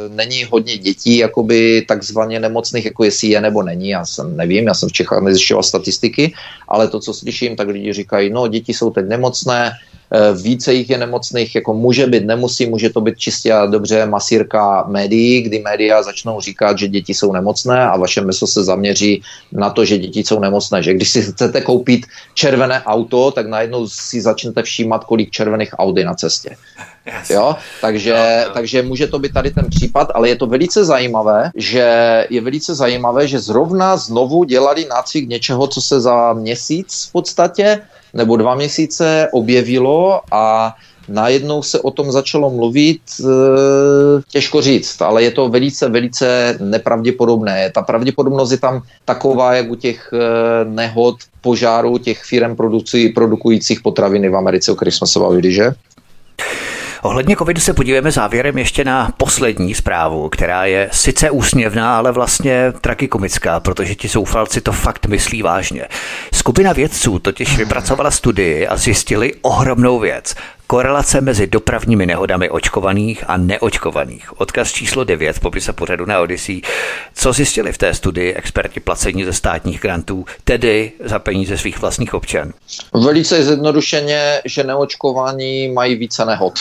B: není hodně dětí jakoby takzvaně takzvaně nemocných, jako jestli je nebo není, já jsem nevím, já jsem v Čechách nezjišťoval statistiky, ale to, co slyším, tak lidi říkají, no děti jsou teď nemocné, více jich je nemocných, jako může být, nemusí, může to být čistě a dobře masírka médií, kdy média začnou říkat, že děti jsou nemocné a vaše meso se zaměří na to, že děti jsou nemocné. Že když si chcete koupit červené auto, tak najednou si začnete všímat, kolik červených aut je na cestě. Jo? Takže, takže může to být tady ten případ, ale je to velice zajímavé, že je velice zajímavé, že zrovna znovu dělali nácvik něčeho, co se za měsíc v podstatě nebo dva měsíce objevilo a najednou se o tom začalo mluvit, e, těžko říct, ale je to velice, velice nepravděpodobné. Ta pravděpodobnost je tam taková, jak u těch e, nehod, požárů těch firm produkujících potraviny v Americe, o kterých jsme se bavili, že?
A: Ohledně covidu se podíváme závěrem ještě na poslední zprávu, která je sice úsměvná, ale vlastně tragikomická, protože ti soufalci to fakt myslí vážně. Skupina vědců totiž vypracovala studii a zjistili ohromnou věc korelace mezi dopravními nehodami očkovaných a neočkovaných. Odkaz číslo 9 v popise pořadu na Odyssey. Co zjistili v té studii experti placení ze státních grantů, tedy za peníze svých vlastních občan?
B: Velice zjednodušeně, že neočkovaní mají více nehod.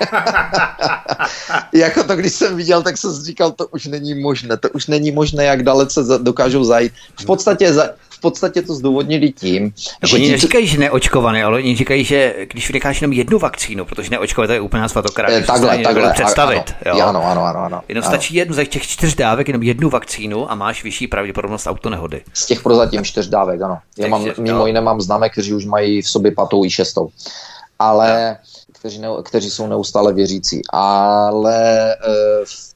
B: [laughs] jako to, když jsem viděl, tak jsem říkal, to už není možné, to už není možné, jak dalece dokážou zajít. V podstatě, v podstatě to zdůvodnili tím,
A: že... Oni neříkají, že neočkované, ale oni říkají, že když vynecháš jenom jednu vakcínu, protože neočkované to je úplná svatokra,
B: eh, takhle, takhle,
A: představit.
B: Ano, jo? ano, ano, ano, ano.
A: Jenom ano. stačí jednu, za těch čtyř dávek, jenom jednu vakcínu a máš vyšší pravděpodobnost autonehody.
B: Z těch prozatím čtyř dávek, ano. Já mám, mimo jiné mám známé, kteří už mají v sobě patou i šestou. Ale kteří, ne, kteří jsou neustále věřící. Ale e,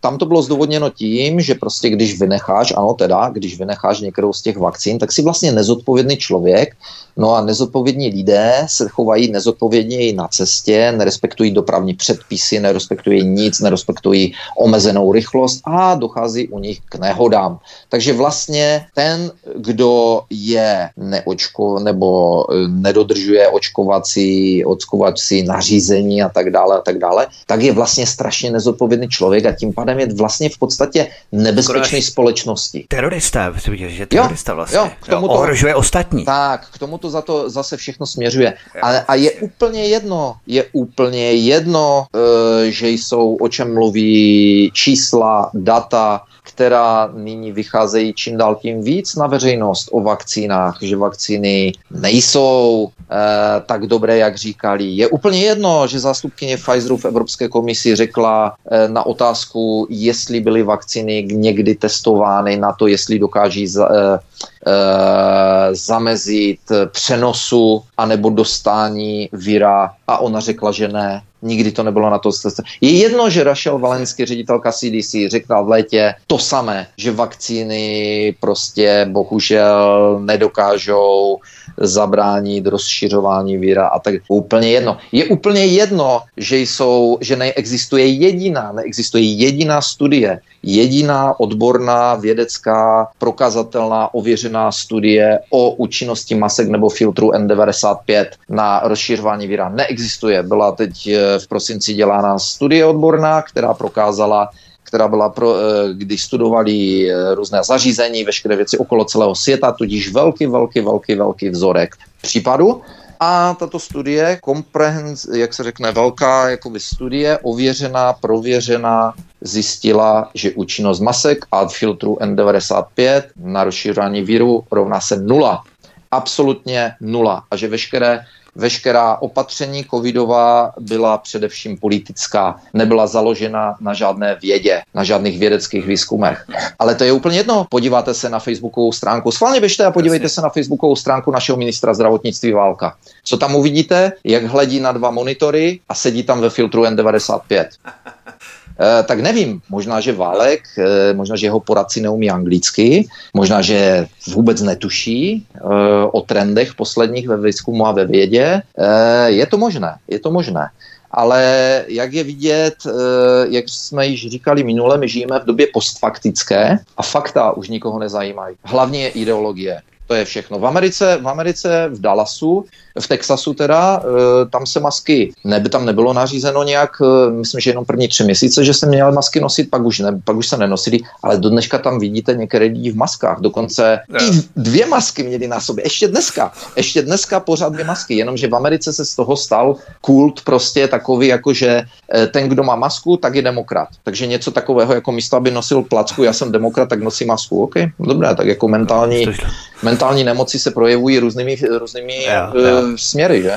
B: tam to bylo zdůvodněno tím, že prostě když vynecháš, ano teda, když vynecháš některou z těch vakcín, tak si vlastně nezodpovědný člověk No a nezodpovědní lidé se chovají nezodpovědně na cestě, nerespektují dopravní předpisy, nerespektují nic, nerespektují omezenou rychlost a dochází u nich k nehodám. Takže vlastně ten, kdo je neočko nebo e, nedodržuje očkovací, očkovací nařízení a tak dále a tak dále, tak je vlastně strašně nezodpovědný člověk a tím pádem je vlastně v podstatě nebezpečný společnosti.
A: Terorista, že terorista vlastně. Jo, k tomu to, ohrožuje ostatní.
B: Tak, k tomu to za to zase všechno směřuje. A, a je úplně jedno, je úplně jedno, e, že jsou, o čem mluví čísla, data, která nyní vycházejí čím dál tím víc na veřejnost o vakcínách, že vakcíny nejsou e, tak dobré, jak říkali. Je úplně jedno, že zástupkyně Pfizeru v Evropské komisi řekla e, na otázku, jestli byly vakcíny někdy testovány na to, jestli dokáží za, e, e, zamezit přenosu anebo dostání víra a ona řekla, že ne. Nikdy to nebylo na to. Je jedno, že Rachel Valensky, ředitelka CDC, řekla v létě to samé, že vakcíny prostě bohužel nedokážou zabránit rozšiřování víra a tak úplně jedno. Je úplně jedno, že jsou, že neexistuje jediná, neexistuje jediná studie, jediná odborná, vědecká, prokazatelná, ověřená studie o účinnosti masek nebo filtru N95 na rozšiřování víra. Neexistuje. Byla teď eh, v prosinci dělána studie odborná, která prokázala, která byla, pro, eh, když studovali eh, různé zařízení, veškeré věci okolo celého světa, tudíž velký, velký, velký, velký vzorek případu. A tato studie, komprehens, jak se řekne, velká jakoby studie, ověřená, prověřená, zjistila, že účinnost masek a filtru N95 na rozšíření víru rovná se nula. Absolutně nula. A že veškeré veškerá opatření covidová byla především politická, nebyla založena na žádné vědě, na žádných vědeckých výzkumech. Ale to je úplně jedno. Podíváte se na facebookovou stránku. Schválně běžte a podívejte se na facebookovou stránku našeho ministra zdravotnictví Válka. Co tam uvidíte? Jak hledí na dva monitory a sedí tam ve filtru N95. [laughs] Eh, tak nevím, možná, že Válek, eh, možná, že jeho poradci neumí anglicky, možná, že vůbec netuší eh, o trendech posledních ve výzkumu a ve vědě. Je to možné, je to možné. Ale jak je vidět, jak jsme již říkali minule, my žijeme v době postfaktické a fakta už nikoho nezajímají. Hlavně je ideologie. To je všechno. V Americe, v Americe, v Dallasu, v Texasu teda, eh, tam se masky, neby tam nebylo nařízeno nějak, eh, myslím, že jenom první tři měsíce, že se měly masky nosit, pak už, ne, pak už se nenosili, ale do dneška tam vidíte některé lidi v maskách, dokonce yeah. i dvě masky měli na sobě, ještě dneska, ještě dneska pořád dvě masky, jenomže v Americe se z toho stal kult prostě takový, jako že eh, ten, kdo má masku, tak je demokrat. Takže něco takového, jako místo, aby nosil placku, já jsem demokrat, tak nosí masku. OK, dobré, tak jako mentální, mentální nemoci se projevují různými, různými yeah, yeah. směry, že?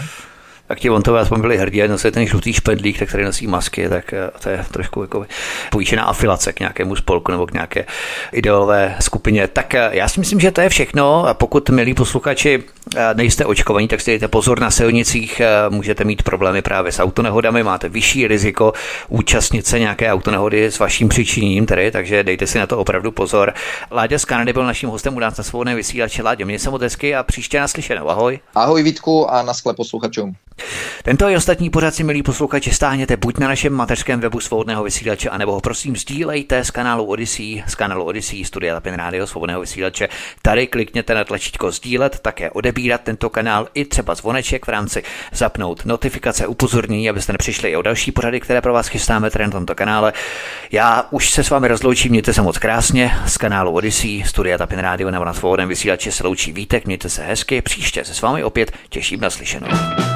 A: Tak ti on to aspoň byli hrdí, a nosili ten žlutý špedlík, tak tady nosí masky, tak eh, to je trošku jako povýšená afilace k nějakému spolku nebo k nějaké ideové skupině. Tak eh, já si myslím, že to je všechno. Pokud, milí posluchači, eh, nejste očkovaní, tak si dejte pozor na silnicích, můžete mít problémy právě s autonehodami, máte vyšší riziko účastnit se nějaké autonehody s vaším přičiněním, tedy, takže dejte si na to opravdu pozor. Láďa z Kanady byl naším hostem u nás na svobodné vysílače. Láďa, mě se a příště naslyšenou. Ahoj.
B: Ahoj Vítku a na sklep posluchačům.
A: Tento i ostatní pořad si, milí posluchači, stáhněte buď na našem mateřském webu svobodného vysílače, anebo ho prosím sdílejte z kanálu Odyssey, z kanálu Odyssey, Studia Lapin Radio svobodného vysílače. Tady klikněte na tlačítko sdílet, také odebírat tento kanál i třeba zvoneček v rámci zapnout notifikace, upozornění, abyste nepřišli i o další pořady, které pro vás chystáme tady na tomto kanále. Já už se s vámi rozloučím, mějte se moc krásně z kanálu Odyssey, Studia Tapin Radio nebo na svobodném vysílači se loučí Vítek, mějte se hezky, příště se s vámi opět těším na slyšenou.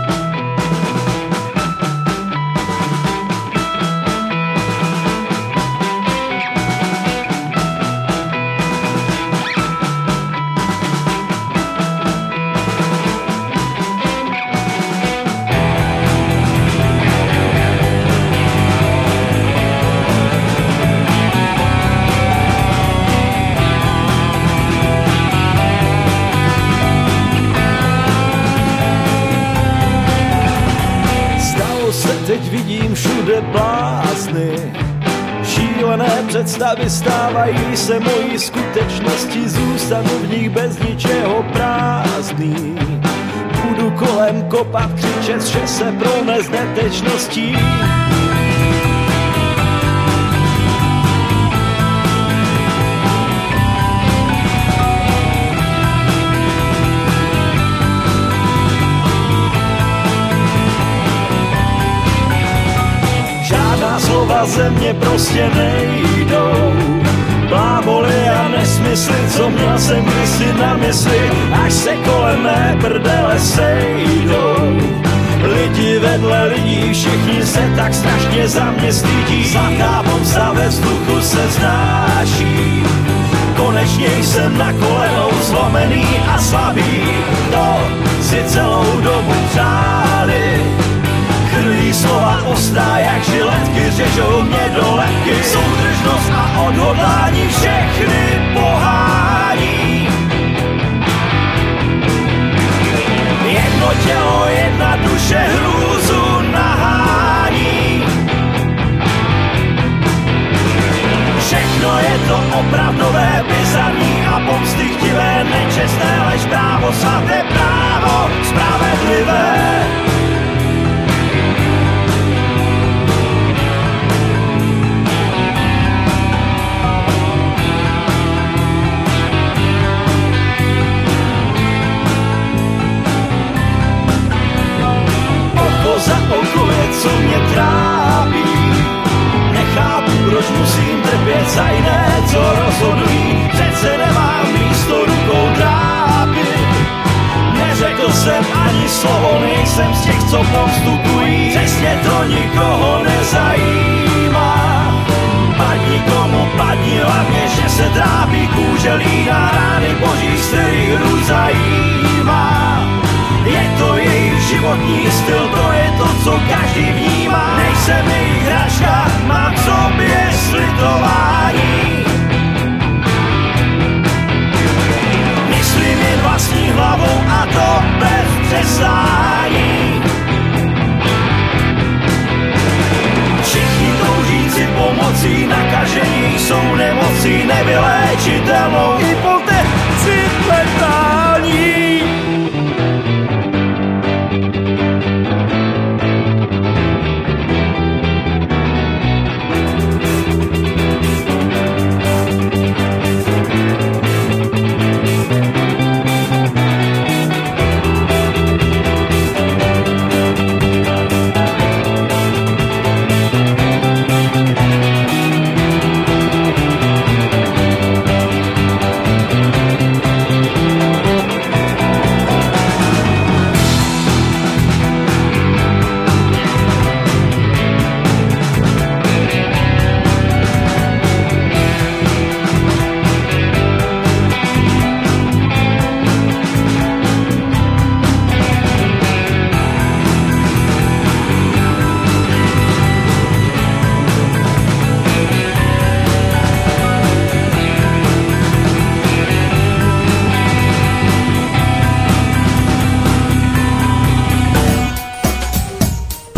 C: Stávají se mojí skutečnosti, zůstanu v nich bez ničeho prázdný. Budu kolem kopat, křičet, že se prones netečností. slova země prostě nejdou. Měl jsem kdysi na mysli, až se kolem mé prdele sejdou. Lidi vedle lidí, všichni se tak strašně za mě stydí. Zlatá pomsta ve vzduchu se znáší. Konečně jsem na kolenou zlomený a slabý. To si celou dobu přáli Krví slova ostrá jak žiletky, řežou mě do lepky. Soudržnost a odhodlání všechny pohání. Duše hrůzu nahání. Všechno je to opravdové, bizarní a pomstychtivé, nečestné, lež právo, svaté právo, spravedlivé. Co mě trápí. Nechápu, proč musím trpět za jiné, co rozhodují. Přece nemám místo rukou drápy. Neřekl jsem ani slovo, nejsem z těch, co postupují. Přesně to nikoho nezajímá. Padni komu padni, hlavně, že se trápí kůže líná rány boží, z kterých hru zajímá. Je to jejich životní styl, to je to, co každý vnímá. Nejsem jejich hračka, mám k sobě slitování. Myslím jen vlastní hlavou a to bez přestání. Všichni toužíci pomocí nakažení jsou nemocí nevyléčitelnou hypotéci